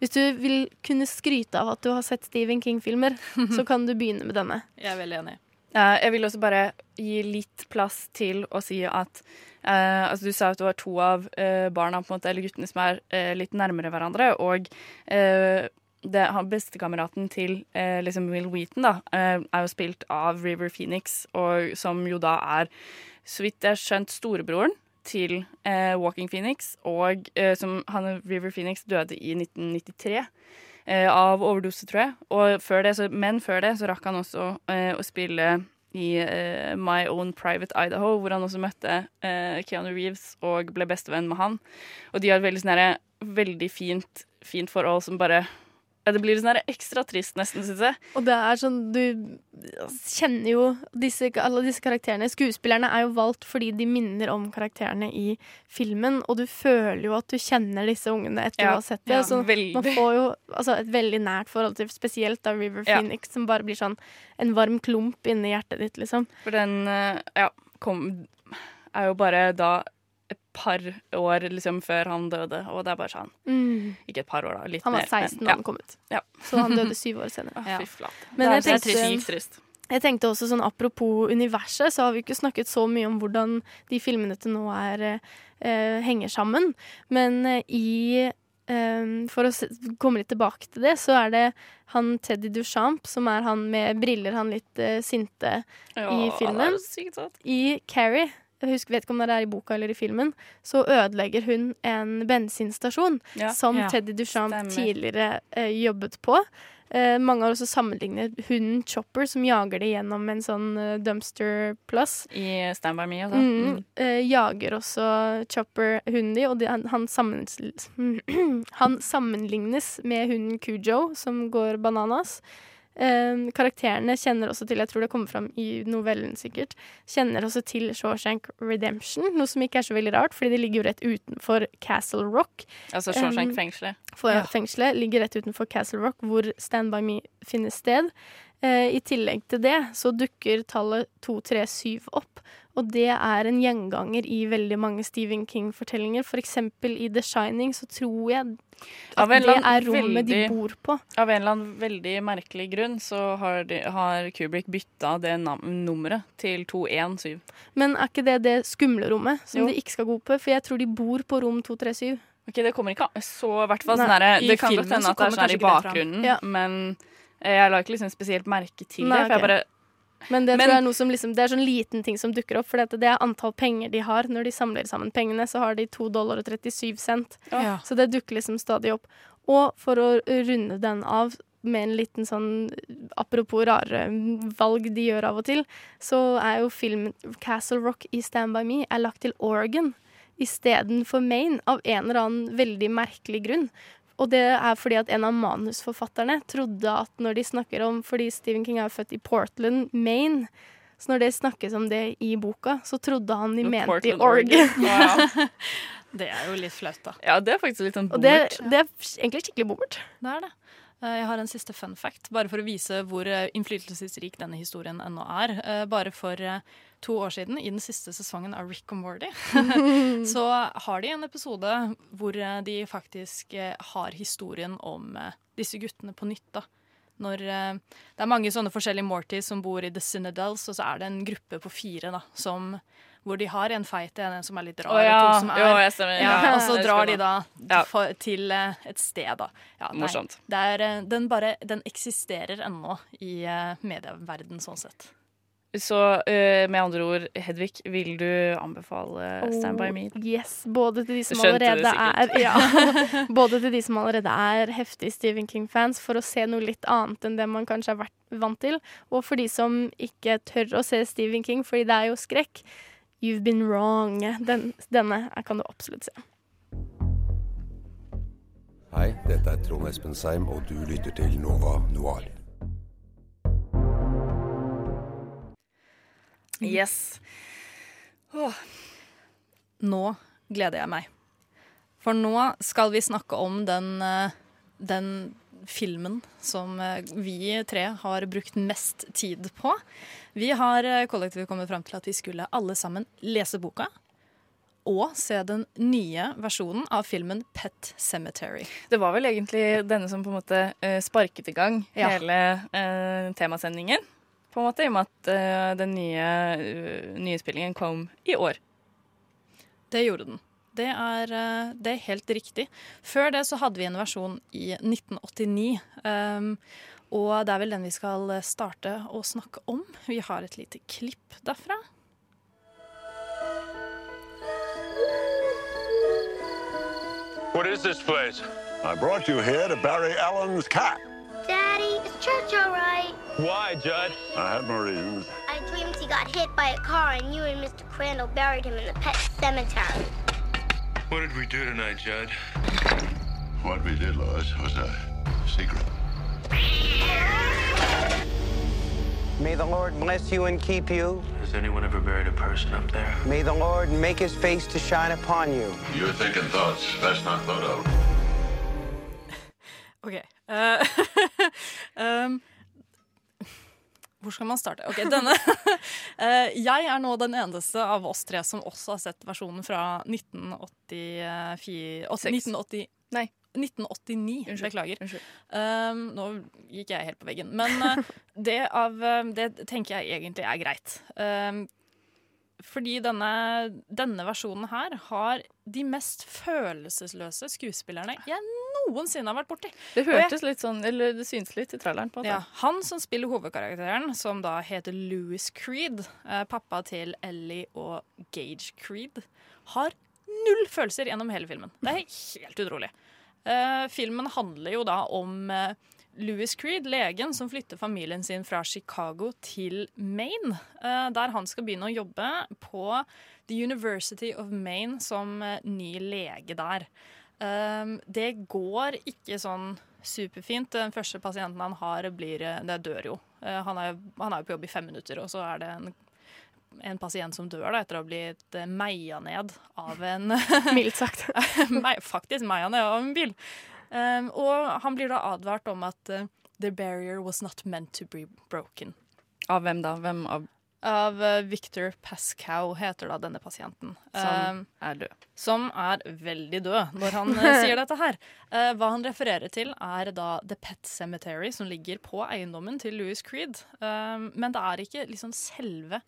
Speaker 3: Hvis du vil kunne skryte av at du har sett Stephen King-filmer, (laughs) så kan du begynne med denne.
Speaker 2: Jeg er veldig enig.
Speaker 1: Eh, jeg vil også bare gi litt plass til å si at eh, altså Du sa at du har to av eh, barna, på en måte, eller guttene, som er eh, litt nærmere hverandre. Og eh, det, bestekameraten til eh, liksom Will Wheaton da, eh, er jo spilt av River Phoenix, og som jo da er, så vidt jeg har skjønt, storebroren til eh, Walking Phoenix. Og eh, som han, River Phoenix døde i 1993 eh, av overdose, tror jeg. Og før det, så, men før det så rakk han også eh, å spille i eh, My Own Private Idaho, hvor han også møtte Keanu Reeves og ble bestevenn med han. Og de har et veldig, sånne, veldig fint, fint forhold som bare ja, Det blir sånn ekstra trist, nesten, syns jeg.
Speaker 3: Og det er sånn Du kjenner jo disse, alle disse karakterene. Skuespillerne er jo valgt fordi de minner om karakterene i filmen, og du føler jo at du kjenner disse ungene etter
Speaker 1: Ja,
Speaker 3: å ha sett det.
Speaker 1: ja,
Speaker 3: så man får jo altså, et veldig nært forhold til spesielt da River
Speaker 1: Ja.
Speaker 3: Phoenix, som bare blir sånn en varm klump inni hjertet ditt, liksom.
Speaker 1: For den eh, ja, kom er jo bare da par år liksom før han døde, og det er bare sånn
Speaker 3: Mm.
Speaker 1: Ikke et par år, da. Litt
Speaker 3: Han var 16 da han kom ut.
Speaker 1: Ja.
Speaker 3: Så han døde syv år senere. (laughs)
Speaker 1: Ja. Fy flate.
Speaker 3: Men jeg
Speaker 1: er, det er
Speaker 3: tenkte-
Speaker 1: trist.
Speaker 3: Jeg tenkte også sånn Apropos universet, så har vi ikke snakket så mye om hvordan de filmene til nå er, eh, henger sammen. Men eh, i eh, For å komme litt tilbake til det, så er det han Teddy Duchamp, som er han med briller, han litt eh, sinte i filmen.
Speaker 1: det er sykt søtt.
Speaker 3: I Carrie, jeg husker, vet ikke om det er i boka eller i filmen, så ødelegger hun en bensinstasjon
Speaker 1: Ja.
Speaker 3: som
Speaker 1: Ja,
Speaker 3: Teddy Duchamp
Speaker 1: stemmer.
Speaker 3: tidligere eh, jobbet på. Eh, mange har også sammenlignet hunden Chopper, som jager det gjennom en sånn eh, dumpster plus.
Speaker 1: I Stand By Me altså.
Speaker 3: Mm.
Speaker 1: Mm.
Speaker 3: eh, jager også Chopper hunden din, og de, han, han, sammen, (clears throat) han sammenlignes med hunden Cujo, som går bananas. Eh, karakterene kjenner også til, jeg tror det kommer fram i novellen sikkert, kjenner også til Shawshank Redemption, noe som ikke er så veldig rart, fordi det ligger jo rett utenfor Castle Rock.
Speaker 1: Altså Shawshank
Speaker 3: Um,
Speaker 1: fengselet.
Speaker 3: For
Speaker 1: Ja.
Speaker 3: Fengselet ligger rett utenfor Castle Rock, hvor Stand By Me finner sted. Eh, I tillegg til det så dukker tallet 237 opp, og det er en gjenganger i veldig mange Stephen King-fortellinger. For eksempel i The Shining så tror jeg at det er
Speaker 1: rommet
Speaker 3: rommet de bor på.
Speaker 1: Av en eller annen veldig merkelig grunn så har, de, har Kubrick bytta det nummeret til 217.
Speaker 3: Men er ikke det det skumle rommet som
Speaker 1: Jo.
Speaker 3: de ikke skal gå på? For jeg tror de bor på rom 237.
Speaker 1: Ok, Det kommer ikke Så i hvert fall sånn
Speaker 3: der,
Speaker 1: Det kan godt hende at det er sånn i bakgrunnen,
Speaker 3: Ja.
Speaker 1: men jeg la ikke liksom spesielt merke til
Speaker 3: Nei,
Speaker 1: det. For
Speaker 3: okay.
Speaker 1: jeg bare
Speaker 3: Men det
Speaker 1: Men-
Speaker 3: tror jeg er noe som liksom, det er sånn liten ting som dukker opp. For det er antall penger de har. Når de samler sammen pengene, så har de 2 dollar og 37 cent.
Speaker 2: Ja.
Speaker 3: Så det dukker liksom stadig opp. Og for å runde den av med en liten sånn Apropos rare valg de gjør av og til, så er jo filmen Castle Rock i Stand By Me er lagt til Oregon istedenfor Maine, av en eller annen veldig merkelig grunn. Og det er fordi at en av manusforfatterne trodde at når de snakker om Fordi Stephen King er jo født i Portland, Maine. Så når det snakkes om det i boka, så trodde han de mente i
Speaker 1: Portland,
Speaker 3: Oregon. (laughs)
Speaker 1: Ja. (laughs)
Speaker 2: Det er jo litt flaut, da.
Speaker 1: ja, det er faktisk litt sånn
Speaker 3: Og det, det er egentlig skikkelig bommert.
Speaker 2: Det er det. Eh, Jeg har en siste fun fact, bare for å vise hvor eh, innflytelsesrik denne historien ennå er. Eh, Bare for to år siden, i den siste sesongen av Rick and Morty, (laughs) så har de en episode hvor eh, de faktisk eh, har historien om eh, disse guttene på nytt. da. Når Det er mange sånne forskjellige Mortys som bor i The Cynadels, og så er det en gruppe på fire da, som hvor de har en feit en, en som er litt rar,
Speaker 1: oh, ja.
Speaker 2: og to som er
Speaker 1: Jo, stemmer.
Speaker 2: ja,
Speaker 1: Ja,
Speaker 2: Og så drar de da for, til et sted, da. Ja,
Speaker 1: Morsomt.
Speaker 2: Det er, den bare Den eksisterer ennå i uh, medieverden, sånn sett.
Speaker 1: Så uh, med andre ord, Hedvig, vil du anbefale Stand by me?
Speaker 3: Oh, yes, både til de som
Speaker 1: Skjønte
Speaker 3: allerede er (laughs) ja, Både til de som allerede er heftige Stephen King-fans, for å se noe litt annet enn det man kanskje har vært vant til, og for de som ikke tør å se Stephen King, fordi det er jo skrekk. You've been wrong. Den, denne kan du absolutt se.
Speaker 8: Hei, dette er Trond Espen Seim, og du lytter til Nova Noir.
Speaker 1: Yes.
Speaker 2: Oh. Nå gleder jeg meg. For nå skal vi snakke om den, eh, den filmen som eh, vi tre har brukt mest tid på. Vi har eh, kollektivt kommet fram til at vi skulle alle sammen lese boka. Og se den nye versjonen av filmen Pet Cemetery.
Speaker 1: Det var vel egentlig denne som på en måte sparket i gang
Speaker 2: Ja.
Speaker 1: hele eh, temasendingen. På en måte, I og med at eh, den nye uh, nyspillingen kom i år.
Speaker 2: Det gjorde den. Det er, eh, det er helt riktig. Før det så hadde vi en versjon i 1989. Um, og det er vel den vi skal starte å snakke om. Vi har et lite klipp derfra.
Speaker 24: What is this place? I brought you here to bury Alan's cat.
Speaker 16: Daddy, is church all right?
Speaker 24: Why, Judd? I have my reasons.
Speaker 16: I dreamed he got hit by a car and you and Mr. Crandall buried him in the pet cemetery.
Speaker 24: What did we do tonight, Judd? What we did, Lois, was a secret.
Speaker 25: May the Lord bless you and keep you.
Speaker 18: Has anyone ever buried a person up there?
Speaker 25: May the Lord make his face to shine upon you.
Speaker 24: You're thinking thoughts best not thought of.
Speaker 2: OK. Uh, um, (laughs) hvor skal man starte? Ok, denne (laughs) Eh, Jeg er nå den eneste av oss tre som også har sett versjonen fra 1984 1980,
Speaker 1: Nei.
Speaker 2: 1989.
Speaker 1: Unnskyld.
Speaker 2: Beklager. Um, nå gikk jeg helt på veggen. Men eh, (laughs) det, av, det tenker jeg egentlig er greit. Um, fordi denne, denne versjonen her har de mest følelsesløse skuespillerne jeg noensinne har vært borti.
Speaker 1: Det
Speaker 2: hørtes jeg-
Speaker 1: litt sånn, eller det syns litt i traileren. på en måte.
Speaker 2: ja, Han som spiller hovedkarakteren, som da heter Louis Creed, eh, pappa til Ellie og Gage Creed, har null følelser gjennom hele filmen. Det er helt utrolig. Eh, filmen handler jo da om eh, Louis Creed, legen som flytter familien sin fra Chicago til Maine, eh, der han skal begynne å jobbe på The University of Maine som eh, ny lege der. Um, det går ikke sånn superfint. Den første pasienten han har, blir, eh, det dør jo. Eh, han, er, han er på jobb i fem minutter, og så er det en, en pasient som dør da, etter å ha blitt eh, meia ned av en
Speaker 3: Mildt sagt. (laughs)
Speaker 2: Faktisk meia ned av en bil. Um, og han blir da advart om at uh, the barrier was not meant to be broken.
Speaker 1: Av hvem da? Hvem av
Speaker 2: Av eh, Victor Pascow heter da denne pasienten.
Speaker 1: som
Speaker 2: uh,
Speaker 1: er død?
Speaker 2: som er veldig død når han eh, (laughs) sier dette her. Hva han refererer til, er da The Pet Cemetery, som ligger på eiendommen til Louis Creed. Um, men det er ikke liksom selve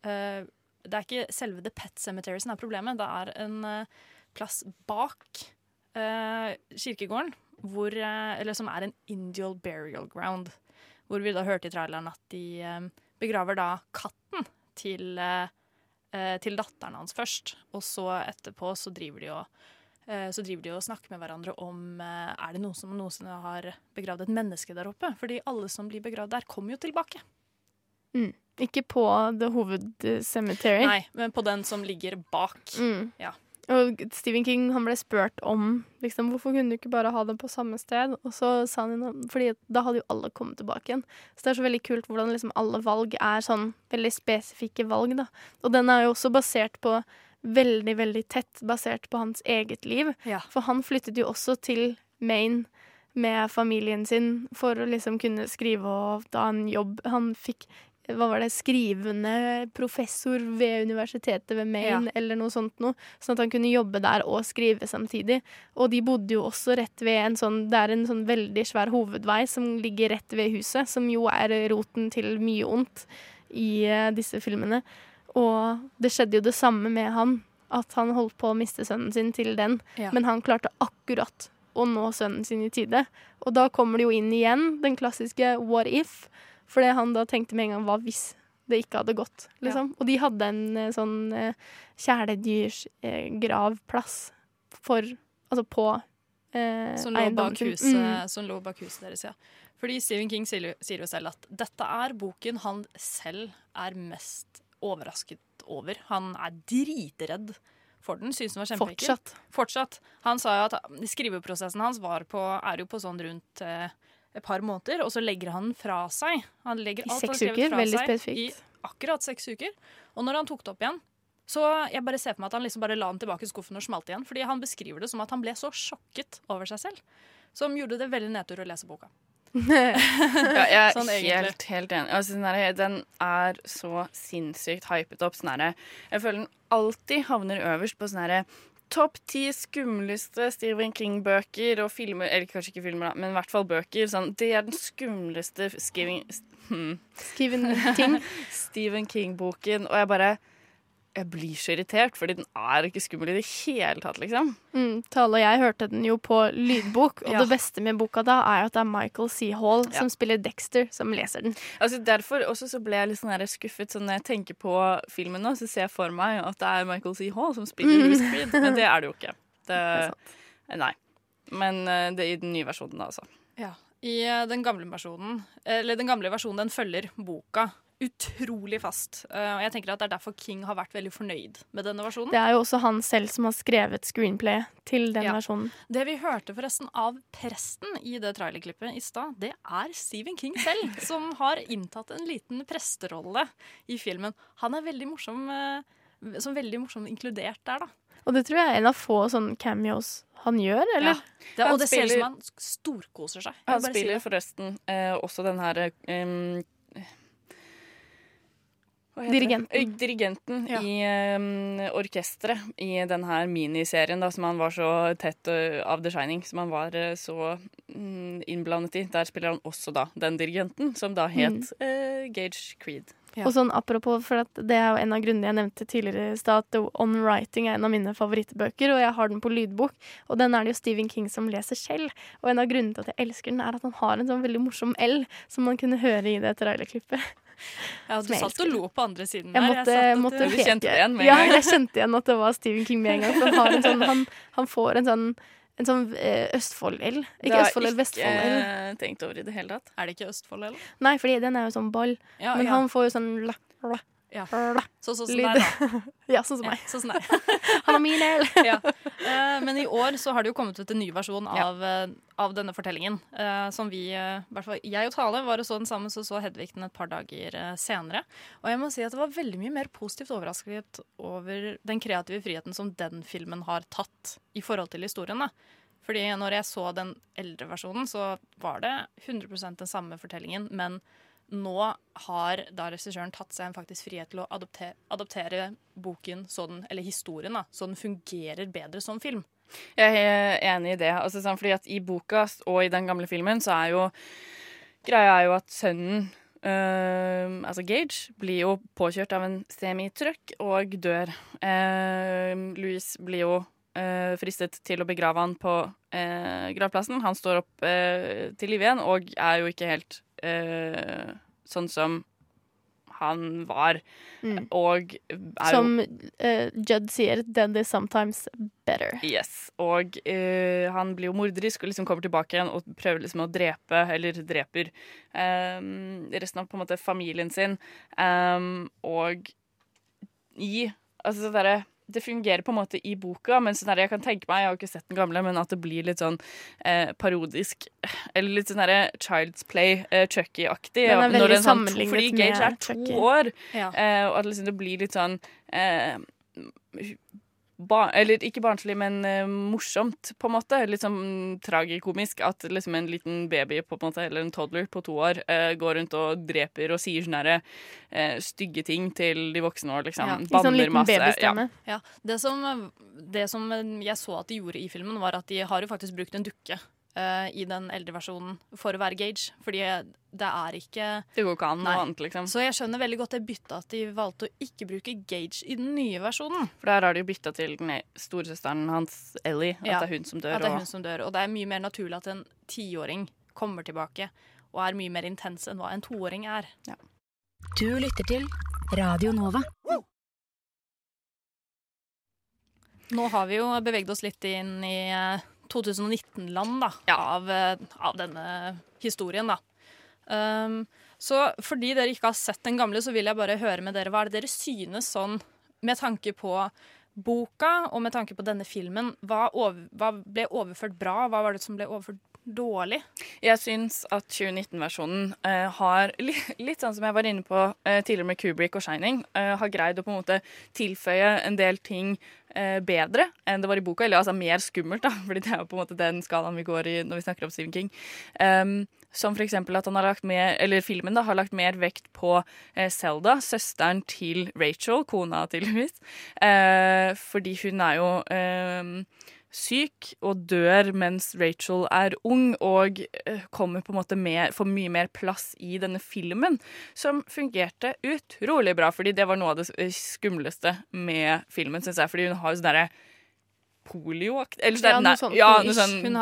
Speaker 2: Det er ikke selve The Pet Cemetery som er problemet. Det er en plass bak kirkegården, hvor, eh, eller som er en Indial burial ground. Hvor vi da hørte i traileren at de eh, begraver da katten til eh, eh, til datteren hans først. Og så etterpå så driver de og, eh, så driver de og snakker med hverandre om eh, er det noen som noensinne har begravd et menneske der oppe. Fordi alle som blir begravd der, kommer jo tilbake.
Speaker 3: Mm. Ikke på The Hovedcemetery.
Speaker 2: Nei, men på den som ligger bak.
Speaker 3: Mm.
Speaker 2: Ja.
Speaker 3: Og Stephen King han ble spurt om liksom, hvorfor kunne du ikke bare ha det på samme sted. Og så sa han fordi da hadde jo alle kommet tilbake igjen. Så det er så veldig kult hvordan liksom alle valg er sånn veldig spesifikke valg. da. Og den er jo også basert på veldig, veldig tett basert på hans eget liv.
Speaker 2: Ja.
Speaker 3: For han flyttet jo også til Maine med familien sin for å liksom kunne skrive og ta en jobb. Han fikk hva var det, skrivende professor ved universitetet ved Maine, eller noe sånt noe. Sånn at han kunne jobbe der og skrive samtidig. Og de bodde jo også rett ved en sånn Det er en sånn veldig svær hovedvei som ligger rett ved huset, som jo er roten til mye ondt i eh, disse filmene. Og det skjedde jo det samme med han. At han holdt på å miste sønnen sin til den,
Speaker 2: Ja.
Speaker 3: men han klarte akkurat å nå sønnen sin i tide. Og da kommer det jo inn igjen den klassiske what if, fordi han da tenkte med en gang var hvis det ikke hadde gått, liksom. Og de hadde en eh, sånn eh, kjæledyrsgravplass for Altså på eh,
Speaker 2: Som
Speaker 3: eiendommen Mm.
Speaker 2: som lå bak huset deres, ja. Fordi Stephen King sier jo selv at dette er boken han selv er mest overrasket over. Han er dritredd for den, syns den var kjempeekkel.
Speaker 3: Fortsatt.
Speaker 2: Fortsatt. Han sa jo at skriveprosessen hans var på, er jo på sånn rundt eh, et par måneder, og så legger han den fra seg. Han legger
Speaker 3: I
Speaker 2: alt han
Speaker 3: seks uker, veldig spesifikt.
Speaker 2: I akkurat seks uker. Og når han tok det opp igjen, så jeg bare ser på meg at han liksom bare la den tilbake i skuffen og smalt igjen. Fordi han beskriver det som at han ble så sjokket over seg selv. Som gjorde det veldig nedtur å lese boka.
Speaker 1: Ja, jeg er (laughs)
Speaker 2: Sånn
Speaker 1: helt, helt enig. Altså, den er så sinnssykt hypet opp. Sånn jeg føler den alltid havner øverst på sånn herre Topp ti skumleste Stephen King-bøker og filmer Eller kanskje ikke filmer, da, men i hvert fall bøker. Sånn, det er den skumleste Stephen, hmm.
Speaker 3: Stephen King. (laughs)
Speaker 1: Stephen King-boken. Og jeg bare Jeg blir så irritert, fordi den er ikke skummel i det hele tatt, liksom.
Speaker 3: Mm, Tale og jeg hørte den jo på lydbok, og (laughs)
Speaker 1: Ja.
Speaker 3: det beste med boka da er at det er Michael C. Hall
Speaker 1: Ja.
Speaker 3: som spiller Dexter, som leser den.
Speaker 1: Altså Derfor også så ble jeg litt sånn her skuffet. Så når jeg tenker på filmen nå, så ser jeg for meg at det er Michael C. Hall som spiller
Speaker 3: Mm.
Speaker 1: Louis (laughs) Creed, men det er det jo ikke. Det,
Speaker 3: er
Speaker 1: nei. Men eh, det er i den nye versjonen, da, altså.
Speaker 2: Ja. I eh, den gamle versjonen, eller den gamle versjonen, den følger boka utrolig fast. Eh, og jeg tenker at det er derfor King har vært veldig fornøyd med denne versjonen.
Speaker 3: Det er jo også han selv som har skrevet screenplay til den
Speaker 2: Ja.
Speaker 3: versjonen.
Speaker 2: Det vi hørte forresten av presten i det trailerklippet i stad, det er Stephen King selv, (laughs) som har inntatt en liten presterolle i filmen. Han er veldig morsom, eh, som veldig morsomt inkludert der, da.
Speaker 3: Og det tror jeg er en av få sånne cameos han gjør, eller?
Speaker 2: Ja. Det, og
Speaker 1: Han
Speaker 2: det ser ut
Speaker 1: spiller-
Speaker 2: som han storkoser seg.
Speaker 1: Han spiller forresten eh, også den her det?
Speaker 3: Dirigenten.
Speaker 1: Eh, Dirigenten
Speaker 2: Ja.
Speaker 1: i um, orkesteret i denne miniserien da, som han var så tett uh, av The Shining, som han var uh, så um, innblandet i. Der spiller han også da den dirigenten, som da het uh, Gage Creed.
Speaker 3: Og sånn apropos, for at det er jo en av grunnene jeg nevnte tidligere i stad, at On Writing er en av mine favorittbøker, og jeg har den på lydbok. Og den er det jo Stephen King som leser selv. Og en av grunnene til at jeg elsker den, er at han har en sånn veldig morsom L som man kunne høre i det trailerklippet.
Speaker 2: Ja, du
Speaker 3: jeg
Speaker 2: satt og lo på andre siden
Speaker 3: Jeg
Speaker 2: der.
Speaker 3: måtte,
Speaker 2: satt at
Speaker 3: måtte
Speaker 2: du-
Speaker 3: kjente
Speaker 1: igjen med en
Speaker 3: ja,
Speaker 1: gang.
Speaker 3: jeg kjente igjen at det var Stephen King med en gang. For han, har en sånn, han, han får en sånn, en sånn eh, Østfold-L. Ikke Østfold-ild, Vestfold-L.
Speaker 1: ikke tenkt over i det hele tatt.
Speaker 2: Er det ikke Østfold-ild?
Speaker 3: Nei, fordi den er jo sånn ball.
Speaker 2: Ja,
Speaker 3: Men
Speaker 2: ja.
Speaker 3: han får jo sånn la, la, (laughs)
Speaker 2: Ja. sånn som deg, da.
Speaker 3: ja, sånn som meg.
Speaker 2: Sånn som deg. (laughs)
Speaker 3: Han har min el! (laughs)
Speaker 2: ja. Men i år så har det jo kommet ut en ny versjon av, eh, av denne fortellingen. eh, som vi, eh, i hvert fall jeg og Tale, var og så den sammen, så så Hedvig den et par dager senere. Og jeg må si at det var veldig mye mer positivt overrasket over den kreative friheten som den filmen har tatt i forhold til historien. da. Fordi når jeg så den eldre versjonen, så var det 100% den samme fortellingen, men nå har da regissøren tatt seg en faktisk frihet til å adoptere, adoptere boken sånn, eller historien da, så den fungerer bedre som film.
Speaker 1: Jeg er enig i det. Altså, sånn, fordi at I boka og i den gamle filmen så er jo Greia er jo at sønnen eh, altså Gage blir jo påkjørt av en semitruck og dør. Uh, Louis blir jo uh, fristet til å begrave han på eh, gravplassen. Han står opp eh, til live igjen og er jo ikke helt eh, sånn som han var.
Speaker 3: Mm.
Speaker 1: Og er
Speaker 3: Som eh, Judd sier, 'dead is sometimes better'.
Speaker 1: Yes, og eh, han blir jo morderisk og liksom kommer tilbake igjen og prøver liksom å drepe, eller dreper, eh, resten av på en måte familien sin. Eh, og i Altså det derre det fungerer på en måte i boka, men sånn der, jeg kan tenke meg, jeg har ikke sett den gamle, men at det blir litt sånn eh, parodisk. Eller litt sånn derre Child's Play, eh, Chucky-aktig.
Speaker 3: Veldig
Speaker 1: sammenlignet sånn to-
Speaker 3: sammenlignet
Speaker 1: Fordi Gage
Speaker 3: med
Speaker 1: er to
Speaker 3: Chucky.
Speaker 1: år,
Speaker 2: Ja.
Speaker 1: eh, og at liksom det blir litt sånn eh, ba Eller ikke barnslig, men uh, morsomt, på en måte. Litt sånn tragikomisk at liksom en liten baby på en måte, eller en toddler på to år uh, går rundt og dreper og sier sånne eh, stygge ting til de voksne og liksom
Speaker 2: Ja. I
Speaker 3: sånn liten
Speaker 1: masse.
Speaker 3: babystemme.
Speaker 2: Ja, det som, det som jeg så at de gjorde i filmen, var at de har jo faktisk brukt en dukke eh, i den eldre versjonen for å være Gage. Fordi det er ikke
Speaker 1: Det går ikke an noe annet, liksom.
Speaker 2: Så jeg skjønner veldig godt det byttet at de valgte å ikke bruke Gage i den nye versjonen.
Speaker 1: For der har de jo bytta til den e- storesøsteren hans, Ellie. At
Speaker 2: Ja,
Speaker 1: det er hun som dør.
Speaker 2: At det er
Speaker 1: og-
Speaker 2: hun som dør. Og det er mye mer naturlig at en tiåring kommer tilbake og er mye mer intens enn hva en toåring er.
Speaker 20: Du lytter til Radio Nova.
Speaker 2: Nå har vi jo beveget oss litt inn i eh, 2019-land da, av, eh, av denne historien. da. Um, så fordi dere ikke har sett den gamle, så vil jeg bare høre med dere hva er det dere synes sånn med tanke på boka og med tanke på denne filmen. Hva, over, hva ble overført bra, hva var det som ble overført dårlig?
Speaker 1: Jeg syns at 2019-versjonen uh, har litt sånn som jeg var inne på uh, tidligere med Kubrick og Shining, uh, har greid å på en måte tilføye en del ting eh, bedre enn det var i boka. Eller altså mer skummelt, da, (laughs) fordi det er jo på en måte den skalaen vi går i når vi snakker om Stephen King. Um, som eksempel at han har lagt mer, eller filmen da, har lagt mer vekt på eh, Zelda, søsteren til Rachel, kona til tydeligvis. Eh, fordi hun er jo eh, syk og dør mens Rachel er ung, og eh, kommer på en måte mer, får mye mer plass i denne filmen, som fungerte utrolig bra, fordi det var noe av det eh, skumleste med filmen, syns jeg, fordi hun har jo sånn derre polioakt Eller sånn
Speaker 2: Ja, noe sånt.
Speaker 1: ja, noe sånn
Speaker 2: Hun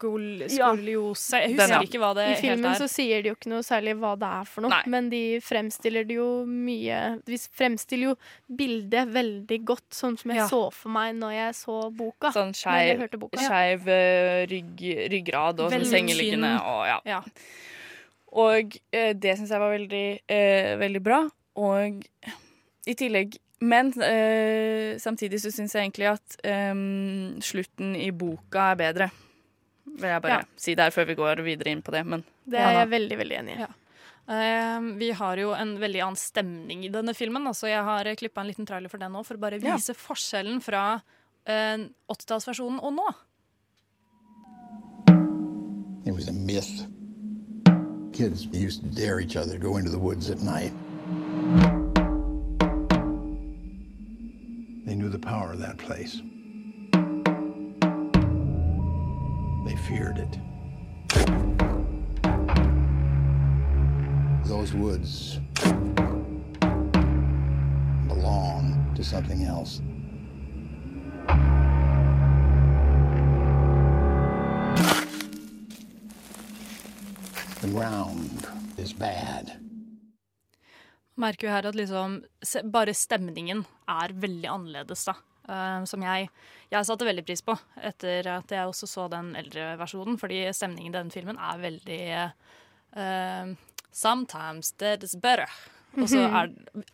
Speaker 2: muskelskoliose. Jeg husker
Speaker 1: ja.
Speaker 2: ikke hva det
Speaker 3: er
Speaker 2: I
Speaker 3: filmen så sier de jo ikke noe særlig hva det er for noe,
Speaker 1: Nei.
Speaker 3: men de fremstiller det jo mye De fremstiller jo bildet veldig godt, sånn som jeg
Speaker 1: Ja.
Speaker 3: så for meg når jeg så boka.
Speaker 1: Sånn skeiv eh, rygg, ryggrad og sånn sengeliggende. Og, ja.
Speaker 2: Ja.
Speaker 1: og eh, det syns jeg var veldig, eh, veldig bra. Og i tillegg Men eh, samtidig så syns jeg egentlig at eh, slutten i boka er bedre. Vil jeg bare
Speaker 2: Ja.
Speaker 1: si der før vi går videre inn på det. Men
Speaker 3: Det er jeg veldig, veldig enig i.
Speaker 2: Ja. Uh, vi har jo en veldig annen stemning i denne filmen, Altså, så jeg har klippa en liten trailer for den nå, for å bare
Speaker 1: Ja.
Speaker 2: vise forskjellen fra eh, 80-tallsversjonen og nå.
Speaker 26: It was a myth. Kids used to dare each other to go into the woods at night. They knew the power of that place. They feared it. Those woods belong to something else. The ground is bad.
Speaker 2: Merker jo her at liksom bare stemningen er veldig annerledes, da. Eh, som jeg, jeg satte veldig pris på etter at jeg også så den eldre versjonen, fordi stemningen i den filmen er veldig uh, Sometimes that is better. Og så
Speaker 3: Mhm.
Speaker 2: er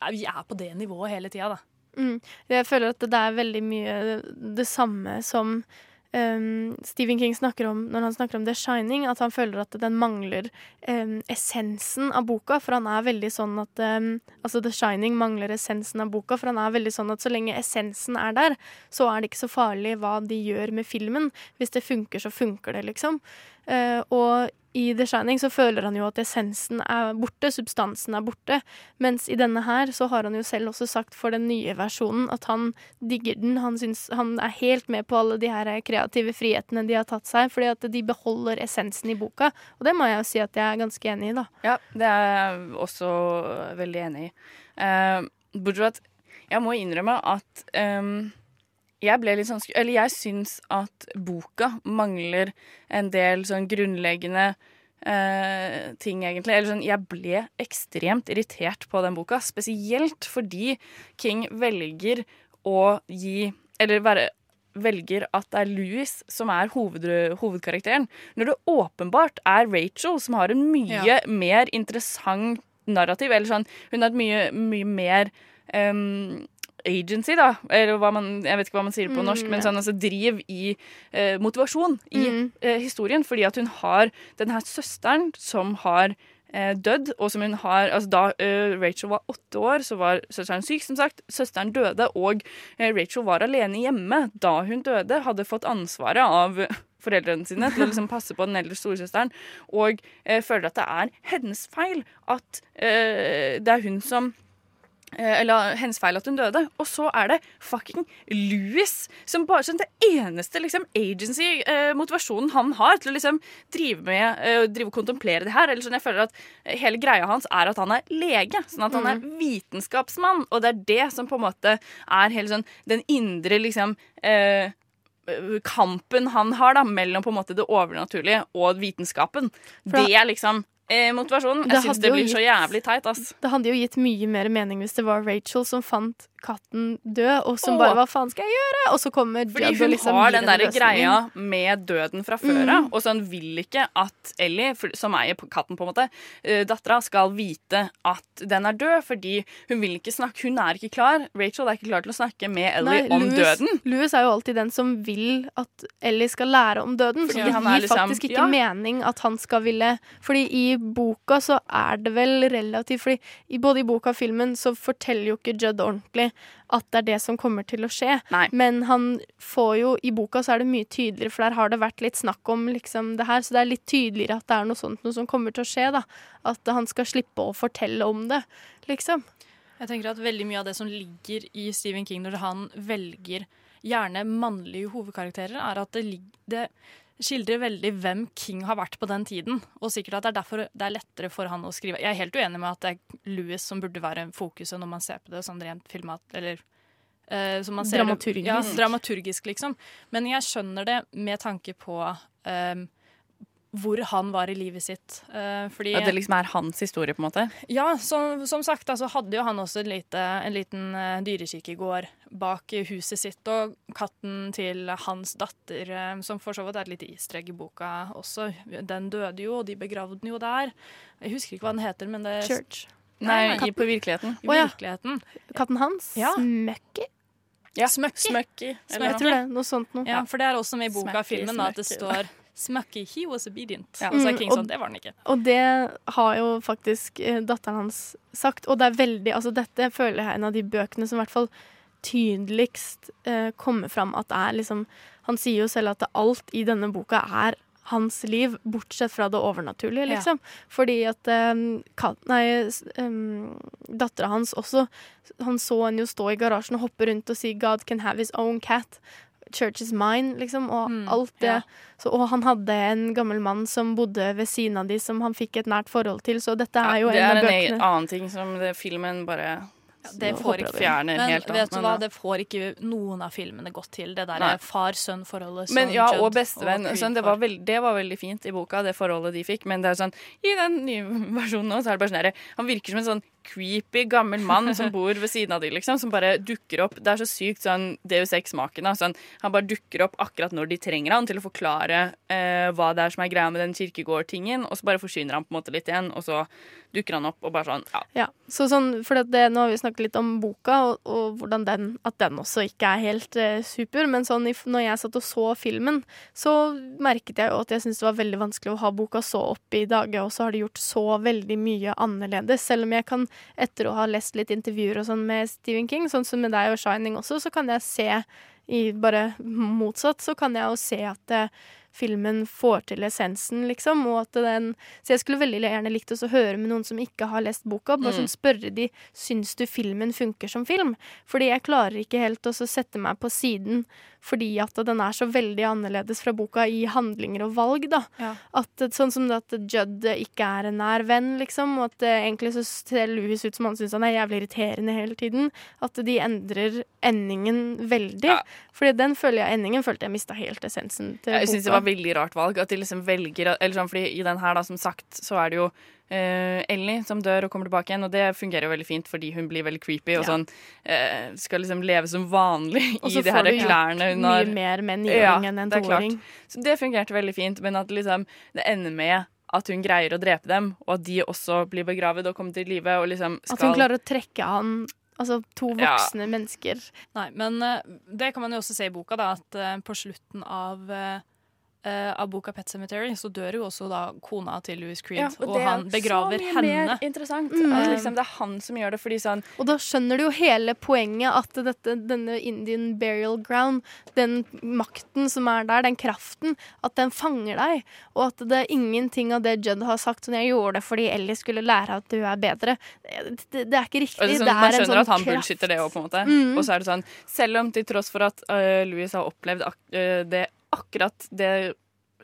Speaker 2: er- vi er på det nivået hele tida, da.
Speaker 3: Mm. Jeg føler at det er veldig mye det samme som um, Stephen King snakker om når han snakker om The Shining, at han føler at den mangler um, essensen av boka. For han er veldig sånn at um, Altså, The Shining mangler essensen av boka, for han er veldig sånn at så lenge essensen er der, så er det ikke så farlig hva de gjør med filmen. Hvis det funker, så funker det, liksom. Uh, og i The Shining så føler han jo at essensen er borte, substansen er borte. Mens i denne her så har han jo selv også sagt for den nye versjonen at han digger den. Han, syns, han er helt med på alle de her kreative frihetene de har tatt seg, fordi at de beholder essensen i boka. Og det må jeg jo si at jeg er ganske enig i, da.
Speaker 1: Ja, det er jeg også veldig enig i. Uh, bortsett fra at jeg må innrømme at ehm, jeg ble litt sånn Eller jeg syns at boka mangler en del sånn grunnleggende eh, ting, egentlig. Eller sånn, jeg ble ekstremt irritert på den boka. Spesielt fordi King velger å gi Eller være velger at det er Louis som er hoved, hovedkarakteren, når det åpenbart er Rachel som har en mye
Speaker 2: Ja.
Speaker 1: mer interessant narrativ. Eller sånn, hun har et mye, mye mer em, agency, da. Eller hva man, jeg vet ikke hva man sier på
Speaker 3: Mm,
Speaker 1: norsk, men sånn altså driv i eh, motivasjon i
Speaker 3: Mm.
Speaker 1: eh, historien. Fordi at hun har den her søsteren som har eh, dødd, og som hun har altså Da eh, Rachel var åtte år, så var søsteren syk, som sagt. Søsteren døde, og eh, Rachel var alene hjemme da hun døde. Hadde fått ansvaret av foreldrene sine til å liksom passe på den eldre storesøsteren, og eh, føler at det er hennes feil at det er hun som eller hennes feil at hun døde. Og så er det fucking Louis som bare sånn det eneste liksom, agency-motivasjonen han har til å liksom drive med eh, drive og kontemplere det her. Eller sånn, jeg føler at Hele greia hans er at han er lege. Sånn at han er vitenskapsmann. Og det er det som på en måte er hele sånn den indre liksom eh, kampen han har da mellom på en måte det overnaturlige og vitenskapen.
Speaker 3: For
Speaker 1: det er liksom eh, motivasjonen. Jeg syns det
Speaker 3: blir
Speaker 1: blir så jævlig teit, ass.
Speaker 3: Det hadde jo gitt mye mer mening hvis det var Rachel som fant katten død, og som
Speaker 1: Åh.
Speaker 3: bare hva faen skal jeg gjøre? Og så kommer
Speaker 1: Fordi hun
Speaker 3: liksom
Speaker 1: har den
Speaker 3: en
Speaker 1: der greia med døden fra før av.
Speaker 3: Mm.
Speaker 1: Og så hun vil ikke at Ellie, som eier katten, på en måte, eh, dattera, skal vite at den er død, fordi hun vil ikke snakke Hun er ikke klar. Rachel er ikke klar til å snakke med Ellie
Speaker 3: Nei,
Speaker 1: om
Speaker 3: Louis,
Speaker 1: døden.
Speaker 3: Louis er jo alltid den som vil at Ellie skal lære om døden.
Speaker 1: Fordi
Speaker 3: så det gir
Speaker 1: liksom-
Speaker 3: faktisk ikke
Speaker 1: ja.
Speaker 3: mening at han skal ville Fordi i boka så er det vel relativt Fordi både i boka og filmen så forteller jo ikke Judd ordentlig at det er det som kommer til å skje. Men han får jo I boka så er det mye tydeligere, for der har det vært litt snakk om liksom det her, så det er litt tydeligere at det er noe sånt noe som kommer til å skje, da. At han skal slippe å fortelle om det, liksom.
Speaker 2: Jeg tenker at veldig mye av det som ligger i Stephen King når han velger gjerne mannlige hovedkarakterer, er at det, det skildrer veldig hvem King har vært på den tiden. Og sikkert at det er derfor det er lettere for han å skrive. Jeg er helt uenig med at det er Louis som burde være fokuset når man ser på det sånn rent filmat... Eller uh, som man ser det-
Speaker 3: Dramaturgisk.
Speaker 2: Ja, dramaturgisk, liksom. Men jeg skjønner det med tanke på eh, hvor han var i livet sitt. Eh, fordi
Speaker 1: ja, det liksom er hans historie, på en måte.
Speaker 2: ja, som, som sagt, altså hadde jo han også en, lite, en liten uh, dyrekirkegård bak eh, huset sitt, og katten til hans datter, eh, som for så vidt er et lite easter egg i boka også, den døde jo, og de begravde den jo der. Jeg husker ikke hva den heter, men det
Speaker 3: Church.
Speaker 1: Nei, i- på virkeligheten.
Speaker 2: I
Speaker 3: oh, ja.
Speaker 2: virkeligheten.
Speaker 3: Katten hans?
Speaker 2: Ja.
Speaker 3: Smøkki?
Speaker 1: Ja,
Speaker 2: Smøkki.
Speaker 1: Smøkki.
Speaker 2: Smøkki.
Speaker 3: Jeg tror det. Noe sånt noe.
Speaker 2: Ja, for det er også med i boka og filmen da, at det står Smøkki, he was obedient.
Speaker 3: Ja.
Speaker 2: Og så er
Speaker 3: Mm,
Speaker 2: King
Speaker 3: og-
Speaker 2: sånn, det var han ikke.
Speaker 3: Og det har jo faktisk eh, datteren hans sagt. Og det er veldig Altså, dette føler jeg er en av de bøkene som i hvert fall tydeligst eh, kommer fram at det er liksom Han sier jo selv at alt i denne boka er hans liv, bortsett fra det overnaturlige,
Speaker 2: Ja.
Speaker 3: liksom. Fordi at um, Nei, um, dattera hans også Han så henne jo stå i garasjen og hoppe rundt og si 'God can have his own cat'. Church is mine, liksom. Og
Speaker 2: Mm,
Speaker 3: alt det.
Speaker 2: ja.
Speaker 3: Så, og han hadde en gammel mann som bodde ved siden av de, som han fikk et nært forhold til. Så dette er jo
Speaker 1: det
Speaker 3: en
Speaker 1: er en annen ting som det, filmen bare
Speaker 2: Det får ikke
Speaker 1: fjerner
Speaker 2: Men
Speaker 1: helt. Men
Speaker 2: vet du hva, det får ikke noen av filmene godt til. Det der far-sønn-forholdet
Speaker 1: Men ja,
Speaker 2: Judd
Speaker 1: og bestevenn. Sånn, det, var veld, det var veldig fint i boka, det forholdet de fikk. Men det er sånn, i den nye (laughs) versjonen nå, så er det bare sånn Han virker som en sånn creepy gammel mann som (laughs) bor ved siden av de, liksom. Som bare dukker opp. Det er så sykt sånn Deus Ex-maken. Sånn, han bare dukker opp akkurat når de trenger han til å forklare eh, hva det er som er greia med den kirkegårdtingen, og så bare forsvinner han på en måte litt igjen, og så dukker han opp og bare sånn Ja.
Speaker 3: Ja, så sånn, for det, Nå har vi snakket litt om boka, og, og hvordan den, at den også ikke er helt eh, super. Men sånn, når jeg satt og så filmen, så merket jeg jo at jeg syntes det var veldig vanskelig å ha boka så oppe i dage, og så har de gjort så veldig mye annerledes. Selv om jeg kan, etter å ha lest litt intervjuer og sånn med Stephen King, sånn som med deg og Shining også, så kan jeg se i bare motsatt, så kan jeg jo se at eh, filmen får til essensen, liksom, og at den Så jeg skulle veldig gjerne likt å høre med noen som ikke har lest boka, bare
Speaker 1: Mm.
Speaker 3: sånn spørre de syns du filmen funker som film. Fordi jeg klarer ikke helt å sette meg på siden fordi at den er så veldig annerledes fra boka i handlinger og valg, da.
Speaker 2: Ja.
Speaker 3: At, sånn som at Judd ikke er en nær venn, liksom, og at eh, egentlig så ser Louis ut som han syns han er jævlig irriterende hele tiden. At de endrer endingen veldig. Fordi den føler jeg, endingen følte jeg mista helt essensen til
Speaker 1: Jeg syns det var veldig rart valg. At de liksom velger Eller sånn, fordi i den her, da, som sagt, så er det jo eh, Ellie som dør og kommer tilbake igjen, og det fungerer jo veldig fint fordi hun blir veldig creepy og
Speaker 3: Ja.
Speaker 1: sånn uh, skal liksom leve som vanlig i de her klærne hun har.
Speaker 3: Og mye mer med en niåring enn en toåring.
Speaker 1: Så det fungerte veldig fint, men at liksom det ender med at hun greier å drepe dem, og at de også blir begravet og kommer til live liksom skal
Speaker 3: At hun klarer å trekke han Altså to
Speaker 1: Ja.
Speaker 3: voksne mennesker.
Speaker 2: Nei, men uh, det kan man jo også se i boka, da, at uh, på slutten av eh, av boka Pet Cemetery, så dør jo også da kona til Louis Creed.
Speaker 1: Ja,
Speaker 2: og
Speaker 1: det er
Speaker 2: han begraver
Speaker 1: så mye
Speaker 2: henne.
Speaker 1: mer interessant.
Speaker 3: Mm.
Speaker 1: At liksom, det er han som gjør det fordi sånn
Speaker 3: Og da skjønner du jo hele poenget at dette, denne Indian burial ground, den makten som er der, den kraften, at den fanger deg. Og at det er ingenting av det Judd har sagt sånn 'jeg gjorde det fordi Ellie skulle lære at du er bedre'. Det, det, det er ikke riktig.
Speaker 1: Det er sånn,
Speaker 3: det er
Speaker 1: man skjønner
Speaker 3: sånn
Speaker 1: at han bullshitter det òg, på en måte.
Speaker 3: Mm.
Speaker 1: Og så er det sånn, selv om til tross for at uh, Louis har opplevd ak øh, det akkurat det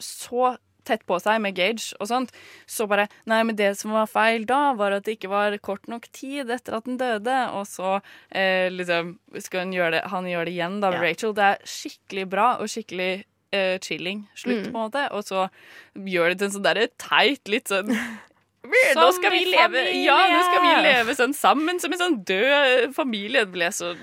Speaker 1: så tett på seg med Gage og sånt, så bare Nei, men det som var feil da, var at det ikke var kort nok tid etter at den døde. Og så eh, liksom skal han gjøre det, han gjør det igjen da med
Speaker 3: Ja.
Speaker 1: Rachel. Det er skikkelig bra og skikkelig eh, chilling slutt,
Speaker 3: Mm.
Speaker 1: på en måte. Og så gjør det til en sånn derre teit, litt sånn (laughs) nå skal vi leve Ja, nå skal vi leve sånn sammen som en sånn død familie. Det ble så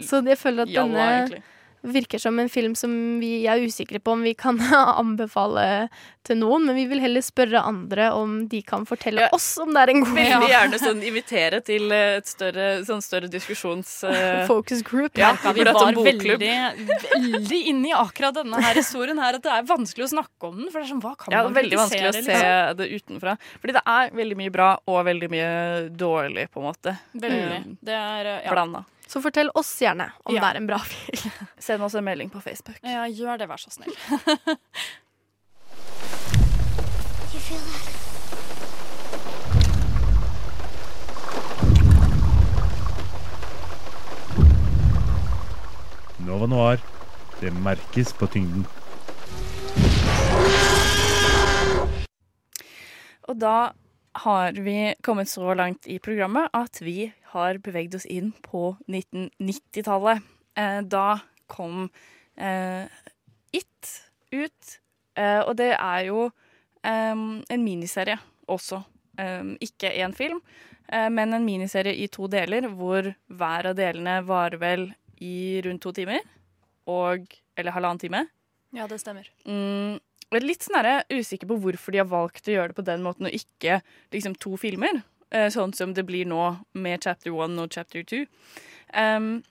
Speaker 3: Så jeg føler at
Speaker 1: Jalla,
Speaker 3: denne
Speaker 1: egentlig.
Speaker 3: Virker som en film som vi er usikre på om vi kan (laughs) anbefale til noen, men vi vil heller spørre andre om de kan fortelle oss om det er en god
Speaker 1: Veldig gjerne (laughs) sånn invitere til et større, sånn større diskusjons... Uh... (laughs)
Speaker 3: Focus group.
Speaker 1: Ja,
Speaker 2: vi var veldig, veldig inne i akkurat denne her historien her, at det er vanskelig å snakke om den. For det er sånn, hva kan
Speaker 1: Ja,
Speaker 2: man
Speaker 1: veldig vanskelig å se
Speaker 2: liksom?
Speaker 1: det utenfra. Fordi det er veldig mye bra og veldig mye dårlig, på en måte.
Speaker 2: Veldig.
Speaker 1: Mm,
Speaker 2: Det er eh, ja.
Speaker 1: Blanda.
Speaker 3: Så fortell oss gjerne om
Speaker 2: Ja.
Speaker 3: det er en bra film. (laughs)
Speaker 1: Send oss en melding på Facebook.
Speaker 2: Ja, gjør det, vær så snill.
Speaker 27: Nova Noir. Det merkes på tyngden.
Speaker 1: Og da har vi kommet så langt i programmet at vi har beveget oss inn på 1990-tallet. Eh, da kom eh, It ut, eh, og det er jo eh, en miniserie også. Ikke én film, eh, men en miniserie i to deler, hvor hver av delene varer vel i rundt to timer. Og Eller halvannen time.
Speaker 2: Ja, det stemmer.
Speaker 1: Mm, litt sånn her, usikker på hvorfor de har valgt å gjøre det på den måten, og ikke liksom to filmer. eh, sånn som det blir nå med chapter one og chapter two. Um,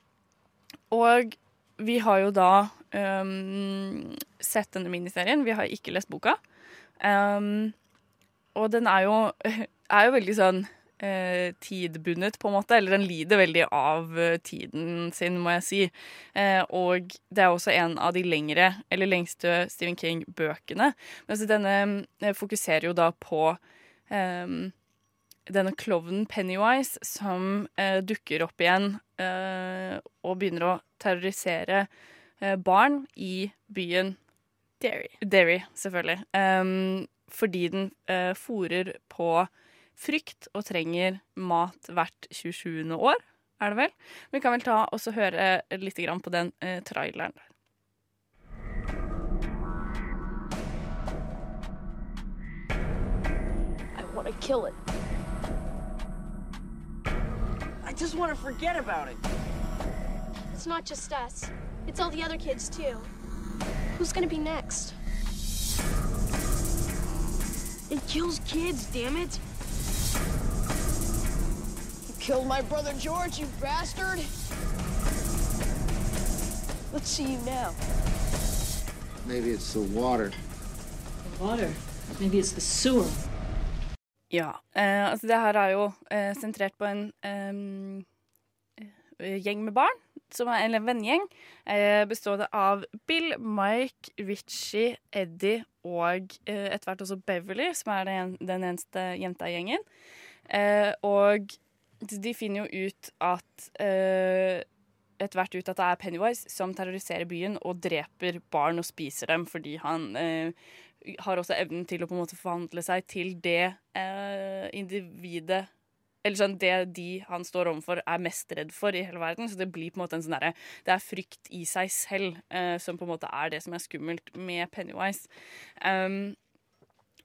Speaker 1: og vi har jo da um, sett denne miniserien. Vi har ikke lest boka. Um, og den er jo, (laughs) er jo veldig sånn eh, tidbundet, på en måte. Eller den lider veldig av eh, tiden sin, må jeg si. Eh, og det er også en av de lengre, eller lengste Stephen King-bøkene. Men altså, denne eh, fokuserer jo da på eh, denne klovnen Pennywise som eh, dukker opp igjen eh, og begynner å terrorisere eh, barn i byen
Speaker 3: Derry.
Speaker 1: Derry, selvfølgelig. Um, fordi den uh, fòrer på frykt og trenger mat hvert 27. år, er det vel? Vi kan vel ta og høre litt på den eh, traileren.
Speaker 11: I want to kill it. I just want to forget about it.
Speaker 16: It's not just us. It's all the other kids, too. Who's gonna be next?
Speaker 11: It kills kids, damn it. Killed my brother George, you bastard. Let's see you now.
Speaker 28: Maybe it's the water.
Speaker 29: Water. Maybe it's the sewer.
Speaker 1: Ja, eh, altså det her er jo eh, sentrert på en eh, gjeng med barn, som er eller en vennegjeng, eh, bestående av Bill, Mike, Richie, Eddie og eh, etter hvert også Beverly, som er den, den eneste jenta i gjengen. Eh, og de finner jo ut at uh, etter hvert ut at det er Pennywise som terroriserer byen og dreper barn og spiser dem fordi han uh, har også evnen til å på en måte forhandle seg til det uh, individet Eller sånn det de han står overfor, er mest redd for i hele verden. Så det blir på en måte en sånn derre Det er frykt i seg selv uh, som på en måte er det som er skummelt med Pennywise. Um,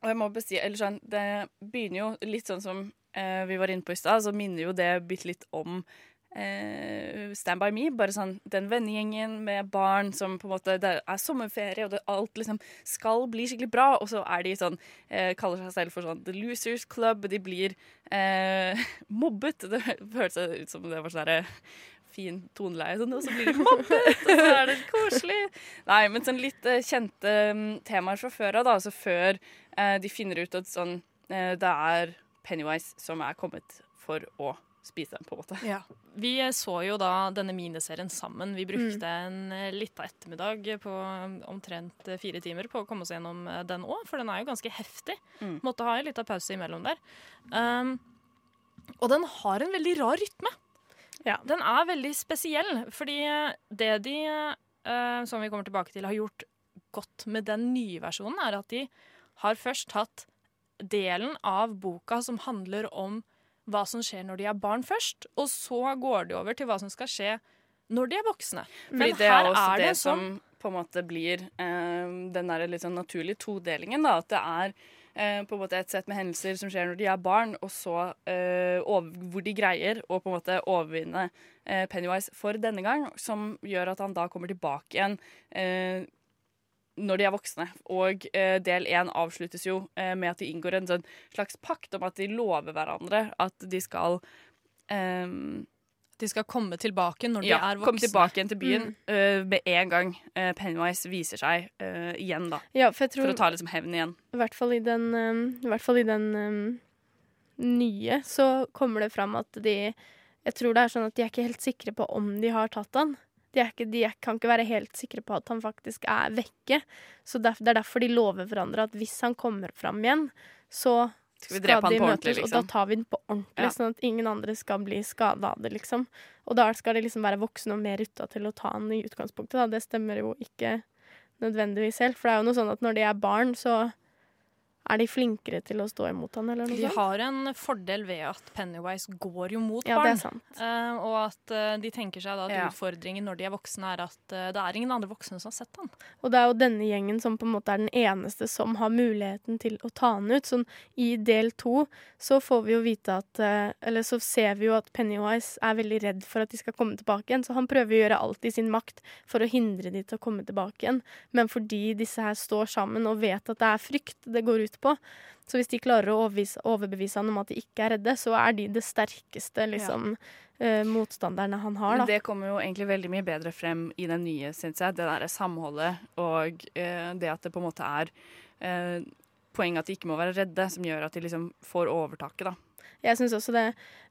Speaker 1: og jeg må bare si, eller sånn, Det begynner jo litt sånn som eh, vi var inne på i stad, så minner jo det bitte litt om eh, Stand By Me. Bare sånn den vennegjengen med barn som på en måte Det er sommerferie, og det, alt liksom skal bli skikkelig bra, og så er de sånn eh, Kaller seg selv for sånn The Losers Club. De blir eh, (laughs) mobbet. Det hørtes ut som det var sånn herre fin toneleie, sånn, og så blir de mobbet, og så er det koselig. Nei, men sånn litt uh, kjente um, temaer fra før av, da. Altså før uh, de finner ut at sånn uh, det er Pennywise som er kommet for å spise dem, på en måte.
Speaker 2: Ja. Vi så jo da denne miniserien sammen. Vi brukte en eh, lita ettermiddag på omtrent eh, fire timer på å komme oss gjennom eh, den òg, for den er jo ganske heftig.
Speaker 1: Mm.
Speaker 2: Måtte ha en lita pause imellom der. Um, og den har en veldig rar rytme. Ja. Den er veldig spesiell, fordi det de, uh, som vi kommer tilbake til, har gjort godt med den nye versjonen, er at de har først tatt delen av boka som handler om hva som skjer når de er barn først, og så går de over til hva som skal skje når de er voksne.
Speaker 1: Fordi
Speaker 2: Men
Speaker 1: det er også
Speaker 2: er
Speaker 1: det
Speaker 2: det
Speaker 1: som
Speaker 2: sånn
Speaker 1: på en måte blir eh, den der litt sånn naturlige todelingen. da, At det er eh, på en måte et sett med hendelser som skjer når de er barn, og så eh, over, hvor de greier å på en måte overvinne eh, Pennywise for denne gang, som gjør at han da kommer tilbake igjen eh, når de er voksne. Og eh, del én avsluttes jo eh, med at de inngår en sånn slags pakt om at de lover hverandre at de skal eh,
Speaker 2: De skal komme tilbake når de
Speaker 1: ja,
Speaker 2: er voksne.
Speaker 1: komme tilbake igjen til byen
Speaker 3: Mm.
Speaker 1: eh, med en gang eh, Pennywise viser seg eh, igjen, da.
Speaker 3: Ja, for jeg tror
Speaker 1: For å ta liksom hevn igjen.
Speaker 3: I hvert fall i den, um, i hvert fall i den um, nye så kommer det fram at de Jeg tror det er sånn at de er ikke helt sikre på om de har tatt han. De, ikke, de kan ikke være helt sikre på at han faktisk er vekke. Så det er derfor de lover hverandre at hvis han kommer fram igjen, så
Speaker 1: Skal vi
Speaker 3: skal,
Speaker 1: drepe han
Speaker 3: de
Speaker 1: på
Speaker 3: møtes,
Speaker 1: liksom?
Speaker 3: og
Speaker 1: liksom?
Speaker 3: da tar vi den på ordentlig,
Speaker 1: Ja.
Speaker 3: sånn at ingen andre skal bli skada av det, liksom. Og da skal de liksom være voksne og mer rutta til å ta han i utgangspunktet, da. Det stemmer jo ikke nødvendigvis helt, for det er jo noe sånn at når de er barn, så er de flinkere til å stå imot han, eller noe
Speaker 2: De har en fordel ved at Pennywise går jo mot
Speaker 3: Ja,
Speaker 2: barn.
Speaker 3: det er sant.
Speaker 2: Uh, og at uh, de tenker seg da at
Speaker 3: Ja.
Speaker 2: utfordringen når de er voksne, er at uh, det er ingen andre voksne som har sett han.
Speaker 3: Og det er jo denne gjengen som på en måte er den eneste som har muligheten til å ta han ut. Sånn i del to så får vi jo vite at Eller så ser vi jo at Pennywise er veldig redd for at de skal komme tilbake igjen, så han prøver å gjøre alt i sin makt for å hindre de til å komme tilbake igjen. Men fordi disse her står sammen og vet at det er frykt det går ut på, så hvis de klarer å overbevise, overbevise han om at de ikke er redde, så er de det sterkeste liksom, eh, motstanderne han har.
Speaker 1: Men
Speaker 3: Da.
Speaker 1: det kommer jo egentlig veldig mye bedre frem i den nye, syns jeg. Det derre samholdet og uh, det at det på en måte er uh, poenget at de ikke må være redde, som gjør at de liksom får overtaket, da.
Speaker 3: Jeg syns også det.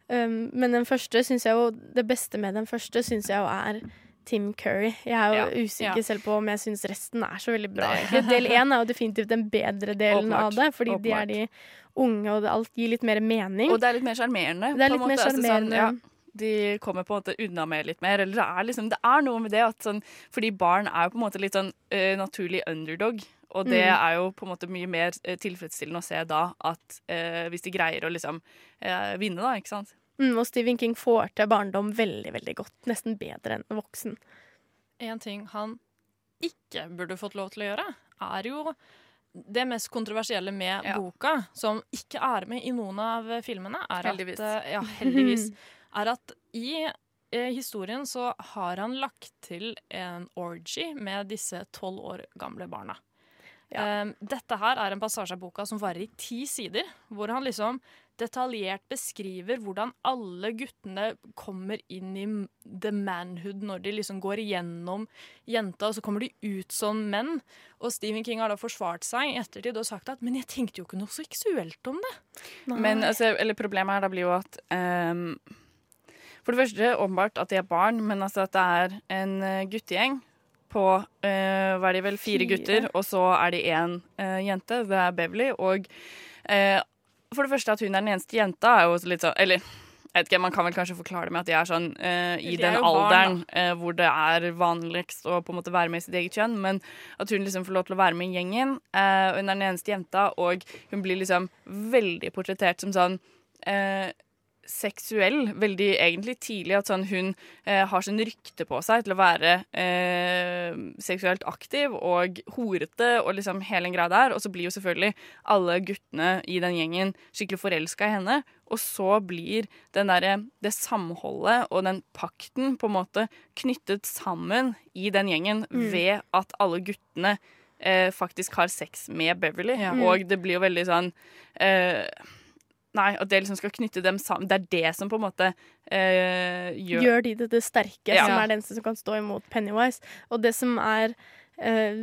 Speaker 3: Um, men den første syns jeg jo Det beste med den første syns jeg jo er Tim Curry. Jeg er jo
Speaker 1: Ja,
Speaker 3: usikker
Speaker 1: ja.
Speaker 3: selv på om jeg syns resten er så veldig bra.
Speaker 1: Nei.
Speaker 3: Del én er jo definitivt den bedre delen
Speaker 1: Åpenbart.
Speaker 3: av det, fordi de er de unge, og alt gir litt mer mening.
Speaker 1: Og det er litt mer sjarmerende.
Speaker 3: Det er litt mer
Speaker 1: sjarmerende. Altså,
Speaker 3: sjarmerende.
Speaker 1: ja, de kommer på en måte unna med litt mer. Eller det er liksom Det er noe med det at sånn Fordi barn er jo på en måte litt sånn uh, naturlig underdog. Og det
Speaker 3: Mm.
Speaker 1: er jo på en måte mye mer eh, tilfredsstillende å se da at eh, hvis de greier å liksom eh, vinne, da, ikke sant.
Speaker 3: Mm, og Stephen King får til barndom veldig, veldig godt. Nesten bedre enn voksen.
Speaker 2: En ting han ikke burde fått lov til å gjøre, er jo det mest kontroversielle med boka, som ikke er med i noen av filmene, er
Speaker 1: Heldigvis.
Speaker 2: at eh, Ja, heldigvis. (laughs) er at i eh, historien så har han lagt til en orgy med disse tolv år gamle barna. Um, dette her er en passasje av boka som varer i ti sider, hvor han liksom detaljert beskriver hvordan alle guttene kommer inn i the manhood når de liksom går igjennom jenta, og så kommer de ut som menn. Og Stephen King har da forsvart seg i ettertid og sagt at 'men jeg tenkte jo ikke noe seksuelt om det'.
Speaker 1: Men altså, eller problemet her da blir jo at um, For det første åpenbart at de er barn, men altså at det er en eh, guttegjeng på uh, hva er de vel, fire,
Speaker 3: Fire.
Speaker 1: gutter, og så er de én uh, jente. Det er Beverly. Og eh, for det første at hun er den eneste jenta, er jo litt sånn Eller jeg vet ikke, man kan vel kanskje forklare det med at de er sånn eh, i
Speaker 2: De
Speaker 1: den
Speaker 2: alderen barn,
Speaker 1: eh, hvor det er vanligst å på en måte være med i sitt eget kjønn, men at hun liksom får lov til å være med i gjengen. Eh, hun er den eneste jenta, og hun blir liksom veldig portrettert som sånn eh, seksuell veldig egentlig tidlig. At sånn hun eh, har sånn rykte på seg til å være eh, seksuelt aktiv og horete og liksom hele den greia der. Og så blir jo selvfølgelig alle guttene i den gjengen skikkelig forelska i henne. Og så blir den derre det samholdet og den pakten på en måte knyttet sammen i den gjengen
Speaker 3: Mm.
Speaker 1: ved at alle guttene eh, faktisk har sex med Beverly.
Speaker 3: Ja.
Speaker 1: Og det blir jo veldig sånn eh, Nei, at det liksom skal knytte dem sammen. Det er det som på en måte eh, gjør
Speaker 3: gjør de det, det sterke,
Speaker 1: Ja.
Speaker 3: som er eneste som kan stå imot Pennywise. Og det som er eh,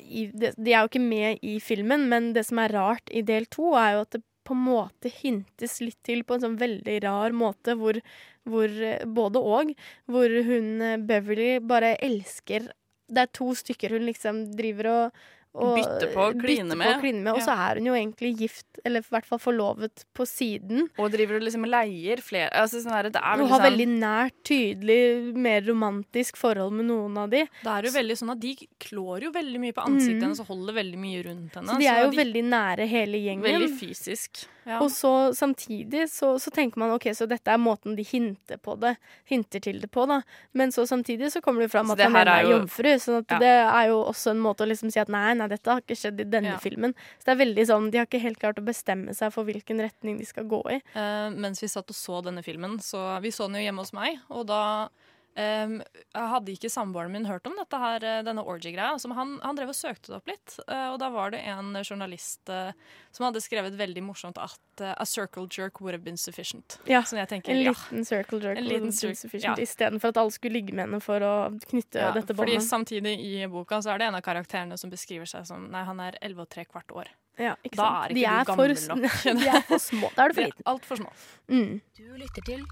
Speaker 3: i, det, De er jo ikke med i filmen, men det som er rart i del to, er jo at det på en måte hintes litt til på en sånn veldig rar måte, hvor, hvor eh, både og, hvor hun eh, Beverly bare elsker Det er to stykker hun liksom driver og og
Speaker 1: bytte på kline med.
Speaker 3: På kline med og så er hun jo egentlig gift, eller i hvert fall forlovet, på siden.
Speaker 1: Og driver og liksom leier flere altså, sånn her, Det er
Speaker 3: Hun har
Speaker 1: sånn
Speaker 3: veldig nært, tydelig, mer romantisk forhold med noen av de.
Speaker 2: Det er jo veldig sånn at De klår jo veldig mye på ansiktet
Speaker 3: Mm.
Speaker 2: hennes og holder veldig mye rundt henne.
Speaker 3: Så de er jo veldig nære hele gjengen.
Speaker 1: Veldig fysisk.
Speaker 2: Ja.
Speaker 3: Og så samtidig så, så tenker man ok, så dette er måten de hinter på det, hinter til det på, da. Men så samtidig så kommer det fram at
Speaker 1: det
Speaker 3: han
Speaker 1: er
Speaker 3: er jomfru. Så
Speaker 1: Ja.
Speaker 3: det er jo også en måte å liksom si at nei, nei, dette har ikke skjedd i denne
Speaker 2: Ja.
Speaker 3: filmen. Så det er veldig sånn, de har ikke helt klart å bestemme seg for hvilken retning de skal gå i.
Speaker 2: Uh, mens vi satt og så denne filmen, så vi så den jo hjemme hos meg, og da em, hadde ikke samboeren min hørt om dette her, eh, denne orgy-greia. Altså, han, han drev og søkte det opp litt, Uh, og da var det en journalist uh, som hadde skrevet veldig morsomt at uh, a circle jerk would have been sufficient.
Speaker 3: Ja,
Speaker 2: tenker,
Speaker 3: en
Speaker 2: ja.
Speaker 3: liten circle jerk
Speaker 2: En
Speaker 3: would
Speaker 2: liten
Speaker 3: have been sufficient,
Speaker 2: ja.
Speaker 3: istedenfor at alle skulle ligge med henne for å knytte
Speaker 2: Ja,
Speaker 3: dette
Speaker 2: fordi samtidig i boka så er det en av karakterene som beskriver seg som Nei, han er 11 og tre kvart år.
Speaker 3: Ja, ikke
Speaker 2: da
Speaker 3: er
Speaker 2: er
Speaker 3: De
Speaker 2: ikke
Speaker 3: er
Speaker 2: du gammel
Speaker 3: for-
Speaker 2: nok. (laughs)
Speaker 3: de er for små. Da er du for (laughs) liten.
Speaker 2: Altfor små.
Speaker 3: Mm.
Speaker 20: Du lytter til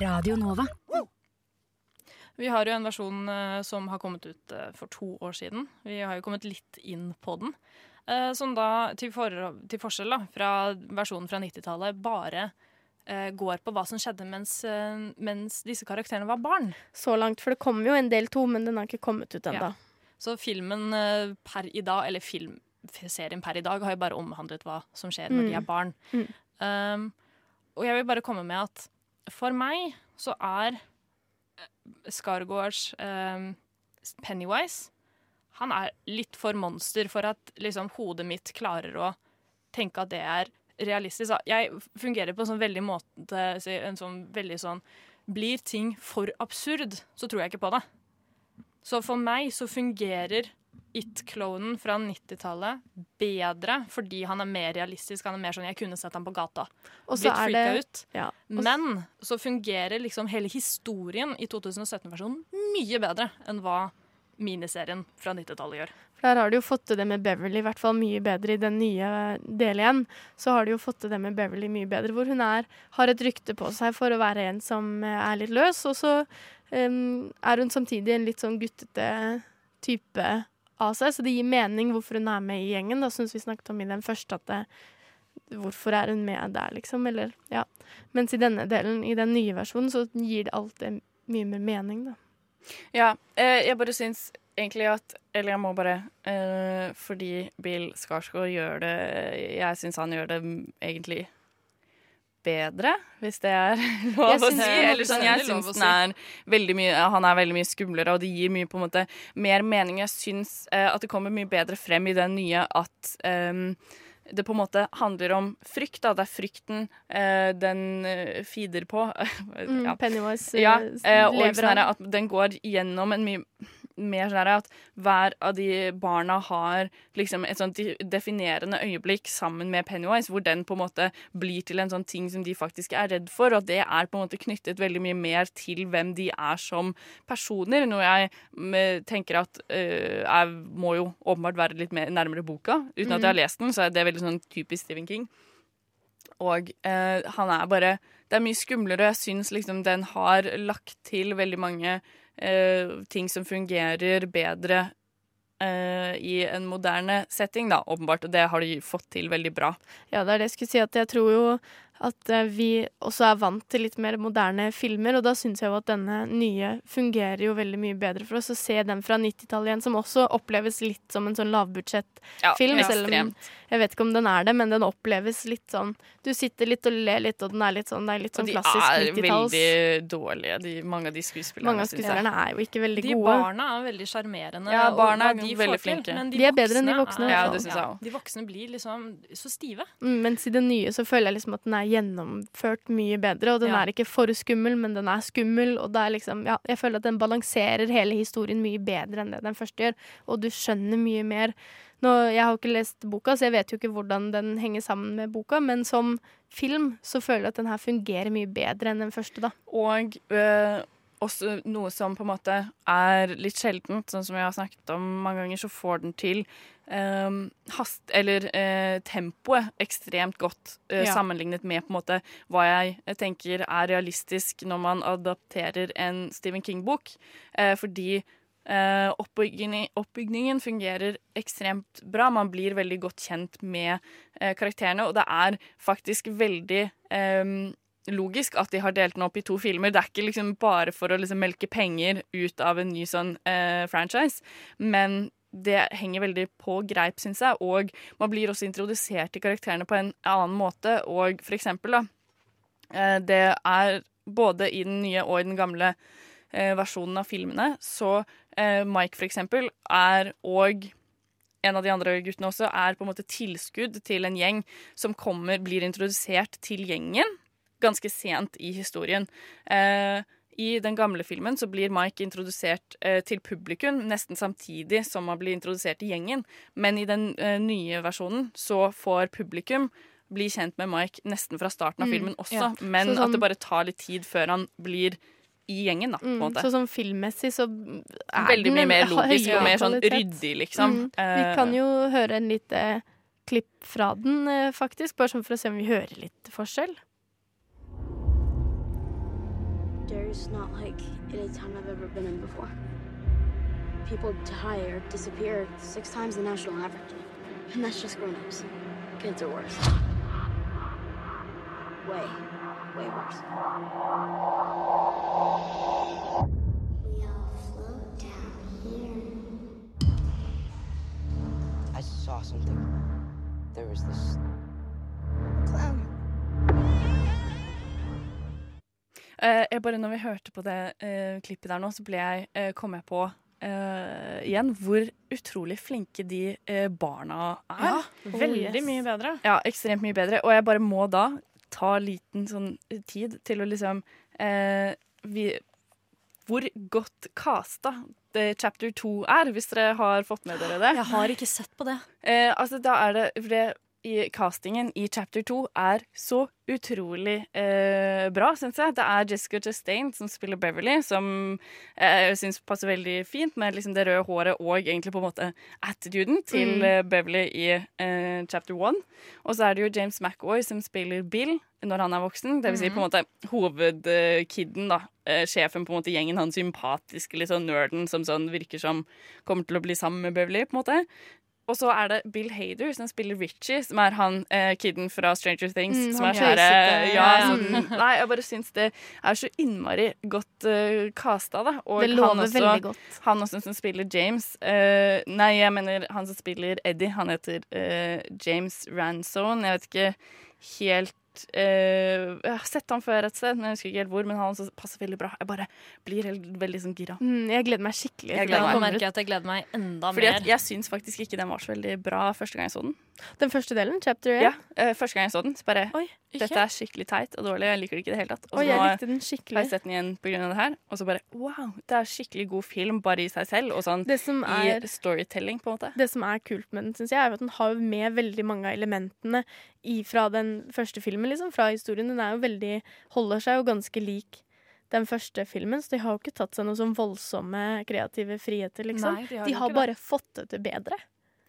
Speaker 20: Radio Nova.
Speaker 2: Vi har jo en versjon eh, som har kommet ut eh, for to år siden. Vi har jo kommet litt inn på den. Eh, som da, til, for, til forskjell da, fra versjonen fra 90-tallet, bare går på hva som skjedde mens, mens disse karakterene var barn.
Speaker 3: Så langt, for det kommer jo en del to, men den har ikke kommet ut ennå.
Speaker 2: Så filmen per i dag, eller film, serien per i dag, har jo bare omhandlet hva som skjer når
Speaker 3: Mm.
Speaker 2: de er barn.
Speaker 3: Mm.
Speaker 2: Um, og jeg vil bare komme med at for meg så er Skargårds um, Pennywise Han er litt for monster for at liksom, hodet mitt klarer å tenke at det er realistisk. Jeg fungerer på en sånn veldig måte en sånn veldig sånn Blir ting for absurd, så tror jeg ikke på det. Så for meg så fungerer It-klovnen fra 90-tallet bedre fordi han er mer realistisk. Han er mer sånn Jeg kunne sett ham på gata.
Speaker 3: Og så
Speaker 2: Blitt freaka
Speaker 3: det-
Speaker 2: ut.
Speaker 3: ja,
Speaker 2: Men så fungerer liksom hele historien i 2017-versjonen mye bedre enn hva miniserien fra 90-tallet gjør.
Speaker 3: Der har de jo fått til det med Beverly i hvert fall mye bedre i den nye del igjen. Så har de jo fått til det med Beverly mye bedre, hvor hun er, har et rykte på seg for å være en som eh, er litt løs, og så um, er hun samtidig en litt sånn guttete type av seg, så det gir mening hvorfor hun er med i gjengen. Da syns vi snakket om i den første at det, hvorfor er hun med der, liksom? Eller, ja. Mens i denne delen, i den nye versjonen, så gir det alt det mye mer mening, da.
Speaker 1: Ja, eh, jeg bare syns egentlig at Eller jeg må bare eh, Fordi Bill Skarsgård gjør det Jeg syns han gjør det mm, egentlig bedre, hvis det er (laughs) lov
Speaker 2: Jeg
Speaker 1: å si.
Speaker 2: er
Speaker 1: Eller sånn, jeg syns den er veldig mye Han er veldig mye skumlere, og det gir mye på en måte mer mening. Jeg syns eh, at det kommer mye bedre frem i den nye at ehm, det på en måte handler om frykt. Da. Det er frykten eh, den eh, feeder på. (laughs)
Speaker 3: Mm, Pennywise,
Speaker 1: Ja,
Speaker 3: eh,
Speaker 1: eh,
Speaker 3: lever
Speaker 1: sånn
Speaker 3: av.
Speaker 1: Sånn at den går gjennom en mye mer sånn at hver av de barna har liksom et sånt definerende øyeblikk sammen med Pennywise, hvor den på en måte blir til en sånn ting som de faktisk er redd for, og det er på en måte knyttet veldig mye mer til hvem de er som personer, noe jeg mm, tenker at uh, jeg må jo åpenbart være litt mer nærmere boka. Uten at jeg har
Speaker 3: Mhm.
Speaker 1: lest den, så er det veldig sånn typisk Stephen King. Og eh, han er bare Det er mye skumlere. Jeg syns liksom den har lagt til veldig mange eh, ting som fungerer bedre eh, i en moderne setting, da, åpenbart. Og det har de fått til veldig bra.
Speaker 3: Ja, det er det jeg skulle si. At jeg tror jo at eh, vi også er vant til litt mer moderne filmer, og da syns jeg jo at denne nye fungerer jo veldig mye bedre for oss. Å se den fra 90-tallet igjen, som også oppleves litt som en sånn lavbudsjettfilm.
Speaker 1: Ja,
Speaker 3: selv om jeg vet ikke om den er det, men den oppleves litt sånn Du sitter litt og ler litt, og den er litt sånn, det er litt
Speaker 1: Og
Speaker 3: sånn
Speaker 1: de
Speaker 3: klassisk
Speaker 1: er
Speaker 3: 90-talls.
Speaker 1: veldig dårlige, de, mange av de skuespillerne.
Speaker 3: Mange av skuespillerne er jo ikke veldig
Speaker 2: De
Speaker 3: gode.
Speaker 2: barna er veldig sjarmerende.
Speaker 1: Ja, barna er
Speaker 2: de
Speaker 1: veldig flinke.
Speaker 2: men
Speaker 3: De er bedre enn de voksne,
Speaker 2: er-
Speaker 1: Ja, det synes jeg også.
Speaker 2: De voksne blir liksom så stive.
Speaker 3: Mm, Mens i det nye så føler jeg liksom at den er gjennomført mye bedre. Og den
Speaker 2: Ja.
Speaker 3: er ikke for skummel, men den er skummel. Og det er liksom, ja, jeg føler at den balanserer hele historien mye bedre enn det den første gjør. Og du skjønner mye mer. Nå, jeg har ikke lest boka, så jeg vet jo ikke hvordan den henger sammen med boka, men som film så føler jeg at den her fungerer mye bedre enn den første, da.
Speaker 1: Og øh, også noe som på en måte er litt sjeldent, sånn som jeg har snakket om mange ganger, så får den til eh, hast, eller eh, tempoet ekstremt godt eh,
Speaker 2: Ja.
Speaker 1: sammenlignet med på en måte hva jeg tenker er realistisk når man adapterer en Stephen King-bok. Eh, fordi eh, oppbyggingen, oppbygningen fungerer ekstremt bra. Man blir veldig godt kjent med eh, karakterene, og det er faktisk veldig ehm, logisk at de har delt den opp i to filmer. Det er ikke liksom bare for å liksom melke penger ut av en ny sånn eh, franchise, men det henger veldig på greip, syns jeg, og man blir også introdusert til karakterene på en annen måte, og for eksempel, da eh, Det er både i den nye og i den gamle eh, versjonen av filmene, så eh, Mike, for eksempel, er og en av de andre guttene også er på en måte tilskudd til en gjeng som kommer, blir introdusert til gjengen ganske sent i historien. Eh, I den gamle filmen så blir Mike introdusert eh, til publikum nesten samtidig som han blir introdusert i gjengen. Men i den eh, nye versjonen så får publikum bli kjent med Mike nesten fra starten av
Speaker 3: Mm,
Speaker 1: filmen også,
Speaker 3: ja.
Speaker 1: men
Speaker 3: sånn-
Speaker 1: at det bare tar litt tid før han blir i gjengen, da, på en
Speaker 3: Mm,
Speaker 1: måte.
Speaker 3: så sånn filmmessig så er
Speaker 1: Veldig mye mer (laughs) logisk og mer sånn ryddig, liksom.
Speaker 3: Mm. Vi
Speaker 1: Eh,
Speaker 3: kan jo høre en lite klipp fra den, eh, faktisk. Bare sånn for å se om vi hører litt forskjell.
Speaker 16: Derry's not like any town I've ever been in before. People die or disappear six times the national average. And that's just grown-ups. Kids are worse. Way, way worse. We all float down here.
Speaker 30: I saw something. There was this
Speaker 16: Clown.
Speaker 1: Eh, jeg bare, når vi hørte på det uh, klippet der nå, så ble jeg, uh, kom jeg på igjen hvor utrolig flinke de barna er.
Speaker 2: Ja, veldig mye bedre.
Speaker 1: Ja, ekstremt mye bedre. Og jeg bare må da ta liten sånn tid til å liksom vi, Hvor godt casta chapter 2 er, hvis dere har fått med dere det.
Speaker 2: Jeg har ikke sett på det.
Speaker 1: Altså, da er det, det i Castingen i chapter 2 er så utrolig eh, bra, syns jeg. Det er Jessica Chastain som spiller Beverly, som eh, jeg syns passer veldig fint med liksom det røde håret og egentlig på en måte attituden til
Speaker 3: Mm.
Speaker 1: eh, Beverly i eh, chapter 1. Og så er det jo James McAvoy som spiller Bill når han er voksen. Det vil si på en måte hovedkidden, da. Eh, sjefen, på en måte gjengen, han sympatiske litt sånn nerden som sånn virker som kommer til å bli sammen med Beverly, på en måte. Og så er det Bill Hader som spiller Richie, som er han eh, kiden fra Stranger Things.
Speaker 3: Mm,
Speaker 1: som er sånn her, eh, ja, sånn, Nei, jeg bare syns det er så innmari godt uh, casta, da. Og
Speaker 3: Det lover
Speaker 1: han også,
Speaker 3: veldig godt.
Speaker 1: Han også som spiller James uh, Nei, jeg mener han som spiller Eddie. Han heter uh, James Ransone. Jeg vet ikke helt eh, Jeg har sett han før et sted, men jeg husker ikke helt hvor. Men han også passer veldig bra. Jeg bare blir helt, veldig sånn gira.
Speaker 3: Mm, jeg gleder meg skikkelig.
Speaker 1: Jeg gleder meg.
Speaker 2: jeg at jeg gleder meg enda
Speaker 1: Fordi
Speaker 2: mer.
Speaker 1: at jeg syns faktisk ikke den var så veldig bra første gang jeg så den.
Speaker 3: Den første delen, chapter 1?
Speaker 1: Ja, eh, Første gang jeg så den, så bare
Speaker 3: ikke?
Speaker 1: Dette er skikkelig teit og dårlig. Jeg liker det ikke i det hele tatt. Og så
Speaker 3: jeg
Speaker 1: nå
Speaker 3: likte den skikkelig.
Speaker 1: har jeg sett den igjen av det her, og så bare wow, det er skikkelig god film bare i seg selv, og sånn
Speaker 3: Det som er-
Speaker 1: i storytelling, på en måte.
Speaker 3: Det som er kult med den, synes jeg, er at den har med veldig mange av elementene i, fra den første filmen, liksom, fra historien. Den er jo veldig, holder seg jo ganske lik den første filmen, så de har jo ikke tatt seg noen sånn voldsomme kreative friheter, liksom.
Speaker 1: Nei, de har
Speaker 3: de har
Speaker 1: ikke
Speaker 3: bare fått det til bedre.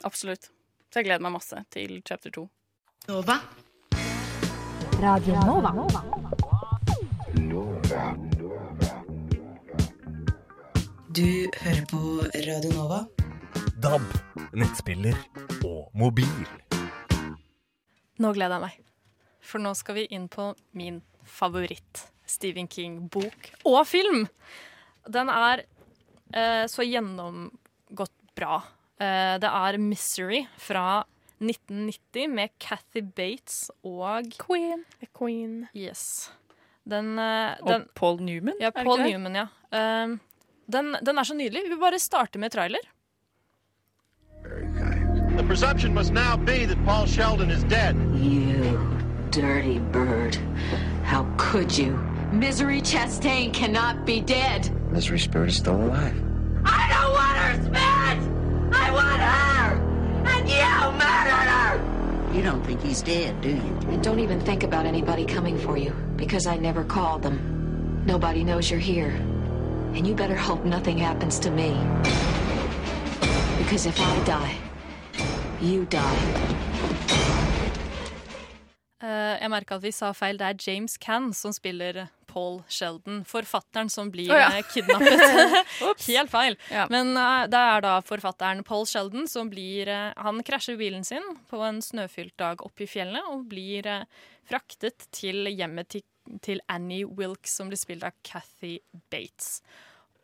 Speaker 1: Absolutt. Så jeg gleder meg masse til chapter 2.
Speaker 20: Nova. Radio Nova.
Speaker 31: Du hører på Radio Nova.
Speaker 7: DAB, nettspiller og mobil.
Speaker 2: Nå gleder jeg meg. For nå skal vi inn på min favoritt Stephen King-bok og film. Den er eh, så gjennomgått bra. Eh, det er 'Misery' fra 1990 med Kathy Bates og
Speaker 1: Queen.
Speaker 3: Queen.
Speaker 2: Yes. Den, den,
Speaker 1: Og Paul Newman?
Speaker 2: Ja, Paul
Speaker 1: er det?
Speaker 2: Newman, ja. Um, den, den er så nydelig. Vi bare starter med trailer.
Speaker 10: The presumption must now be that Paul Sheldon is dead.
Speaker 32: You
Speaker 33: dirty bird. How could you? Misery Chastain cannot be dead.
Speaker 8: Misery Spirit is still alive.
Speaker 33: Don't
Speaker 11: think he's dead, do you?
Speaker 33: And don't even think about anybody coming for you, because I never called them. Nobody knows you're here. And you better hope nothing happens to me. Because if I die, you die.
Speaker 2: Eh, jeg merka at vi sa feil. Det er James Cann som spiller Paul Sheldon. Forfatteren som blir
Speaker 1: oh, ja.
Speaker 2: eh, kidnappet. (laughs) (laughs) Helt feil.
Speaker 1: Ja.
Speaker 2: Men uh, det er da forfatteren Paul Sheldon som blir uh, Han krasjer bilen sin på en snøfylt dag oppe i fjellet og blir uh, fraktet til hjemmet til, til Annie Wilkes, som blir spilt av Cathy Bates.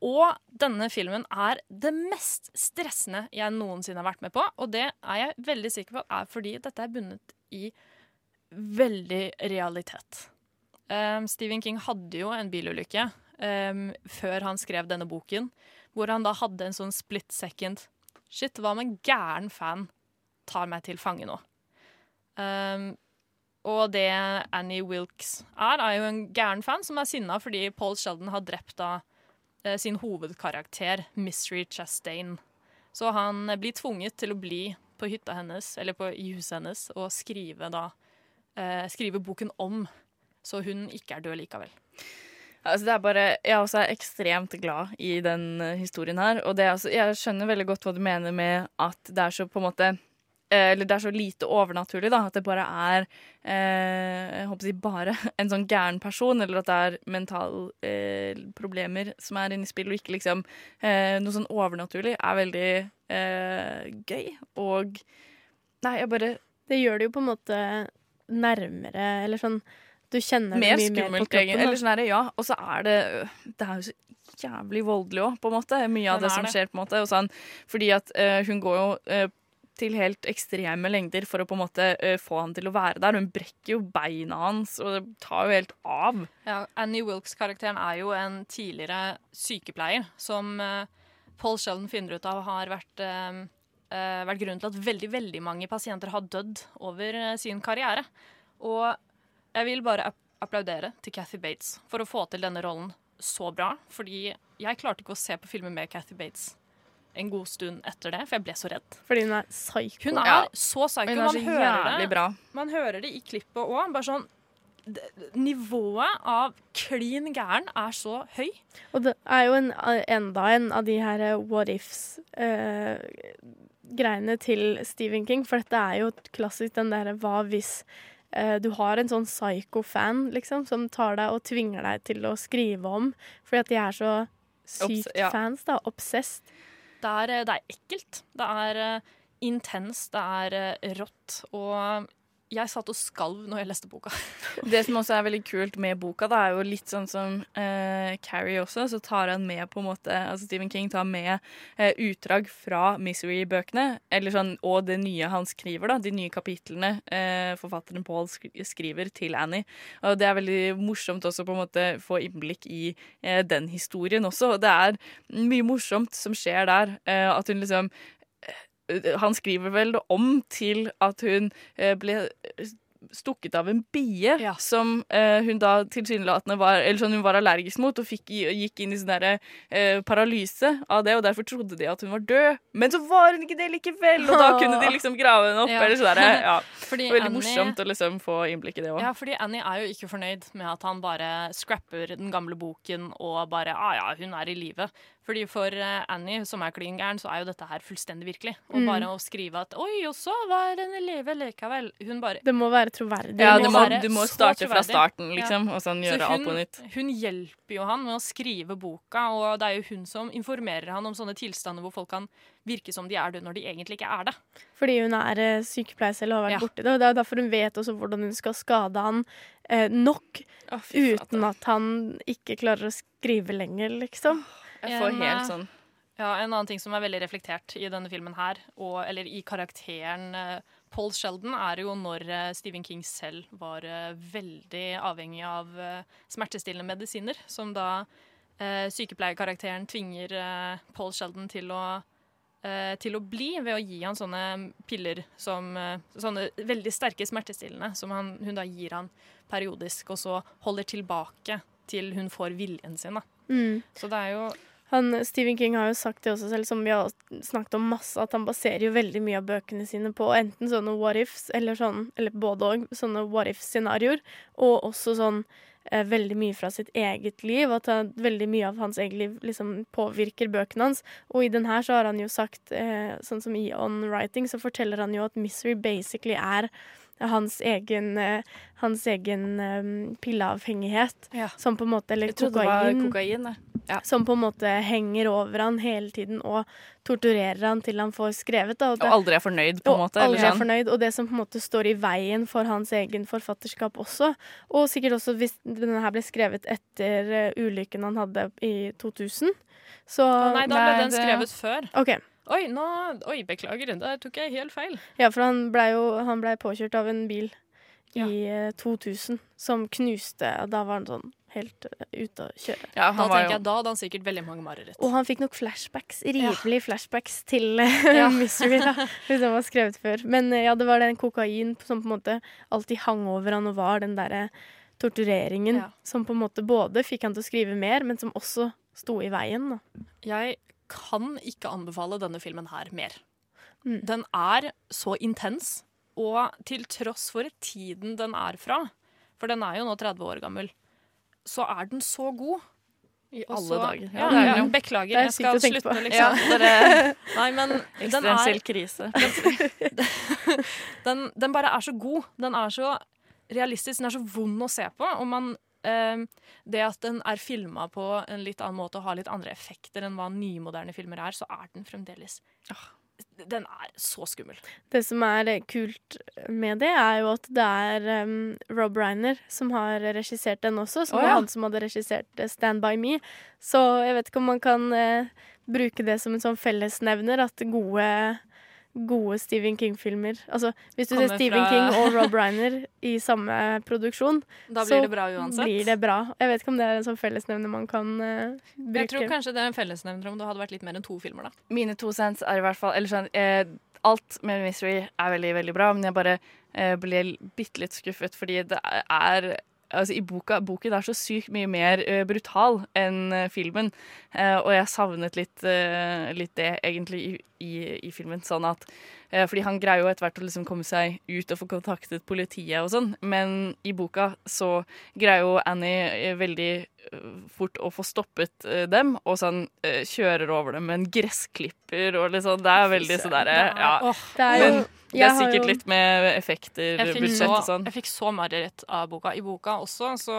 Speaker 2: Og denne filmen er det mest stressende jeg noensinne har vært med på. Og det er jeg veldig sikker på er fordi dette er bundet i veldig realitet. Um, Stephen King hadde jo en bilulykke um, før han skrev denne boken, hvor han da hadde en sånn split second Shit, hva om en gæren fan tar meg til fange nå? Um, og det Annie Wilkes er, er jo en gæren fan som er sinna fordi Paul Sheldon har drept da eh, sin hovedkarakter, Mystery Chastain. Så han blir tvunget til å bli på hytta hennes, eller på, huset hennes, og skrive da eh, Skrive boken om, så hun ikke er død likevel.
Speaker 1: Altså, det er bare, jeg er også ekstremt glad i den eh, historien her. Og det er altså, jeg skjønner veldig godt hva du mener med at det er så på en måte eh, Eller det er så lite overnaturlig, da. At det bare er eh, Jeg håper å si bare (laughs) en sånn gæren person, eller at det er mentale eh, problemer som er inne i spill, og ikke liksom eh, noe sånn overnaturlig, er veldig eh, gøy. Og Nei, jeg bare
Speaker 3: Det gjør det jo på en måte nærmere, eller sånn Du kjenner det mye skummelt, mer på kroppen.
Speaker 1: Eller sånn er det, ja. Og så er det Det er jo så jævlig voldelig òg, på en måte. Mye av det,
Speaker 2: det
Speaker 1: som
Speaker 2: det.
Speaker 1: skjer, på en måte. Og sånn, fordi at uh, hun går jo uh, til helt ekstreme lengder for å på en måte uh, få han til å være der. Hun brekker jo beina hans, og det tar jo helt av.
Speaker 2: Ja, Annie Wilkes-karakteren er jo en tidligere sykepleier som Paul Sheldon finner ut av har vært, vært grunnen til at veldig, veldig mange pasienter har dødd over sin karriere. Og jeg vil bare applaudere til Cathy Bates for å få til denne rollen så bra. Fordi jeg klarte ikke å se på filmer med Cathy Bates en god stund etter det, for jeg ble så redd.
Speaker 3: Fordi hun er psyko.
Speaker 2: Hun er
Speaker 1: Ja.
Speaker 2: så psyko.
Speaker 1: Hun er
Speaker 2: Man
Speaker 1: så
Speaker 2: hører
Speaker 1: jævlig
Speaker 2: det.
Speaker 1: bra.
Speaker 2: Man hører det i klippet òg. Bare sånn Nivået av klin gæren er så høy.
Speaker 3: Og det er jo en, enda en av de her what ifs-greiene til Stephen King. For dette er jo klassisk den derre hva hvis du har en sånn psycho-fan, liksom, som tar deg og tvinger deg til å skrive om. Fordi at de er så sykt
Speaker 2: Obs- ja.
Speaker 3: fans, da. Obsessed.
Speaker 2: Det er, eh, det er ekkelt. Det er eh, intenst. Det er eh, rått. Og jeg satt og skalv når jeg leste boka. (laughs)
Speaker 1: Det som også er veldig kult med boka, da, er jo litt sånn som eh, Carrie også, så tar han med på en måte Altså Stephen King tar med eh, utdrag fra Misery-bøkene, eller sånn, og det nye han skriver, da, de nye kapitlene eh, forfatteren Paul sk skriver til Annie. Og det er veldig morsomt også på en måte få innblikk i eh, den historien også. Og det er mye morsomt som skjer der. Eh, at hun liksom han skriver vel det om til at hun eh, ble stukket av en bie som eh, hun da tilsynelatende var Eller sånn hun var allergisk mot, og fikk, gikk inn i sånn derre eh, paralyse av det, og derfor trodde de at hun var død. Men så var hun ikke det likevel, og da (laughs) kunne de liksom grave henne opp.
Speaker 2: Ja.
Speaker 1: Eller sånn ja. (laughs) Veldig
Speaker 2: Annie-
Speaker 1: morsomt å liksom få innblikk i det òg.
Speaker 2: Ja, fordi Annie er jo ikke fornøyd med at han bare scrapper den gamle boken og bare ah, ja, hun er i live. Fordi for eh, Annie, som er klin gæren, så er jo dette her fullstendig virkelig. Og
Speaker 3: Mm.
Speaker 2: bare å skrive at oi, og så var en elev likevel. Hun bare
Speaker 3: Det må være troverdig.
Speaker 1: Ja, du må, du må starte fra starten, liksom,
Speaker 2: Ja.
Speaker 1: og sånn
Speaker 2: Så
Speaker 1: gjøre alt på nytt.
Speaker 2: Hun hjelper jo han med å skrive boka, og det er jo hun som informerer han om sånne tilstander hvor folk kan virke som de er det når de egentlig ikke er det.
Speaker 3: Fordi hun er eh, sykepleier selv og har vært
Speaker 2: Ja.
Speaker 3: borti det. Og det er derfor hun vet også hvordan hun skal skade han eh, nok, uten at han ikke klarer å skrive lenger, liksom.
Speaker 1: Jeg får
Speaker 2: En,
Speaker 1: helt
Speaker 2: eh,
Speaker 1: sånn
Speaker 2: Ja, En annen ting som er veldig reflektert i denne filmen her, og, eller i karakteren eh, Paul Sheldon, er jo når eh, Stephen King selv var veldig avhengig av smertestillende medisiner, som da eh, sykepleierkarakteren tvinger Paul Sheldon til å til å bli ved å gi han sånne piller som Sånne veldig sterke smertestillende som han, hun da gir han periodisk, og så holder tilbake til hun får viljen sin. Da.
Speaker 3: Mm.
Speaker 2: Så det er jo
Speaker 3: Han, Stephen King har jo sagt det også selv, som vi har snakket om masse, at han baserer jo veldig mye av bøkene sine på enten sånne what ifs, eller sånn, eller både òg, sånne what if-scenarioer, og også sånn eh, veldig mye fra sitt eget liv. At han, veldig mye av hans eget liv liksom påvirker bøkene hans. Og i den her så har han jo sagt, eh, sånn som i On Writing, så forteller han jo at Misery basically er hans egen, eh, hans egen eh, pilleavhengighet. Som på en måte Eller
Speaker 1: det
Speaker 3: kokain.
Speaker 1: kokain, ja.
Speaker 3: Som på en måte henger over han hele tiden og torturerer han til han får skrevet. Da,
Speaker 1: Og aldri er fornøyd, på en måte. eller
Speaker 3: Aldri er fornøyd, og det som på en måte står i veien for hans egen forfatterskap også. Og sikkert også hvis denne her ble skrevet etter eh, ulykken han hadde i 2000. Så
Speaker 2: Nei, da ble den skrevet før.
Speaker 3: OK.
Speaker 2: Oi, nå, oi, beklager, der tok jeg helt feil.
Speaker 3: Ja, for han blei ble påkjørt av en bil i eh, 2000 som knuste og Da var han sånn helt eh, ute å kjøre.
Speaker 2: da tenker jeg, da hadde han sikkert veldig mange mareritt.
Speaker 3: Og han fikk nok flashbacks,
Speaker 2: Ja.
Speaker 3: flashbacks til (laughs)
Speaker 2: Ja.
Speaker 3: Misery, da, hvis den var skrevet før. Men eh, ja, det var den kokain som på en måte alltid hang over han og var den derre tortureringen
Speaker 2: Ja.
Speaker 3: som på en måte både fikk han til å skrive mer, men som også sto i veien. Da.
Speaker 2: Jeg kan ikke anbefale denne filmen her mer.
Speaker 3: Mm.
Speaker 2: Den er så intens, og til tross for tiden den er fra, for den er jo nå 30 år gammel, så er den så god.
Speaker 1: I alle dager.
Speaker 2: Ja,
Speaker 1: Ja,
Speaker 2: ja, beklager,
Speaker 3: er
Speaker 2: jeg skal slutte,
Speaker 3: på.
Speaker 2: liksom.
Speaker 1: Dere- (laughs)
Speaker 2: Nei, men den er
Speaker 1: Eksistensiell krise. (laughs)
Speaker 2: den, den bare er så god. Den er så realistisk, den er så vond å se på. Og man, eh, det at den er filma på en litt annen måte og har litt andre effekter enn hva nymoderne filmer er, så er den fremdeles Den er så skummel.
Speaker 3: Det som er eh, kult med det, er jo at det er um, Rob Reiner som har regissert den også, som
Speaker 1: Å,
Speaker 3: var han som hadde regissert eh, Stand By Me. Så jeg vet ikke om man kan eh, bruke det som en sånn fellesnevner, at gode Gode Stephen King-filmer. Altså, hvis du ser Stephen
Speaker 2: fra-
Speaker 3: King og Rob Reiner i samme produksjon, (laughs)
Speaker 2: Da blir det bra uansett.
Speaker 3: blir det bra. Jeg vet ikke om det er en sånn fellesnevner man kan uh, bruke.
Speaker 2: Jeg tror kanskje det er en fellesnevner om det hadde vært litt mer enn to filmer, da.
Speaker 1: Mine to cents er i hvert fall Eller sånn eh, Alt med Mystery er veldig, veldig bra, men jeg bare eh, ble bitte litt skuffet fordi det er Altså, I boka, Boken er så sykt mye mer uh, brutal enn uh, filmen, Uh, og jeg savnet litt, litt det egentlig i, i, i filmen. Sånn at Fordi han greier jo etter hvert å liksom komme seg ut og få kontaktet politiet og sånn, men i boka så greier jo Annie eh, veldig eh, fort å få stoppet eh, dem, og sånn eh, kjører over dem med en gressklipper og liksom Det er veldig sånn derre ja.
Speaker 3: Det er jo-
Speaker 1: det er sikkert litt med effekter, budsjett
Speaker 2: så,
Speaker 1: og sånn.
Speaker 2: jeg fikk så mareritt av boka. I boka også så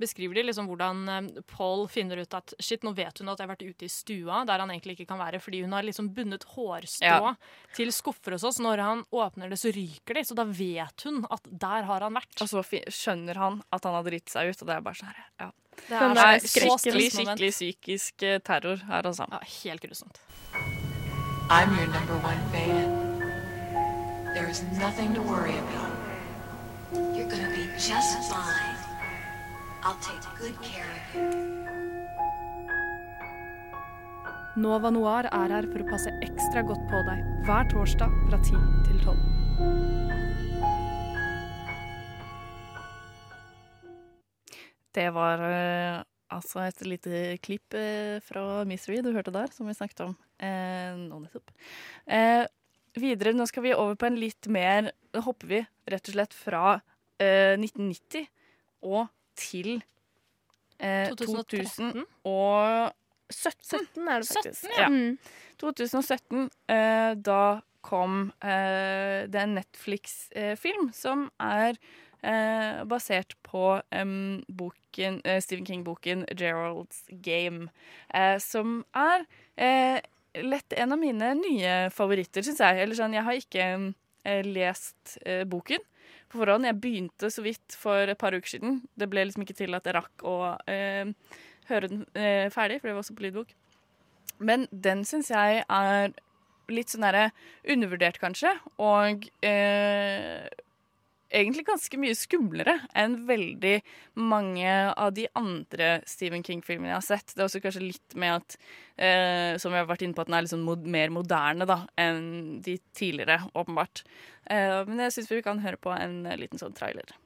Speaker 2: beskriver de liksom hvordan eh, Paul finner ut at shit, nå vet hun at jeg har vært ute i stua, der han egentlig ikke kan være, fordi hun har liksom bundet hårstrå
Speaker 1: Ja.
Speaker 2: til skuffer hos oss. Når han åpner det, så ryker de, så da vet hun at der har han vært.
Speaker 1: Og så skjønner han at han har dritt seg ut, og det er bare sånn her, ja.
Speaker 2: Det
Speaker 1: Det
Speaker 2: er
Speaker 1: er skikkelig, skikkelig psykisk eh, terror her, altså.
Speaker 2: Ja, helt grusomt.
Speaker 33: I'm your number one fan. There is nothing to worry about.
Speaker 11: You're gonna be just fine. I'll take good care of you.
Speaker 2: Nova Noir er her for å passe ekstra godt på deg hver torsdag fra 10 til 12.
Speaker 1: Det var eh, altså et lite klipp eh, fra Misery du hørte der, som vi snakket om eh, nå nettopp. Eh, videre, nå skal vi over på en litt mer Nå hopper vi rett og slett fra eh, 1990 og til eh,
Speaker 2: 2013?
Speaker 1: 2017.
Speaker 3: er det faktisk.
Speaker 1: 17, ja.
Speaker 3: ja.
Speaker 1: 2017, eh, da kom eh, det en Netflix-film som er eh, basert på boken, eh, Stephen King-boken 'Gerald's Game', eh, som er eh, lett en av mine nye favoritter, syns jeg. Eller sånn, jeg har ikke eh, lest eh, boken på forhånd. Jeg begynte så vidt for et par uker siden. Det ble liksom ikke til at jeg rakk å eh, høre den eh, ferdig, for det var også på lydbok. Men den syns jeg er litt sånn derre undervurdert, kanskje. Og eh, egentlig ganske mye skumlere enn veldig mange av de andre Stephen King-filmene jeg har sett. Det er også kanskje litt med at, eh, som vi har vært inne på, at den er liksom mod mer moderne da, enn de tidligere, åpenbart. Eh, men jeg syns vi kan høre på en liten sånn trailer.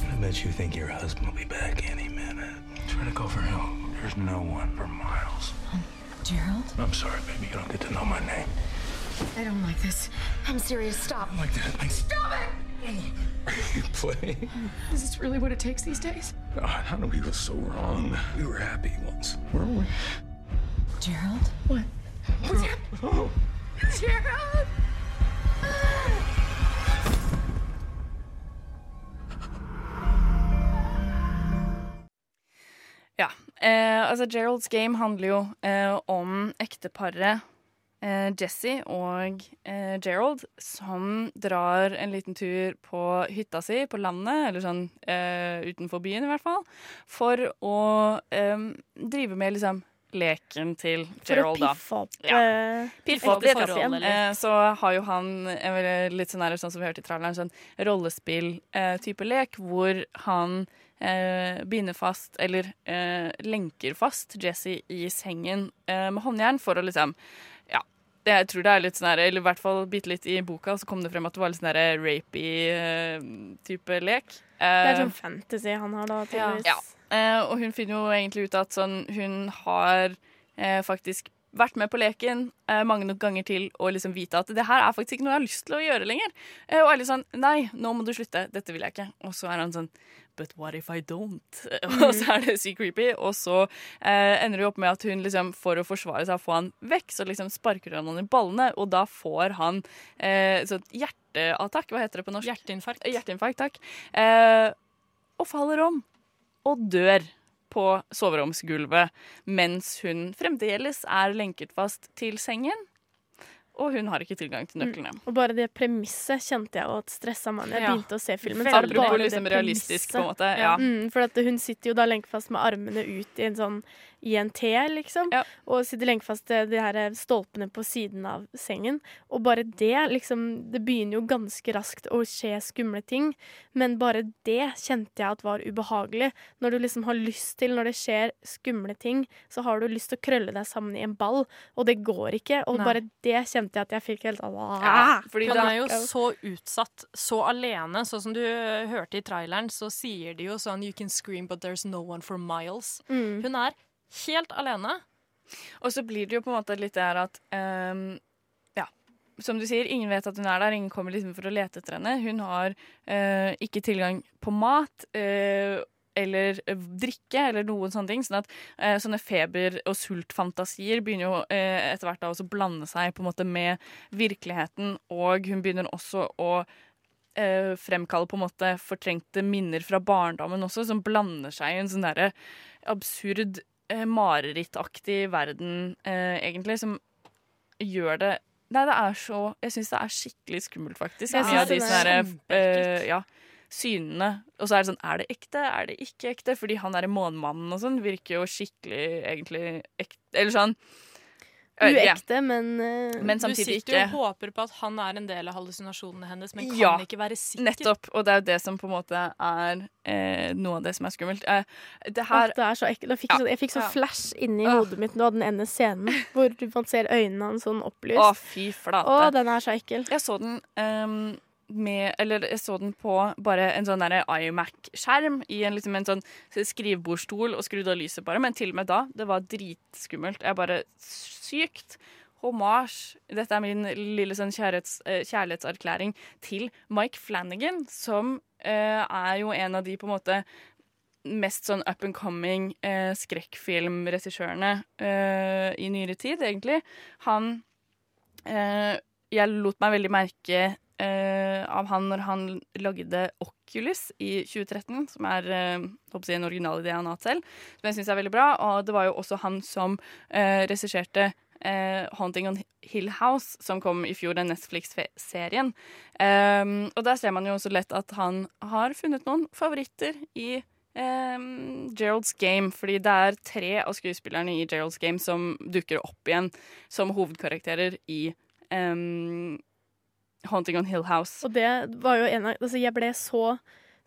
Speaker 24: I bet you think your husband will be back any minute. Try to go for help. There's no one for miles.
Speaker 29: Gerald?
Speaker 24: I'm sorry, baby. You don't get to know my name.
Speaker 29: I don't like this. I'm serious. Stop.
Speaker 24: Like that. Like,
Speaker 29: Stop it!
Speaker 24: Are you play.
Speaker 29: Is this really what it takes these days?
Speaker 24: God, how do we go so wrong? We were happy once, weren't we?
Speaker 29: Gerald? What? What's happening?
Speaker 24: Oh.
Speaker 29: Gerald!
Speaker 1: Ah! Eh, altså Gerald's Game handler jo eh, om ekteparet eh, Jesse og eh, Gerald som drar en liten tur på hytta si på landet, eller sånn eh, utenfor byen i hvert fall, for å eh, drive med liksom leken til Gerald
Speaker 3: For å piffe opp,
Speaker 1: Ja. Piffe opp
Speaker 3: et
Speaker 1: forholdet eller? Så har jo han litt sånn, her, sånn som vi hørte i traileren, sånn rollespill-type lek, hvor han eh, binder fast, eller eh, lenker fast, Jesse i sengen eh, med håndjern for å liksom Ja. Det, jeg tror det er litt sånn her, eller i hvert fall bitte litt i boka, så kom det frem at det var litt sånn her rapey-type lek.
Speaker 3: Det er
Speaker 1: Eh,
Speaker 3: sånn fantasy han har, da, tydeligvis.
Speaker 1: ja. Eh, og hun finner jo egentlig ut at sånn, hun har eh, faktisk vært med på leken eh, mange nok ganger til og liksom vite at det her er faktisk ikke noe jeg har lyst til å gjøre lenger. Eh, og litt sånn Nei, nå må du slutte. Dette vil jeg ikke. Og så er han sånn But what if I don't? (laughs) og så er det sykt creepy. Og så eh, ender det opp med at hun liksom, for å forsvare seg og få han vekk, så liksom sparker hun han i ballene, og da får han eh, sånn hjerteattakk. Hva heter det på norsk?
Speaker 2: Hjerteinfarkt.
Speaker 1: Hjerteinfarkt, takk. Eh, og faller om og dør på soveromsgulvet mens hun fremdeles er lenket fast til sengen. Og hun har ikke tilgang til nøklene.
Speaker 3: Og bare det premisset kjente jeg at stressa meg. når Jeg
Speaker 1: Ja.
Speaker 3: begynte å se filmen.
Speaker 1: Veldig
Speaker 3: er bare
Speaker 1: liksom realistisk, på en måte, ja.
Speaker 3: Mm, for at hun sitter jo da lenkefast med armene ut i en sånn i en T, liksom. Og sitter lenkefast til de her stolpene på siden av sengen. Og bare det, liksom Det begynner jo ganske raskt å skje skumle ting, men bare det kjente jeg at var ubehagelig. Når du liksom har lyst til, når det skjer skumle ting, så har du lyst til å krølle deg sammen i en ball, og det går ikke. Og
Speaker 2: Nei.
Speaker 3: bare det kjente jeg at jeg fikk helt
Speaker 2: Ja,
Speaker 3: fordi
Speaker 2: du er jo så utsatt, så alene. Sånn som du hørte i traileren, så sier de jo sånn You can scream, but there's no one for miles.
Speaker 3: Mm.
Speaker 2: Hun er helt alene.
Speaker 1: Og så blir det jo på en måte litt det her at um, Ja, som du sier, ingen vet at hun er der. Ingen kommer liksom for å lete etter henne. Hun har uh, ikke tilgang på mat. Uh, eller eh, drikke, eller noen sånne ting. Sånn at eh, sånne feber- og sultfantasier begynner jo eh, etter hvert da også blande seg på en måte med virkeligheten, og hun begynner også å eh, fremkalle på en måte fortrengte minner fra barndommen også, som blander seg i en sånn derre absurd, eh, marerittaktig verden, eh, egentlig, som gjør det Nei, det er så Jeg syns det er skikkelig skummelt, faktisk.
Speaker 3: Jeg synes det er
Speaker 1: sånne eh, ja, synene. Og så er det sånn Er det ekte? Er det ikke ekte? Fordi han derre månemannen og sånn virker jo skikkelig egentlig ekte Eller sånn.
Speaker 3: Uekte, men uh,
Speaker 1: Men
Speaker 2: Du sitter jo
Speaker 1: ikke.
Speaker 2: og håper på at han er en del av hallusinasjonene hennes, men kan
Speaker 1: Ja,
Speaker 2: ikke være sikker.
Speaker 1: Nettopp. Og det er jo det som på en måte er eh, noe av det som er skummelt. Eh, det
Speaker 3: Åh,
Speaker 1: her
Speaker 3: det er så ekkelt. Jeg fikk,
Speaker 1: Ja.
Speaker 3: så, jeg fikk så flash inni hodet mitt nå av den ene scenen (laughs) hvor du man ser øynene hans sånn opplyst.
Speaker 1: Å, fy flate.
Speaker 3: Å, den er så ekkel.
Speaker 1: Jeg så den ehm, med Eller jeg så den på bare en sånn iMac-skjerm i en, liksom en sånn skrivebordstol og skrudd av lyset bare, men til og med da, det var dritskummelt. Jeg bare Sykt. Hommage. Dette er min lille sånn kjærlighets, eh, kjærlighetserklæring til Mike Flanagan, som eh, er jo en av de på en måte mest sånn up and coming eh, skrekkfilmregissørene eh, i nyere tid, egentlig. Han eh, Jeg lot meg veldig merke eh, av han når han lagde Oculus i 2013, som er eh, jeg, en original idé han har hatt selv, som jeg syns er veldig bra. Og det var jo også han som eh, regisserte eh, 'Haunting on Hill House', som kom i fjor, den Netflix-serien. Um, og der ser man jo også lett at han har funnet noen favoritter i Um, Gerald's Game, fordi det er tre av skuespillerne i Gerald's Game som dukker opp igjen som hovedkarakterer i ehm, Haunting on Hill House.
Speaker 3: Og det var jo en av Altså, jeg ble så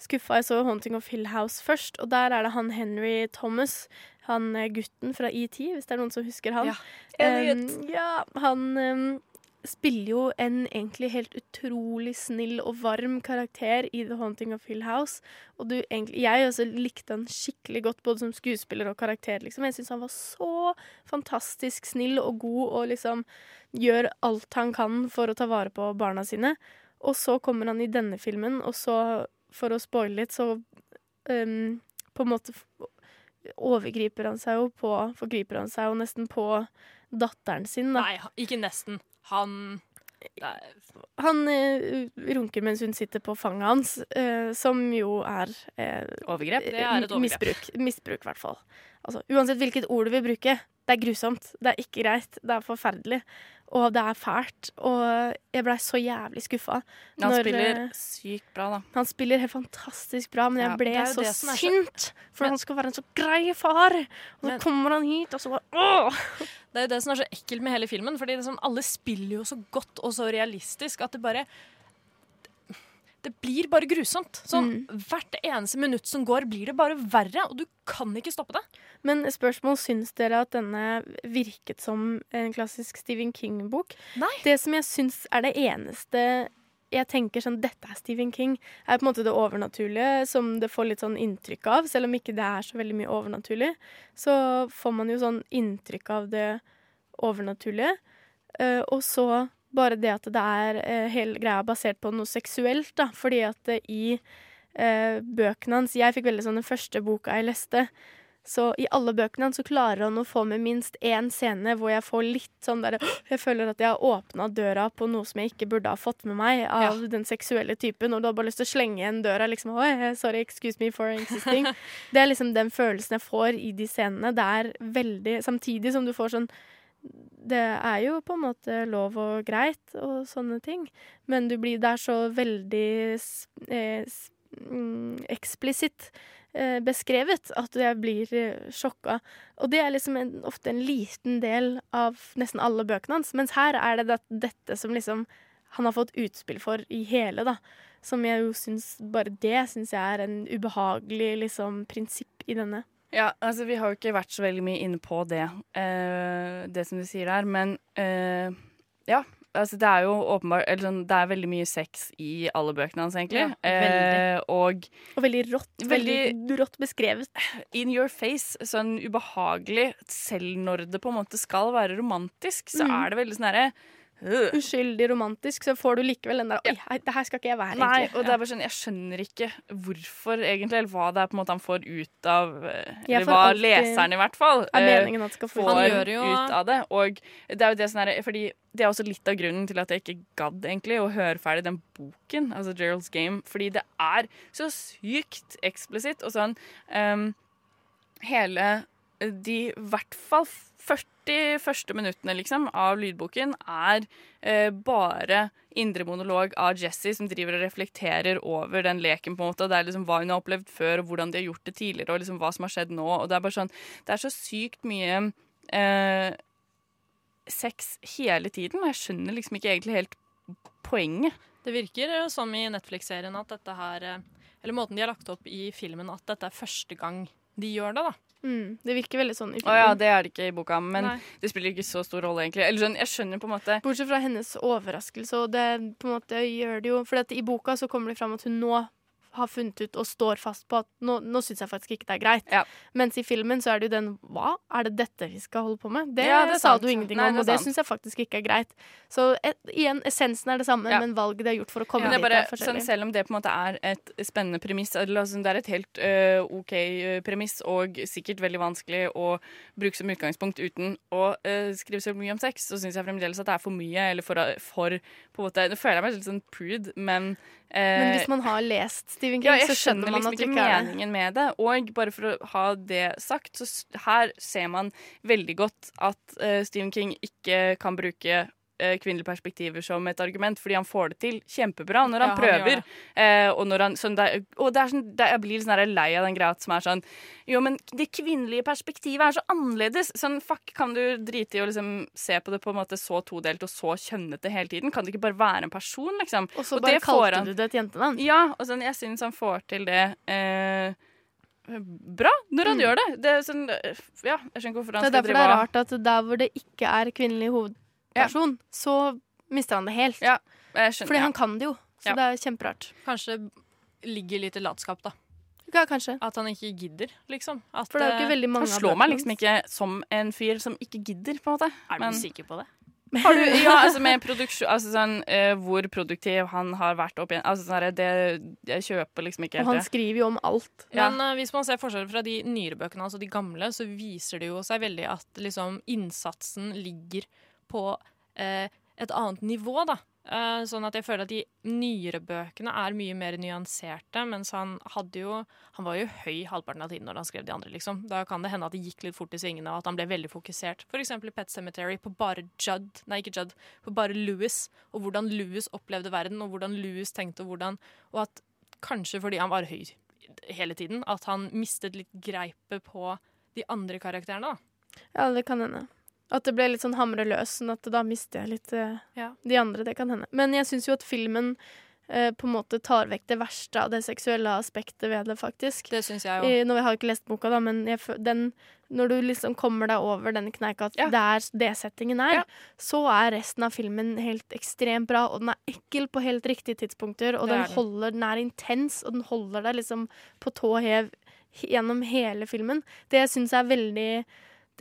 Speaker 3: skuffa. Jeg så 'Haunting of Hill House' først, og der er det han Henry Thomas. Han eh, gutten fra ET, hvis det er noen som husker han.
Speaker 1: Ja.
Speaker 3: Um, ja, han um, spiller jo en egentlig helt utrolig snill og varm karakter i The Haunting of Hill House. Og du, egentlig, jeg også likte han skikkelig godt, både som skuespiller og karakter. Liksom. Jeg syns han var så fantastisk snill og god og liksom gjør alt han kan for å ta vare på barna sine. Og så kommer han i denne filmen, og så, for å spoile litt, så um, på en måte overgriper han seg jo på Forgriper han seg jo nesten på datteren sin, da.
Speaker 2: Nei, ikke nesten. Han det er-
Speaker 3: Han eh, runker mens hun sitter på fanget hans, eh, som jo er eh,
Speaker 1: Overgrep?
Speaker 2: Det er et overgrep.
Speaker 3: Misbruk, misbruk i hvert fall. Altså, uansett hvilket ord du vil bruke, det er grusomt. Det er ikke greit. Det er forferdelig. Og det er fælt. Og jeg blei så jævlig skuffa.
Speaker 1: Han
Speaker 3: når,
Speaker 1: spiller
Speaker 3: eh,
Speaker 1: sykt bra, da.
Speaker 3: Han spiller helt fantastisk bra, men jeg
Speaker 1: Ja,
Speaker 3: ble så sint! For
Speaker 2: Men-
Speaker 3: han skal være en så grei far! Og så
Speaker 2: Men-
Speaker 3: kommer han hit, og så bare åh!
Speaker 2: Det er jo det som er så ekkelt med hele filmen, fordi sånn, alle spiller jo så godt og så realistisk at det bare Det blir bare grusomt. Sånn, Hvert eneste minutt som går, blir det bare verre, og du kan ikke stoppe det.
Speaker 3: Men spørsmål, syns dere at denne virket som en klassisk Stephen King-bok?
Speaker 2: Nei.
Speaker 3: Det som jeg syns er det eneste jeg tenker sånn, dette er Stephen King, er på en måte det overnaturlige, som det får litt sånn inntrykk av. Selv om ikke det er så veldig mye overnaturlig, så får man jo sånn inntrykk av det overnaturlige. Eh, og så bare det at det er eh, hele greia basert på noe seksuelt, da. Fordi at i eh, bøkene hans Jeg fikk veldig sånn den første boka jeg leste. Så i alle bøkene hans så klarer han å få med minst én scene hvor jeg får litt sånn derre Jeg føler at jeg har åpna døra på noe som jeg ikke burde ha fått med meg av den seksuelle typen, og du har bare lyst til å slenge igjen døra liksom Oi, sorry, excuse me for existing. (laughs) det er liksom den følelsen jeg får i de scenene. Det er veldig Samtidig som du får sånn det er jo på en måte lov og greit og sånne ting, men du blir, det er så veldig eh, mm, eksplisitt beskrevet at jeg blir eh, sjokka. Og det er liksom en, ofte en liten del av nesten alle bøkene hans, mens her er det, dette som liksom han har fått utspill for i hele, da. Som jeg jo syns Bare det syns jeg er en ubehagelig liksom prinsipp i denne.
Speaker 1: Ja, altså vi har jo ikke vært så veldig mye inne på det, eh, det som du sier der, men eh, ja. Altså det er jo åpenbart eller sånn, Det er veldig mye sex i alle bøkene hans, egentlig.
Speaker 3: Ja, veldig.
Speaker 1: Eh, og
Speaker 3: Og veldig rått. Veldig rått beskrevet.
Speaker 1: In your face. Sånn ubehagelig. Selv når det på en måte skal være romantisk, så
Speaker 3: Mm.
Speaker 1: er det veldig sånn herre.
Speaker 3: Uskyldig romantisk, så får du likevel den der Oi, det her skal ikke jeg være,
Speaker 1: Nei,
Speaker 3: egentlig.
Speaker 1: og det er bare sånn, jeg skjønner ikke hvorfor, egentlig, eller hva det er på en måte han får ut av eh, Eller hva
Speaker 3: alltid-
Speaker 1: leseren, i hvert fall,
Speaker 3: er
Speaker 1: eh,
Speaker 3: at skal få
Speaker 1: får
Speaker 3: gjør jo-
Speaker 1: ut av det. Og det er jo det som er Fordi det er også litt av grunnen til at jeg ikke gadd egentlig å høre ferdig den boken, altså Gerald's Game, fordi det er så sykt eksplisitt og sånn um, Hele de i hvert fall 40 første minuttene liksom, av lydboken er eh, bare indre monolog av Jessie som driver og reflekterer over den leken. på en måte, Det er liksom hva hun har opplevd før, og hvordan de har gjort det tidligere, og liksom hva som har skjedd nå. og Det er bare sånn, det er så sykt mye eh, sex hele tiden, og jeg skjønner liksom ikke egentlig helt poenget.
Speaker 2: Det virker jo som i Netflix-serien at dette her eh, Eller måten de har lagt opp i filmen, at dette er første gang de gjør det, da.
Speaker 3: Mm, det virker veldig sånn i filmen.
Speaker 1: Oh, ja, det er det ikke i boka, men
Speaker 3: Nei.
Speaker 1: det spiller ikke så stor rolle, egentlig. Eller sånn, jeg skjønner på en måte
Speaker 3: Bortsett fra hennes overraskelse, og det på en måte gjør det jo For i boka så kommer det fram at hun nå har funnet ut og står fast på at nå, nå syns jeg faktisk ikke det er greit. Mens i filmen så er det jo den Hva, er det dette vi skal holde på med? Det,
Speaker 1: Ja, det
Speaker 3: sa
Speaker 1: sant.
Speaker 3: du ingenting
Speaker 1: Nei,
Speaker 3: om, og det syns jeg faktisk ikke er greit. Så et, igjen, essensen er det samme,
Speaker 1: Ja.
Speaker 3: men valget de har gjort for å komme
Speaker 1: dit, det er
Speaker 3: er
Speaker 1: sånn,
Speaker 3: forskjellig.
Speaker 1: selv om det på en måte er et spennende premiss, eller altså, det er et helt uh, OK øh, premiss, og sikkert veldig vanskelig å bruke som utgangspunkt uten å uh, skrive så mye om sex, så syns jeg fremdeles at det er for mye, eller for, for på en måte Nå føler jeg meg litt sånn prude, men
Speaker 3: Men
Speaker 1: eh,
Speaker 3: hvis man har lest Stephen King,
Speaker 1: ja,
Speaker 3: så skjønner man
Speaker 1: liksom
Speaker 3: at det
Speaker 1: ikke
Speaker 3: er det.
Speaker 1: meningen med det. Og bare for å ha det sagt, så her ser man veldig godt at eh, Stephen King ikke kan bruke kvinnelige perspektiver som et argument, fordi han får det til kjempebra når han
Speaker 2: Ja, han
Speaker 1: prøver. Eh, og når han, sånn, det, og det er sånn, det, jeg blir sånn lei av den greia som er sånn Jo, men det kvinnelige perspektivet er så annerledes. Sånn, fuck, kan du drite i å liksom se på det på en måte så todelt og så kjønnete hele tiden? Kan det ikke bare være en person, liksom?
Speaker 3: Og så bare kalte
Speaker 1: han-
Speaker 3: du det et jentenavn.
Speaker 1: Ja, og sånn, jeg syns han får til det eh, bra når han
Speaker 3: Mm.
Speaker 1: gjør det. det er sånn, eh, ja,
Speaker 3: Det er derfor det er rart at der hvor det ikke er kvinnelig hovedperson, så mister han det helt.
Speaker 1: jeg skjønner,
Speaker 3: Fordi
Speaker 1: ja.
Speaker 3: han kan det jo. Så
Speaker 2: Ja.
Speaker 3: det er kjemperart.
Speaker 2: Kanskje ligger litt i latskap, da.
Speaker 3: Ja, kanskje.
Speaker 2: At han ikke gidder, liksom. At,
Speaker 3: For det er jo ikke
Speaker 2: eh,
Speaker 3: veldig mange
Speaker 1: Han slår meg liksom ikke som en fyr som ikke gidder, på en måte.
Speaker 2: Er du
Speaker 1: Men-
Speaker 2: sikker på det? (laughs)
Speaker 1: Har du, ja, altså med produksjon Altså sånn uh, hvor produktiv han har vært opp igjen. Altså sånn det Jeg kjøper liksom ikke helt
Speaker 3: Og
Speaker 1: han
Speaker 3: skriver jo om alt.
Speaker 2: Men uh, hvis man ser forskjellen fra de nyere bøkene, altså de gamle, så viser det jo seg veldig at liksom innsatsen ligger på eh, et annet nivå, da. Eh, sånn at jeg føler at de nyere bøkene er mye mer nyanserte, mens han hadde jo Han var jo høy halvparten av tiden når han skrev de andre, liksom. Da kan det hende at det gikk litt fort i svingene, og at han ble veldig fokusert. For eksempel i Pet Cemetery på bare Judd, nei ikke Judd, på bare Louis, og hvordan Louis opplevde verden, og hvordan Louis tenkte, og hvordan Og at kanskje fordi han var høy hele tiden, at han mistet litt greipet på de andre karakterene, da.
Speaker 3: Ja, det kan hende. At det ble litt sånn hamre løs, sånn at da mister jeg litt eh,
Speaker 2: Ja.
Speaker 3: de andre. Det kan hende. Men jeg syns jo at filmen eh, på en måte tar vekk det verste av det seksuelle aspektet ved det, faktisk.
Speaker 2: Det synes jeg
Speaker 3: I,
Speaker 2: Når
Speaker 3: nå, jeg har ikke lest boka, da, men jeg, den, når du liksom kommer deg over den kneika at det er det settingen er, så er resten av filmen helt ekstremt bra, og den er ekkel på helt riktige tidspunkter, og den,
Speaker 2: den.
Speaker 3: holder, den er intens, og den holder deg liksom på tå hev gjennom hele filmen. Det jeg er veldig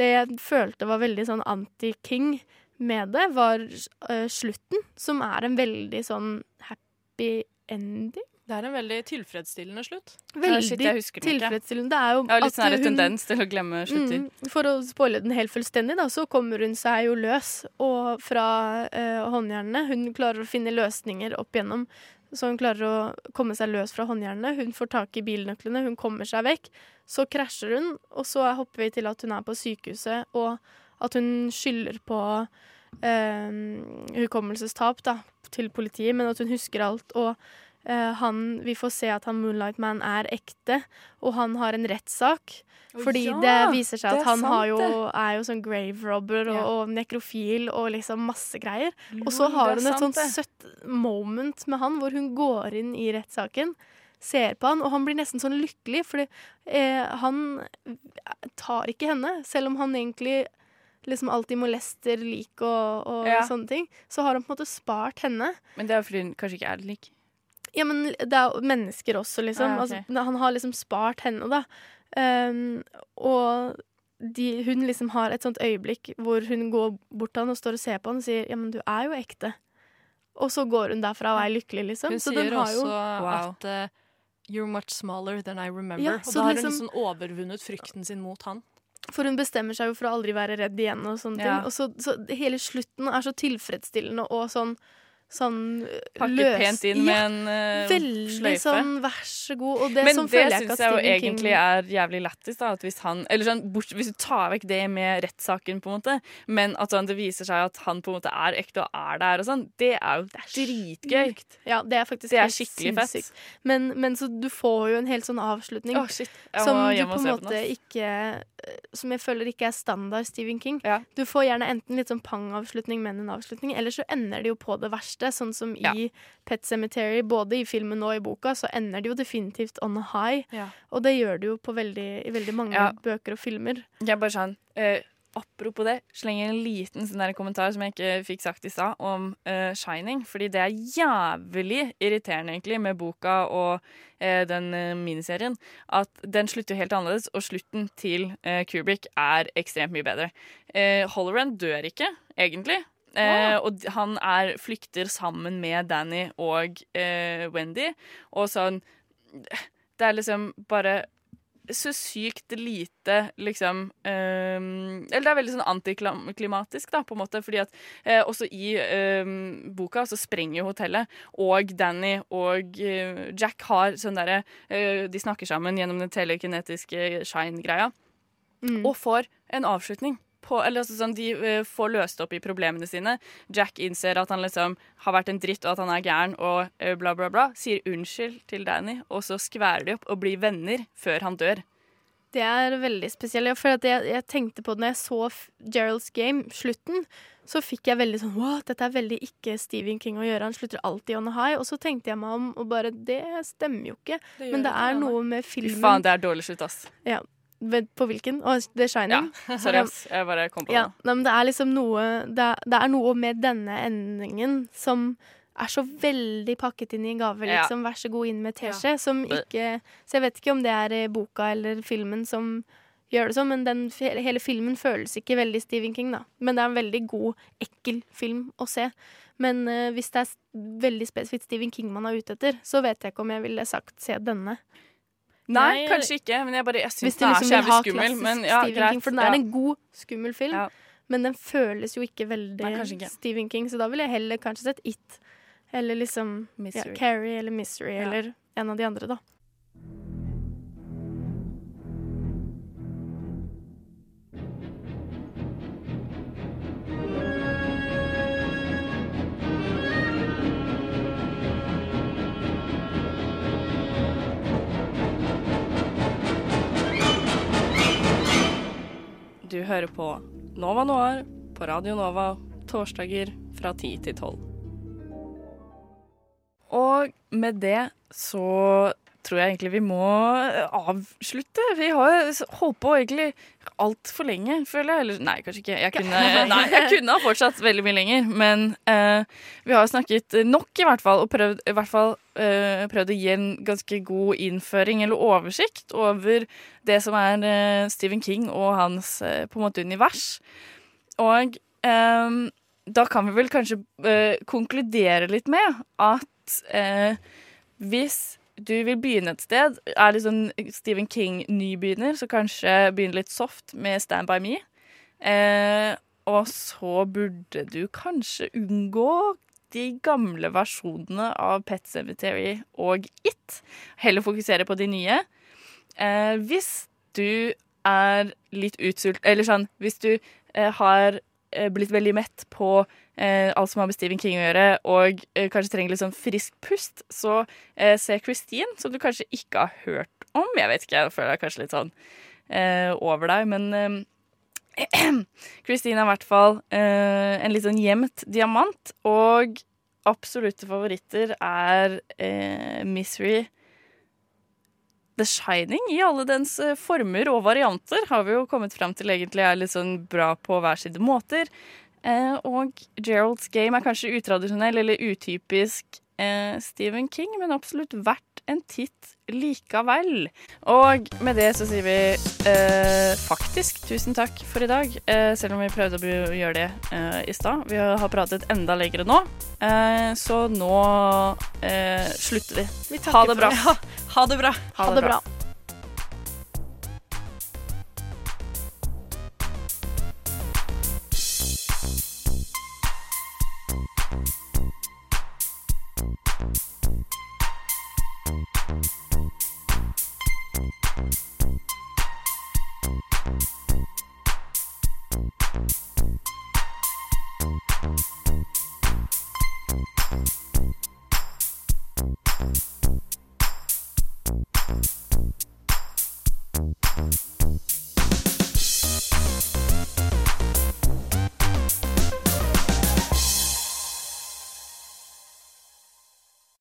Speaker 3: Det jeg følte var veldig sånn anti-King med det, var uh, slutten, som er en veldig sånn happy ending.
Speaker 2: Det er en veldig tilfredsstillende slutt.
Speaker 3: Veldig
Speaker 1: ikke.
Speaker 3: tilfredsstillende. Det er jo
Speaker 1: Jeg har litt sånn
Speaker 3: hun-
Speaker 1: tendens til å glemme slutter.
Speaker 3: Mm, for å spoile den helt fullstendig, da, så kommer hun seg jo løs og fra uh, håndjernene. Hun klarer å finne løsninger opp igjennom, så hun klarer å komme seg løs fra håndjernene. Hun får tak i bilnøklene, hun kommer seg vekk. Så krasjer hun, og så hopper vi til at hun er på sykehuset, og at hun skylder på eh, hukommelsestap da, til politiet, men at hun husker alt. og han, vi får se at han Moonlight Man er ekte, og han har en rettssak. Fordi
Speaker 1: ja,
Speaker 3: det viser seg at han
Speaker 1: sant
Speaker 3: har jo, er jo sånn grave robber og,
Speaker 1: Ja.
Speaker 3: og nekrofil og liksom masse greier.
Speaker 1: Lol,
Speaker 3: og så har hun et sånt søtt moment med han, hvor hun går inn i rettssaken, ser på han, og han blir nesten sånn lykkelig, fordi eh, han tar ikke henne, selv om han egentlig liksom alltid molester lik og, og
Speaker 1: Ja.
Speaker 3: sånne ting. Så har han på en måte spart henne.
Speaker 1: Men det er fordi hun kanskje ikke er lik.
Speaker 3: Ja, men det er jo mennesker også, liksom.
Speaker 1: Ah, okay.
Speaker 3: altså, han har liksom spart henne, da. Um, og de, hun liksom har et sånt øyeblikk hvor hun går bort til han og står og ser på han og sier 'ja, men du er jo ekte'. Og så går hun derfra og er lykkelig, liksom.
Speaker 2: Hun
Speaker 3: Så
Speaker 2: sier
Speaker 3: den har
Speaker 2: også
Speaker 3: jo
Speaker 2: at uh, You're much smaller than I remember.
Speaker 3: Ja,
Speaker 2: og da har hun
Speaker 3: liksom-
Speaker 2: liksom overvunnet frykten sin mot han.
Speaker 3: For hun bestemmer seg jo for å aldri være redd igjen og sånne
Speaker 2: Ja.
Speaker 3: ting. Og så, så hele slutten er så tilfredsstillende og sånn Sånn
Speaker 1: Pakke
Speaker 3: løs
Speaker 1: pent inn med en uh,
Speaker 3: Veldig
Speaker 1: sløyfe.
Speaker 3: sånn vær så god. Og det
Speaker 1: Men
Speaker 3: sånn
Speaker 1: det
Speaker 3: føler jeg
Speaker 1: syns jeg jo
Speaker 3: King
Speaker 1: egentlig er jævlig lættis. Hvis han, eller sånn, bort, hvis du tar vekk det med rettssaken, på en måte, men at sånn, det viser seg at han på en måte er ekte og er der, og sånn, det er jo dritgøy.
Speaker 3: Ja, det er faktisk
Speaker 1: Det er skikkelig fett.
Speaker 3: Men, men så du får jo en helt sånn avslutning
Speaker 1: oh,
Speaker 3: som du på en måte ikke Som jeg føler ikke er standard Stephen King. Du får gjerne enten litt sånn pang-avslutning, men en avslutning, eller så ender det jo på det verste, sånn som i Pet Cemetery. Både i filmen og i boka så ender det jo definitivt on a high,
Speaker 1: Ja.
Speaker 3: og det gjør det jo på veldig, i veldig mange
Speaker 1: Ja.
Speaker 3: bøker og filmer.
Speaker 1: Jeg bare sånn eh, Apropos det, slenger en liten sånn der kommentar som jeg ikke fikk sagt i stad, om uh, Shining. Fordi det er jævlig irriterende, egentlig, med boka og uh, den uh, miniserien. At den slutter jo helt annerledes, og slutten til Kubrick er ekstremt mye bedre. Uh, Holloran dør ikke, egentlig. Eh, og han er, flykter sammen med Danny og eh, Wendy. Og sånn Det er liksom bare så sykt lite liksom ehm, Eller det er veldig sånn antiklimatisk, da, på en måte. Fordi at eh, også i ehm, boka så sprenger hotellet, og Danny og eh, Jack har sånn derre eh, De snakker sammen gjennom den telekinetiske shine-greia,
Speaker 3: Mm.
Speaker 1: og får en avslutning på Eller altså sånn, de eh, får løst opp i problemene sine. Jack innser at han liksom har vært en dritt, og at han er gæren, og eh, bla, bla, bla. Sier unnskyld til Danny, og så skværer de opp og blir venner før han dør.
Speaker 3: Det er veldig spesielt. For at jeg, jeg tenkte på det når jeg så Gerald's Game, slutten, så fikk jeg veldig sånn Wow, dette er veldig ikke Stephen King å gjøre. Han slutter alltid on a high. Og så tenkte jeg meg om, og bare Det stemmer jo ikke.
Speaker 1: Det
Speaker 3: Men det er noe med
Speaker 1: Fy
Speaker 3: filmen
Speaker 1: faen, det er dårlig slutt, ass.
Speaker 3: Ja. På hvilken? Å, The Shining?
Speaker 1: Ja, sorry, ass. Jeg bare kom på
Speaker 3: Ja,
Speaker 1: det.
Speaker 3: nei, men det er liksom noe det er, det er noe med denne endingen som er så veldig pakket inn i en gave, liksom. Vær så god, inn med teskje. Som ikke Så jeg vet ikke om det er boka eller filmen som gjør det sånn, men den, hele filmen føles ikke veldig Stephen King, da. Men det er en veldig god, ekkel film å se. Men uh, hvis det er veldig spesifikt Stephen King man er ute etter, så vet jeg ikke om jeg ville sagt se denne.
Speaker 1: Nei, kanskje ikke, men jeg bare jeg syns den er
Speaker 3: liksom
Speaker 1: så jævlig skummel. Men ja,
Speaker 3: King, for den er
Speaker 1: ja.
Speaker 3: en god, skummel film. Men den føles jo ikke veldig
Speaker 1: Nei, ikke.
Speaker 3: Stephen King, så da ville jeg heller kanskje sett It. Eller liksom ja, Carrie eller Mystery
Speaker 1: Ja.
Speaker 3: eller en av de andre, da.
Speaker 1: Du hører på Nova Noir på Radio Nova torsdager fra 10 til 12. Og med det så tror jeg egentlig vi må avslutte. Vi har holdt på egentlig altfor lenge, føler jeg. Eller nei, kanskje ikke. Jeg kunne, (laughs) nei, jeg kunne ha fortsatt veldig mye lenger. Men uh, vi har snakket nok, i hvert fall, og prøvd, i hvert fall, uh, prøvd å gi en ganske god innføring eller oversikt over det som er uh, Stephen King og hans eh, på en måte univers. Og ehm, da kan vi vel kanskje eh, konkludere litt med at eh, hvis du vil begynne et sted, er litt sånn Stephen King-nybegynner, så kanskje begynne litt soft med Stand By Me. Eh, og så burde du kanskje unngå de gamle versjonene av Pet Cemetery og It. Heller fokusere på de nye. Eh, hvis du er litt utsult Eller sånn, hvis du eh, har blitt veldig mett på eh, alt som har med Stephen King å gjøre, og eh, kanskje trenger litt sånn frisk pust, så eh, se Christine, som du kanskje ikke har hørt om. Jeg vet ikke, jeg føler deg kanskje litt sånn eh, over deg, men eh, (clears throat) Christine er i hvert fall eh, en litt sånn gjemt diamant, og absolutte favoritter er eh, Misery The Shining i alle dens eh, former og varianter har vi jo kommet fram til egentlig er litt sånn bra på hver sine måter. Eh, og Gerald's Game er kanskje utradisjonell eller utypisk eh, Stephen King, men absolutt verdt en titt likevel. Og med det så sier vi eh, faktisk tusen takk for i dag, eh, selv om vi prøvde å gjøre det eh, i stad. Vi har pratet enda lengre nå, eh, så nå eh, slutter vi.
Speaker 2: Vi
Speaker 1: ha det bra.
Speaker 2: det. Ja, ha det bra.
Speaker 1: Ha det bra.
Speaker 26: you